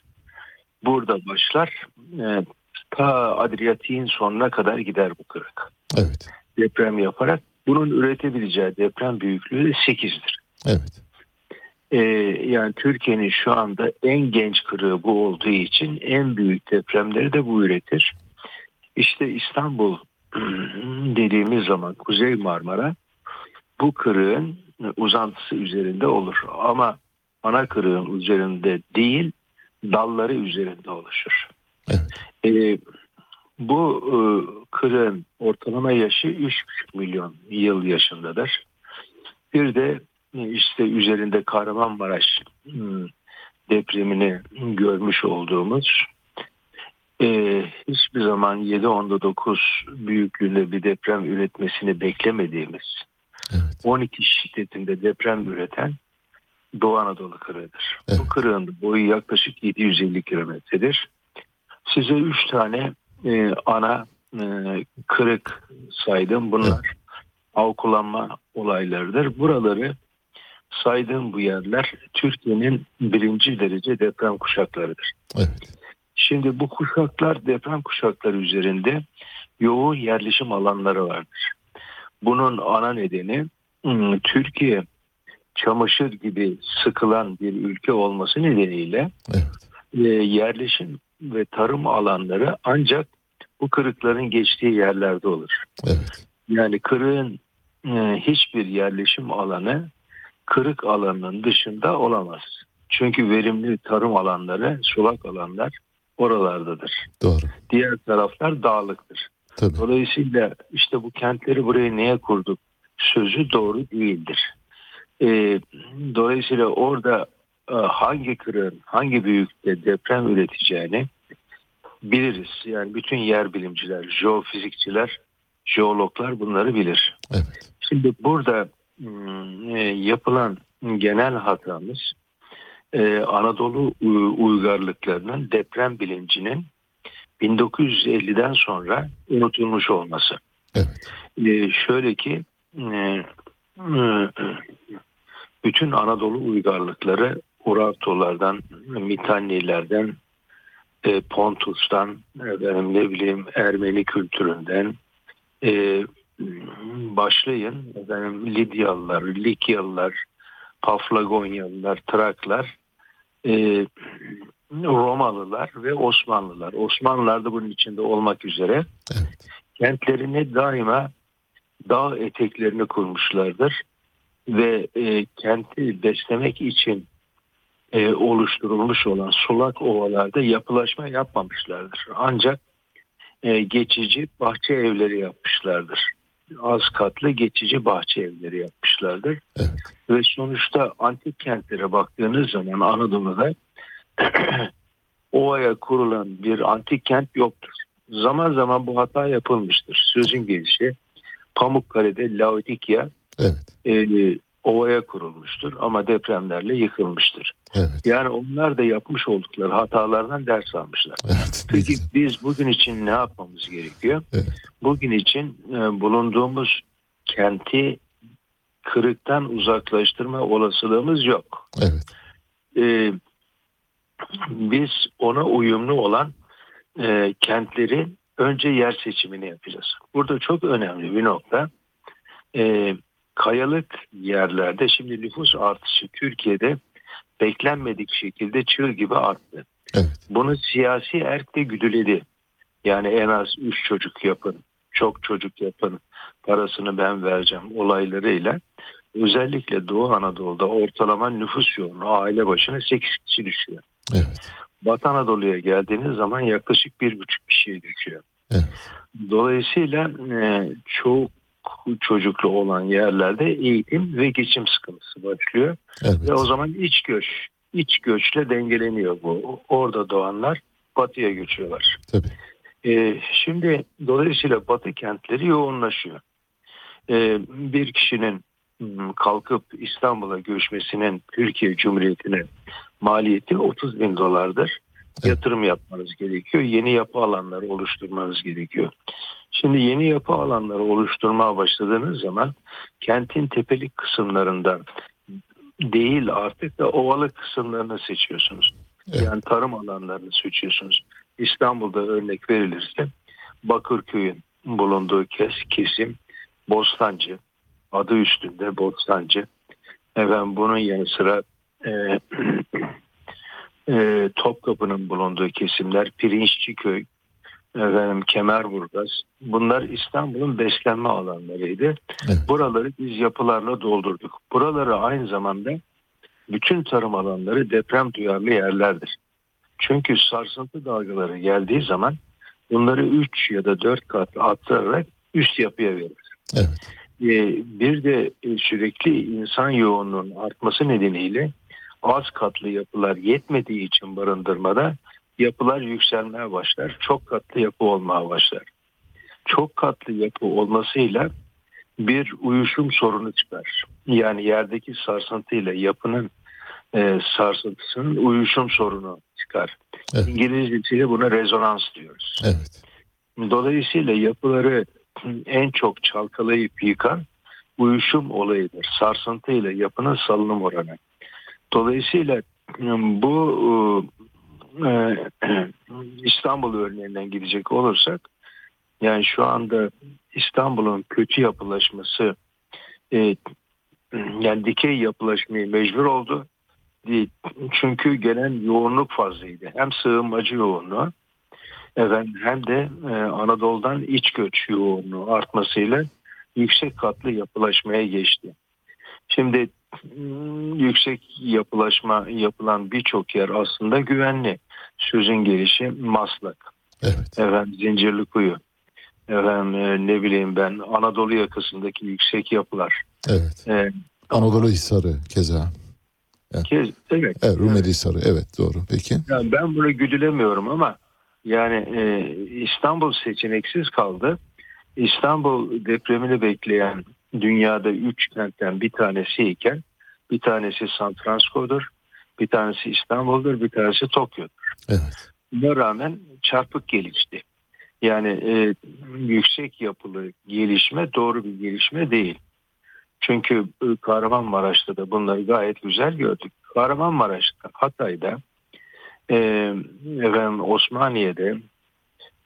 Burada başlar e, ta Adriyatik'in sonuna kadar gider bu kırık. Evet. Deprem yaparak bunun üretebileceği deprem büyüklüğü de 8'dir. Evet. Ee, yani Türkiye'nin şu anda en genç kırığı bu olduğu için en büyük depremleri de bu üretir. İşte İstanbul dediğimiz zaman Kuzey Marmara bu kırığın uzantısı üzerinde olur. Ama ana kırığın üzerinde değil dalları üzerinde oluşur. Ee, bu e, kırığın ortalama yaşı 3,5 milyon yıl yaşındadır. Bir de işte üzerinde Kahramanmaraş depremini görmüş olduğumuz e, hiçbir zaman 7.9 büyüklüğünde bir deprem üretmesini beklemediğimiz 12 şiddetinde deprem üreten Doğu Anadolu kırığıdır. Bu kırığın boyu yaklaşık 750 kilometredir. Size 3 tane e, ana e, kırık saydım. Bunlar av kullanma olaylarıdır. Buraları saydığım bu yerler Türkiye'nin birinci derece deprem kuşaklarıdır. Şimdi bu kuşaklar deprem kuşakları üzerinde yoğun yerleşim alanları vardır. Bunun ana nedeni hmm, Türkiye çamaşır gibi sıkılan bir ülke olması nedeniyle e, yerleşim ve tarım alanları ancak bu kırıkların geçtiği yerlerde olur. Yani kırığın e, hiçbir yerleşim alanı kırık alanının dışında olamaz. Çünkü verimli tarım alanları, sulak alanlar oralardadır. Doğru. Diğer taraflar dağlıktır. Tabii. Dolayısıyla işte bu kentleri buraya niye kurduk sözü doğru değildir. Ee, dolayısıyla orada e, hangi kırığın hangi büyüklükte deprem üreteceğini biliriz. Yani bütün yer bilimciler, jeofizikçiler, jeologlar bunları bilir. Evet. Şimdi burada e, yapılan genel hatamız e, Anadolu u- uygarlıklarının deprem bilincinin 1950'den sonra unutulmuş olması. E, şöyle ki e, e, bütün Anadolu uygarlıkları Urartulardan, Mitannilerden, e, Pontus'tan, efendim, ne bileyim Ermeni kültüründen e, başlayın efendim, Lidyalılar, Likyalılar, Paflagonyalılar, Traklar, e, Romalılar ve Osmanlılar. Osmanlılar da bunun içinde olmak üzere kentlerini daima dağ eteklerini kurmuşlardır ve e, kenti beslemek için e, oluşturulmuş olan sulak ovalarda yapılaşma yapmamışlardır. Ancak e, geçici bahçe evleri yapmışlardır. Az katlı geçici bahçe evleri yapmışlardır. Ve sonuçta antik kentlere baktığınız zaman Anadolu'da ovaya kurulan bir antik kent yoktur. Zaman zaman bu hata yapılmıştır. Sözün gelişi Pamukkale'de Laodikya e, ovaya kurulmuştur ama depremlerle yıkılmıştır. Yani onlar da yapmış oldukları hatalardan ders almışlar. Peki biz bugün için ne yapmamız gerekiyor? Bugün için e, bulunduğumuz kenti kırıktan uzaklaştırma olasılığımız yok. E, biz ona uyumlu olan e, kentleri önce yer seçimini yapacağız. Burada çok önemli bir nokta. E, kayalık yerlerde şimdi nüfus artışı Türkiye'de beklenmedik şekilde çığ gibi arttı. Bunu siyasi erk de güdüledi. Yani en az 3 çocuk yapın, çok çocuk yapın, parasını ben vereceğim olaylarıyla özellikle Doğu Anadolu'da ortalama nüfus yoğunluğu aile başına 8 kişi düşüyor. Batı Anadolu'ya geldiğiniz zaman yaklaşık bir buçuk kişiye düşüyor. Dolayısıyla e, çok çocuklu olan yerlerde eğitim ve geçim sıkıntısı başlıyor. Ve o zaman iç göç, iç göçle dengeleniyor bu. Orada doğanlar batıya göçüyorlar. E, şimdi dolayısıyla batı kentleri yoğunlaşıyor. E, bir kişinin m, kalkıp İstanbul'a göçmesinin Türkiye Cumhuriyeti'ne maliyeti 30 bin dolardır. Yatırım yapmanız gerekiyor. Yeni yapı alanları oluşturmanız gerekiyor. Şimdi yeni yapı alanları oluşturmaya başladığınız zaman kentin tepelik kısımlarından değil artık da ovalık kısımlarını seçiyorsunuz. Yani tarım alanlarını seçiyorsunuz. İstanbul'da örnek verilirse Bakırköy'ün bulunduğu kes, kesim Bostancı adı üstünde Bostancı. Efendim bunun yanı sıra e, e, Topkapı'nın bulunduğu kesimler Pirinççiköy, efendim Kemerburgaz. Bunlar İstanbul'un beslenme alanlarıydı. Buraları biz yapılarla doldurduk. Buraları aynı zamanda bütün tarım alanları deprem duyarlı yerlerdir. Çünkü sarsıntı dalgaları geldiği zaman bunları 3 ya da 4 kat arttırarak üst yapıya verir. Ee, bir de e, sürekli insan yoğunluğunun artması nedeniyle az katlı yapılar yetmediği için barındırmada yapılar yükselmeye başlar. Çok katlı yapı olmaya başlar. Çok katlı yapı olmasıyla bir uyuşum sorunu çıkar. Yani yerdeki sarsıntıyla yapının e, sarsıntısının uyuşum sorunu çıkar. İngilizcesiyle buna rezonans diyoruz. Dolayısıyla yapıları en çok çalkalayıp yıkan uyuşum olayıdır. Sarsıntıyla yapının salınım oranı. Dolayısıyla bu e, İstanbul örneğinden gidecek olursak yani şu anda İstanbul'un kötü yapılaşması e, yani dikey yapılaşmayı mecbur oldu. Çünkü gelen yoğunluk fazlaydı. Hem sığınmacı yoğunluğu efendim, hem de e, Anadolu'dan iç göç yoğunluğu artmasıyla yüksek katlı yapılaşmaya geçti. Şimdi yüksek yapılaşma yapılan birçok yer aslında güvenli. Sözün gelişi Maslak, Evet. efendim Zincirlikuyu, efendim e, ne bileyim ben Anadolu yakasındaki yüksek yapılar. Evet. E, Anadolu Hisarı keza. Kez, evet. Evet, Rumeli Hisarı. Evet doğru. Peki. Yani ben bunu güdülemiyorum ama yani e, İstanbul seçeneksiz kaldı. İstanbul depremini bekleyen dünyada üç kentten bir tanesiyken bir tanesi San Francisco'dur, bir tanesi İstanbul'dur, bir tanesi Tokyo'dur. Evet. Buna rağmen çarpık gelişti. Yani e, yüksek yapılı gelişme doğru bir gelişme değil. Çünkü e, Kahramanmaraş'ta da bunları gayet güzel gördük. Kahramanmaraş'ta, Hatay'da, e, efendim Osmaniye'de,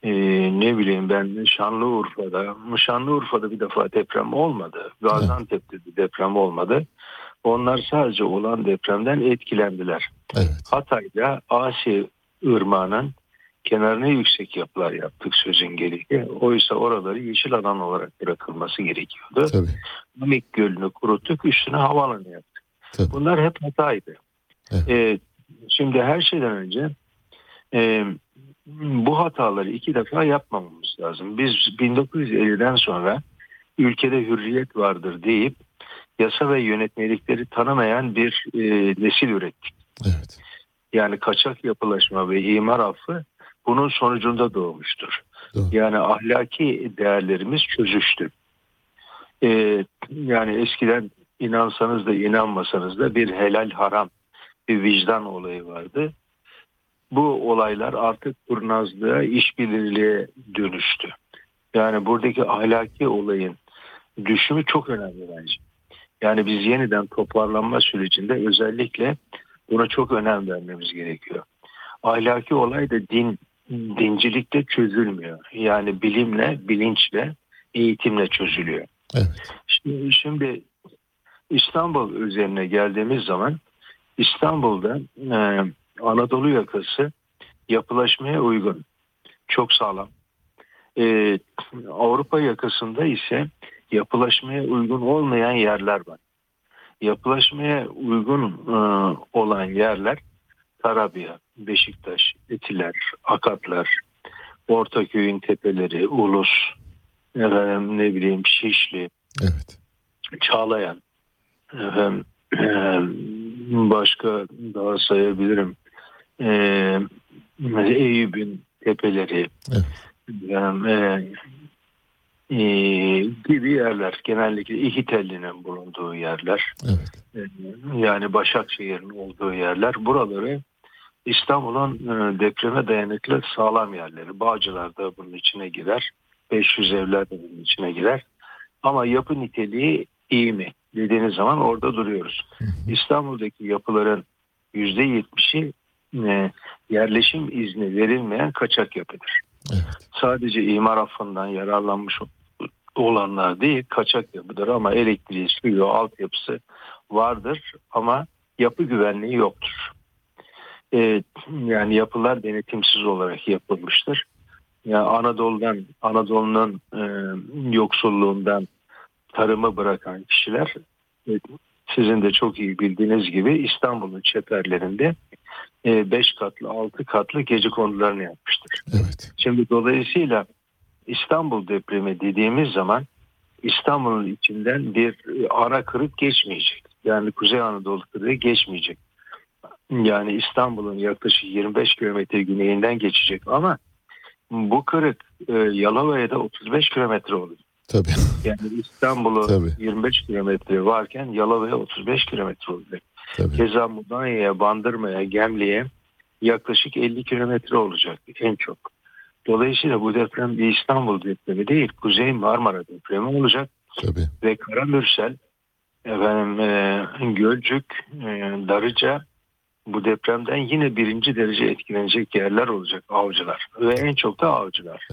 e, ne bileyim ben Şanlıurfa'da, Şanlıurfa'da bir defa deprem olmadı. Gaziantep'te bir deprem olmadı. Onlar sadece olan depremden etkilendiler. Hatay'da Asya Irmağı'nın kenarına yüksek yapılar yaptık sözün gelişi. Oysa oraları yeşil alan olarak bırakılması gerekiyordu. Tabii. Mimik Gölü'nü kuruttuk, üstüne havaalanı yaptık. Bunlar hep hataydı. Ee, şimdi her şeyden önce e, bu hataları iki defa yapmamamız lazım. Biz 1950'den sonra ülkede hürriyet vardır deyip yasa ve yönetmelikleri tanımayan bir e, nesil ürettik. Yani kaçak yapılaşma ve imar affı bunun sonucunda doğmuştur. Yani ahlaki değerlerimiz çözüştü. Ee, yani eskiden inansanız da inanmasanız da bir helal haram, bir vicdan olayı vardı. Bu olaylar artık kurnazlığa, işbirliğe dönüştü. Yani buradaki ahlaki olayın düşümü çok önemli bence. Yani biz yeniden toparlanma sürecinde özellikle buna çok önem vermemiz gerekiyor. Ahlaki olay da din dincilikle çözülmüyor. Yani bilimle, bilinçle, eğitimle çözülüyor. Şimdi, şimdi İstanbul üzerine geldiğimiz zaman İstanbul'da e, Anadolu yakası yapılaşmaya uygun. Çok sağlam. E, Avrupa yakasında ise yapılaşmaya uygun olmayan yerler var. Yapılaşmaya uygun e, olan yerler Tarabya, Beşiktaş, Etiler, Akatlar, Ortaköy'ün tepeleri, Ulus, efendim, ne bileyim Şişli, Çağlayan, efendim, başka daha sayabilirim. Ee, Eyüp'ün tepeleri, efendim, e, e, gibi yerler. Genellikle İhitelli'nin bulunduğu yerler. E, Yani Başakşehir'in olduğu yerler. Buraları İstanbul'un e, depreme dayanıklı sağlam yerleri. Bağcılar da bunun içine girer. 500 evler de bunun içine girer. Ama yapı niteliği iyi mi dediğiniz zaman orada duruyoruz. İstanbul'daki yapıların %70'i e, yerleşim izni verilmeyen kaçak yapıdır. Sadece imar affından yararlanmış olanlar değil kaçak yapıdır ama elektriği, suyu, altyapısı vardır ama yapı güvenliği yoktur. Ee, yani yapılar denetimsiz olarak yapılmıştır. Yani Anadolu'dan, Anadolu'nun e, yoksulluğundan tarımı bırakan kişiler e, sizin de çok iyi bildiğiniz gibi İstanbul'un çeperlerinde 5 katlı 6 katlı gece konularını yapmıştır. Şimdi dolayısıyla İstanbul depremi dediğimiz zaman İstanbul'un içinden bir ara kırık geçmeyecek. Yani Kuzey Anadolu kırığı geçmeyecek. Yani İstanbul'un yaklaşık 25 kilometre güneyinden geçecek ama bu kırık e, Yalova'ya da 35 kilometre olur. Tabii. Yani İstanbul'u Tabii. 25 kilometre varken Yalova'ya 35 kilometre olacak. Keza Mudanya'ya, Bandırma'ya, Gemli'ye yaklaşık 50 kilometre olacak en çok. Dolayısıyla bu deprem bir İstanbul depremi değil, Kuzey Marmara depremi olacak. Ve Karamürsel, efendim, e, Gölcük, e, Darıca bu depremden yine birinci derece etkilenecek yerler olacak avcılar. Ve en çok da avcılar.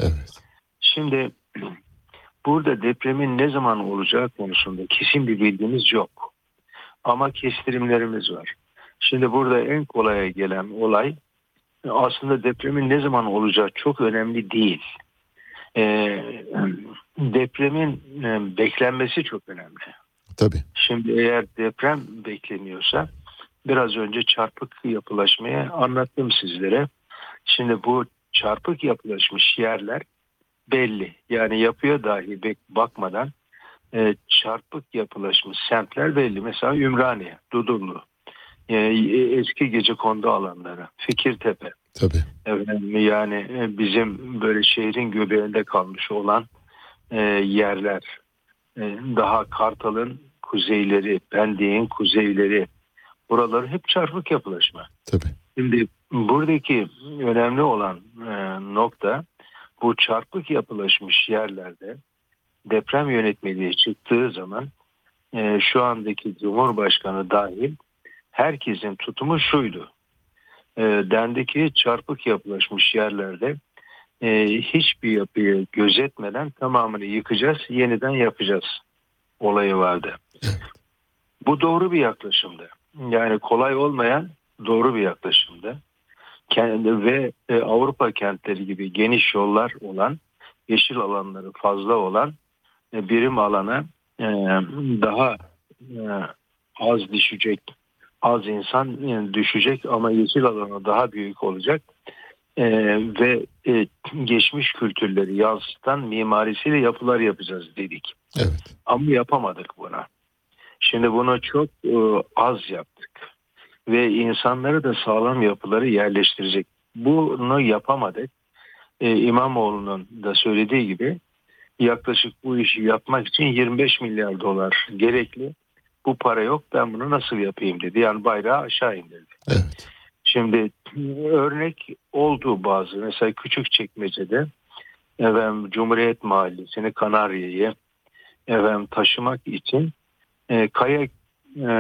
Şimdi burada depremin ne zaman olacağı konusunda kesin bir bilgimiz yok. Ama kestirimlerimiz var. Şimdi burada en kolaya gelen olay aslında depremin ne zaman olacağı çok önemli değil. Ee, depremin e, beklenmesi çok önemli. Tabii. Şimdi eğer deprem bekleniyorsa biraz önce çarpık yapılaşmaya anlattım sizlere. Şimdi bu çarpık yapılaşmış yerler belli. Yani yapıya dahi bakmadan e, çarpık yapılaşmış semtler belli. Mesela Ümraniye, Dudullu, e, eski gece kondu alanları, Fikirtepe. Tabii. Efendim, yani e, bizim böyle şehrin göbeğinde kalmış olan e, yerler. E, daha Kartal'ın kuzeyleri, Pendik'in kuzeyleri. Buraları hep çarpık yapılaşma. Tabii. Şimdi buradaki önemli olan e, nokta bu çarpık yapılaşmış yerlerde deprem yönetmeliği çıktığı zaman e, şu andaki Cumhurbaşkanı dahil herkesin tutumu şuydu. E, dendi ki çarpık yapılaşmış yerlerde e, hiçbir yapıyı gözetmeden tamamını yıkacağız, yeniden yapacağız olayı vardı. Bu doğru bir yaklaşımdı. Yani kolay olmayan doğru bir yaklaşımdı. Kendi ve e, Avrupa kentleri gibi geniş yollar olan, yeşil alanları fazla olan e, birim alana e, daha e, az düşecek, az insan düşecek ama yeşil alanı daha büyük olacak e, ve e, geçmiş kültürleri yansıtan mimarisiyle yapılar yapacağız dedik. Evet. Ama yapamadık buna. Şimdi bunu çok e, az yaptık ve insanları da sağlam yapıları yerleştirecek. Bunu yapamadık. E, İmamoğlu'nun da söylediği gibi yaklaşık bu işi yapmak için 25 milyar dolar gerekli. Bu para yok ben bunu nasıl yapayım dedi. Yani bayrağı aşağı indirdi. Evet. Şimdi örnek oldu bazı. Mesela küçük çekmecede efendim, Cumhuriyet Mahallesi'ni Kanarya'yı efendim, taşımak için e, Kaya e,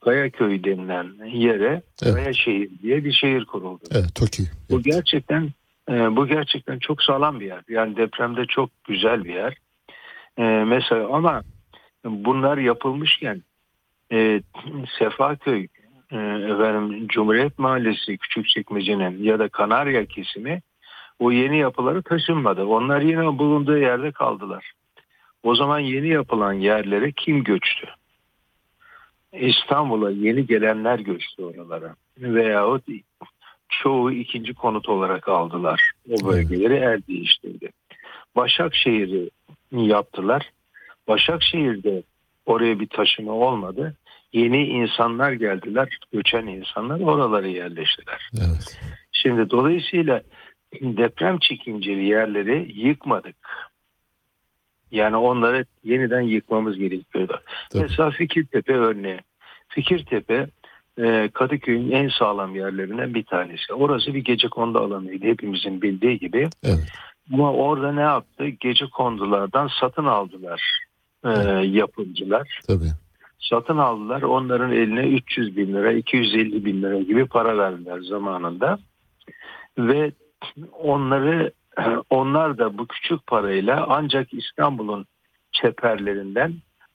Kayaköy denilen yere Evet. Kaya şehir diye bir şehir kuruldu. Evet, TOKİ. Bu gerçekten e, bu gerçekten çok sağlam bir yer. Yani depremde çok güzel bir yer. E, mesela ama bunlar yapılmışken e, Sefaköy, e, efendim Cumhuriyet Mahallesi Küçükçekmece'nin ya da Kanarya kesimi o yeni yapıları taşınmadı. Onlar yine bulunduğu yerde kaldılar. O zaman yeni yapılan yerlere kim göçtü? İstanbul'a yeni gelenler göçtü oralara. Veyahut çoğu ikinci konut olarak aldılar. O bölgeleri el değiştirdi. Başakşehir'i yaptılar. Başakşehir'de oraya bir taşıma olmadı. Yeni insanlar geldiler, göçen insanlar oraları yerleştiler. Evet. Şimdi dolayısıyla deprem çekinceli yerleri yıkmadık. Yani onları yeniden yıkmamız gerekiyordu. Tabii. Mesela Fikirtepe örneği. Fikirtepe e, Kadıköy'ün en sağlam yerlerinden bir tanesi. Orası bir gece kondu alanıydı hepimizin bildiği gibi. Evet. Ama orada ne yaptı? Gece kondulardan satın aldılar e, yapımcılar. Tabii. Satın aldılar. Onların eline 300 bin lira, 250 bin lira gibi para verdiler zamanında. Ve onları onlar da bu küçük parayla ancak İstanbul'un çeperlerinden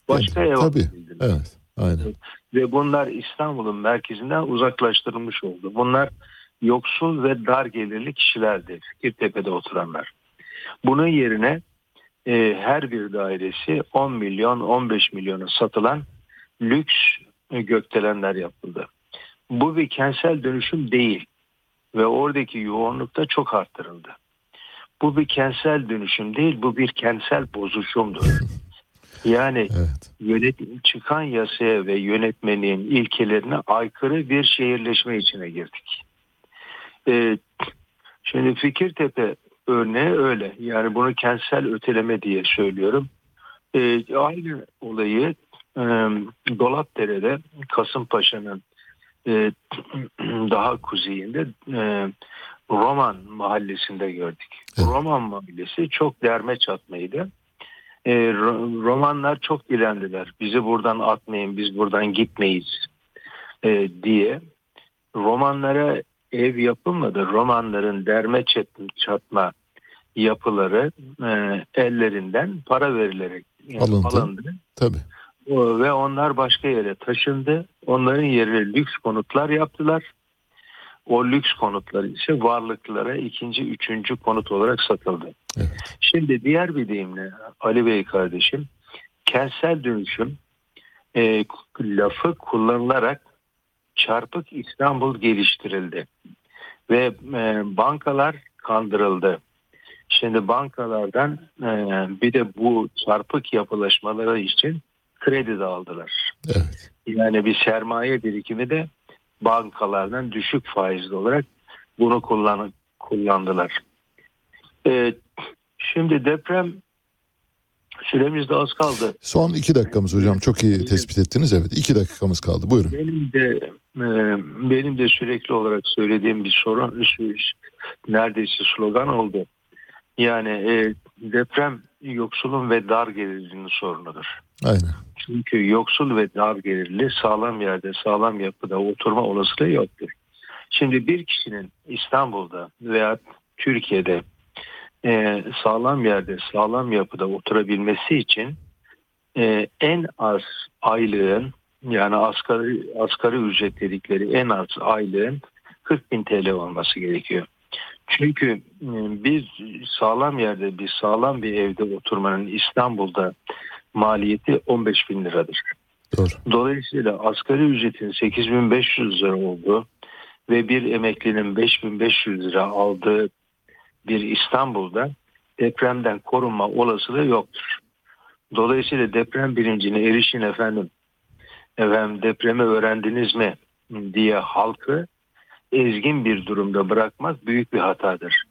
başka ev Tabii. Evet. Aynen. Ve bunlar İstanbul'un merkezinden uzaklaştırılmış oldu. Bunlar yoksul ve dar gelirli kişilerdi. Fikirtepe'de oturanlar. Bunun yerine e, her bir dairesi 10 milyon 15 milyona satılan lüks e, gökdelenler yapıldı. Bu bir kentsel dönüşüm değil ve oradaki yoğunluk da çok arttırıldı. Bu bir kentsel dönüşüm değil, bu bir kentsel bozuşumdur. Yani Evet. yönetim çıkan yasaya ve yönetmenin ilkelerine aykırı bir şehirleşme içine girdik. Ee, şimdi Fikirtepe örneği öyle. Yani bunu kentsel öteleme diye söylüyorum. Ee, aynı olayı e, Dolapdere'de Kasımpaşa'nın e, daha kuzeyinde e, Roman mahallesinde gördük. Roman mahallesi çok derme çatmaydı. E, Ro- Romanlar çok dilendiler. Bizi buradan atmayın, biz buradan gitmeyiz e, diye. Romanlara ev yapılmadı. Romanların derme çat- çatma yapıları e, ellerinden para verilerek e, Alındı. alındı. Tabii. O- Ve onlar başka yere taşındı. Onların yerine lüks konutlar yaptılar. O lüks konutlar ise varlıklara ikinci, üçüncü konut olarak satıldı. Şimdi diğer bir deyimle Ali Bey kardeşim kentsel dönüşüm e, lafı kullanılarak çarpık İstanbul geliştirildi ve e, bankalar kandırıldı. Şimdi bankalardan e, bir de bu çarpık yapılaşmaları için kredi de aldılar. Yani bir sermaye birikimi de bankalardan düşük faizli olarak bunu kullan kullandılar. E, şimdi deprem süremiz de az kaldı. Son iki dakikamız hocam çok iyi tespit ettiniz. Evet iki dakikamız kaldı buyurun. Benim de e, benim de sürekli olarak söylediğim bir sorun neredeyse slogan oldu. Yani e, deprem yoksulun ve dar gelirlinin sorunudur. Aynen. Çünkü yoksul ve dar gelirli sağlam yerde sağlam yapıda oturma olasılığı yoktur. Şimdi bir kişinin İstanbul'da veya Türkiye'de e, sağlam yerde sağlam yapıda oturabilmesi için e, en az aylığın yani asgari, asgari ücret dedikleri en az aylığın 40 bin TL olması gerekiyor. Çünkü e, bir sağlam yerde bir sağlam bir evde oturmanın İstanbul'da maliyeti 15 bin liradır. Doğru. Dolayısıyla asgari ücretin 8500 lira olduğu ve bir emeklinin 5500 lira aldığı bir İstanbul'da depremden korunma olasılığı yoktur. Dolayısıyla deprem bilincine erişin efendim. Efendim depremi öğrendiniz mi diye halkı ezgin bir durumda bırakmak büyük bir hatadır.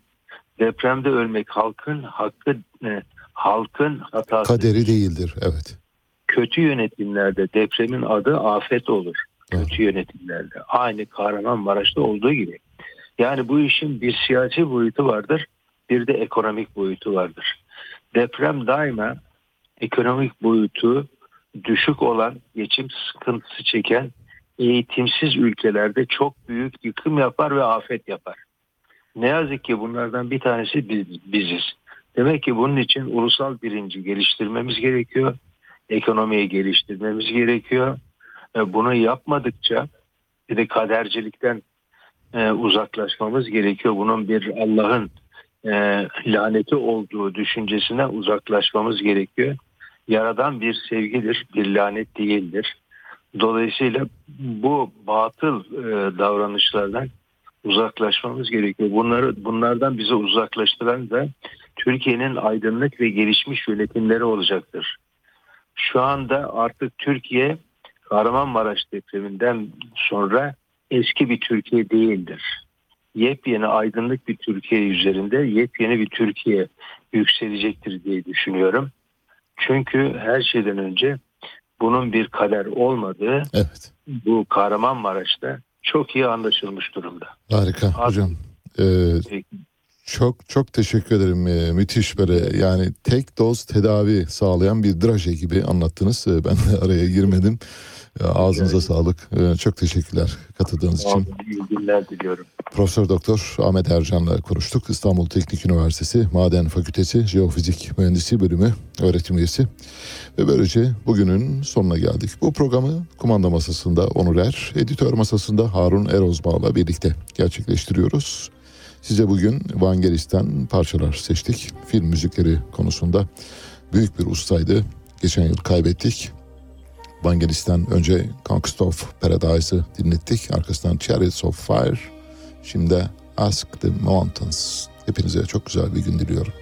Depremde ölmek halkın hakkı e, halkın hatası. Kaderi değildir evet. Kötü yönetimlerde depremin adı afet olur. Kötü yönetimlerde. Aynı Kahramanmaraş'ta olduğu gibi. Yani bu işin bir siyasi boyutu vardır, bir de ekonomik boyutu vardır. Deprem daima ekonomik boyutu düşük olan, geçim sıkıntısı çeken eğitimsiz ülkelerde çok büyük yıkım yapar ve afet yapar. Ne yazık ki bunlardan bir tanesi biz, biziz. Demek ki bunun için ulusal birinci geliştirmemiz gerekiyor. Ekonomiyi geliştirmemiz gerekiyor. Bunu yapmadıkça bir de kadercilikten e, uzaklaşmamız gerekiyor. Bunun bir Allah'ın e, laneti olduğu düşüncesine uzaklaşmamız gerekiyor. Yaradan bir sevgidir, bir lanet değildir. Dolayısıyla bu batıl e, davranışlardan uzaklaşmamız gerekiyor. Bunları bunlardan bizi uzaklaştıran da Türkiye'nin aydınlık ve gelişmiş yönetimleri olacaktır. Şu anda artık Türkiye Kahramanmaraş depreminden sonra eski bir Türkiye değildir. Yepyeni aydınlık bir Türkiye üzerinde yepyeni bir Türkiye yükselecektir diye düşünüyorum. Çünkü her şeyden önce bunun bir kader olmadığı evet. bu Kahramanmaraş'ta çok iyi anlaşılmış durumda. Harika hocam. Ee, çok çok teşekkür ederim. Ee, müthiş böyle yani tek doz tedavi sağlayan bir draje gibi anlattınız. Ee, ben de araya girmedim. Ağzınıza evet. sağlık. Ee, çok teşekkürler katıldığınız için. İyi günler diliyorum. Profesör Doktor Ahmet Ercan'la konuştuk. İstanbul Teknik Üniversitesi Maden Fakültesi Jeofizik Mühendisi Bölümü öğretim üyesi. Ve böylece bugünün sonuna geldik. Bu programı kumanda masasında Onur Er, editör masasında Harun Erozbağ'la birlikte gerçekleştiriyoruz. Size bugün Vangelis'ten parçalar seçtik. Film müzikleri konusunda büyük bir ustaydı. Geçen yıl kaybettik. Vangelis'ten önce Conquest Paradise'ı dinlettik. Arkasından Chariots of Fire. Şimdi Ask the Mountains. Hepinize çok güzel bir gün diliyorum.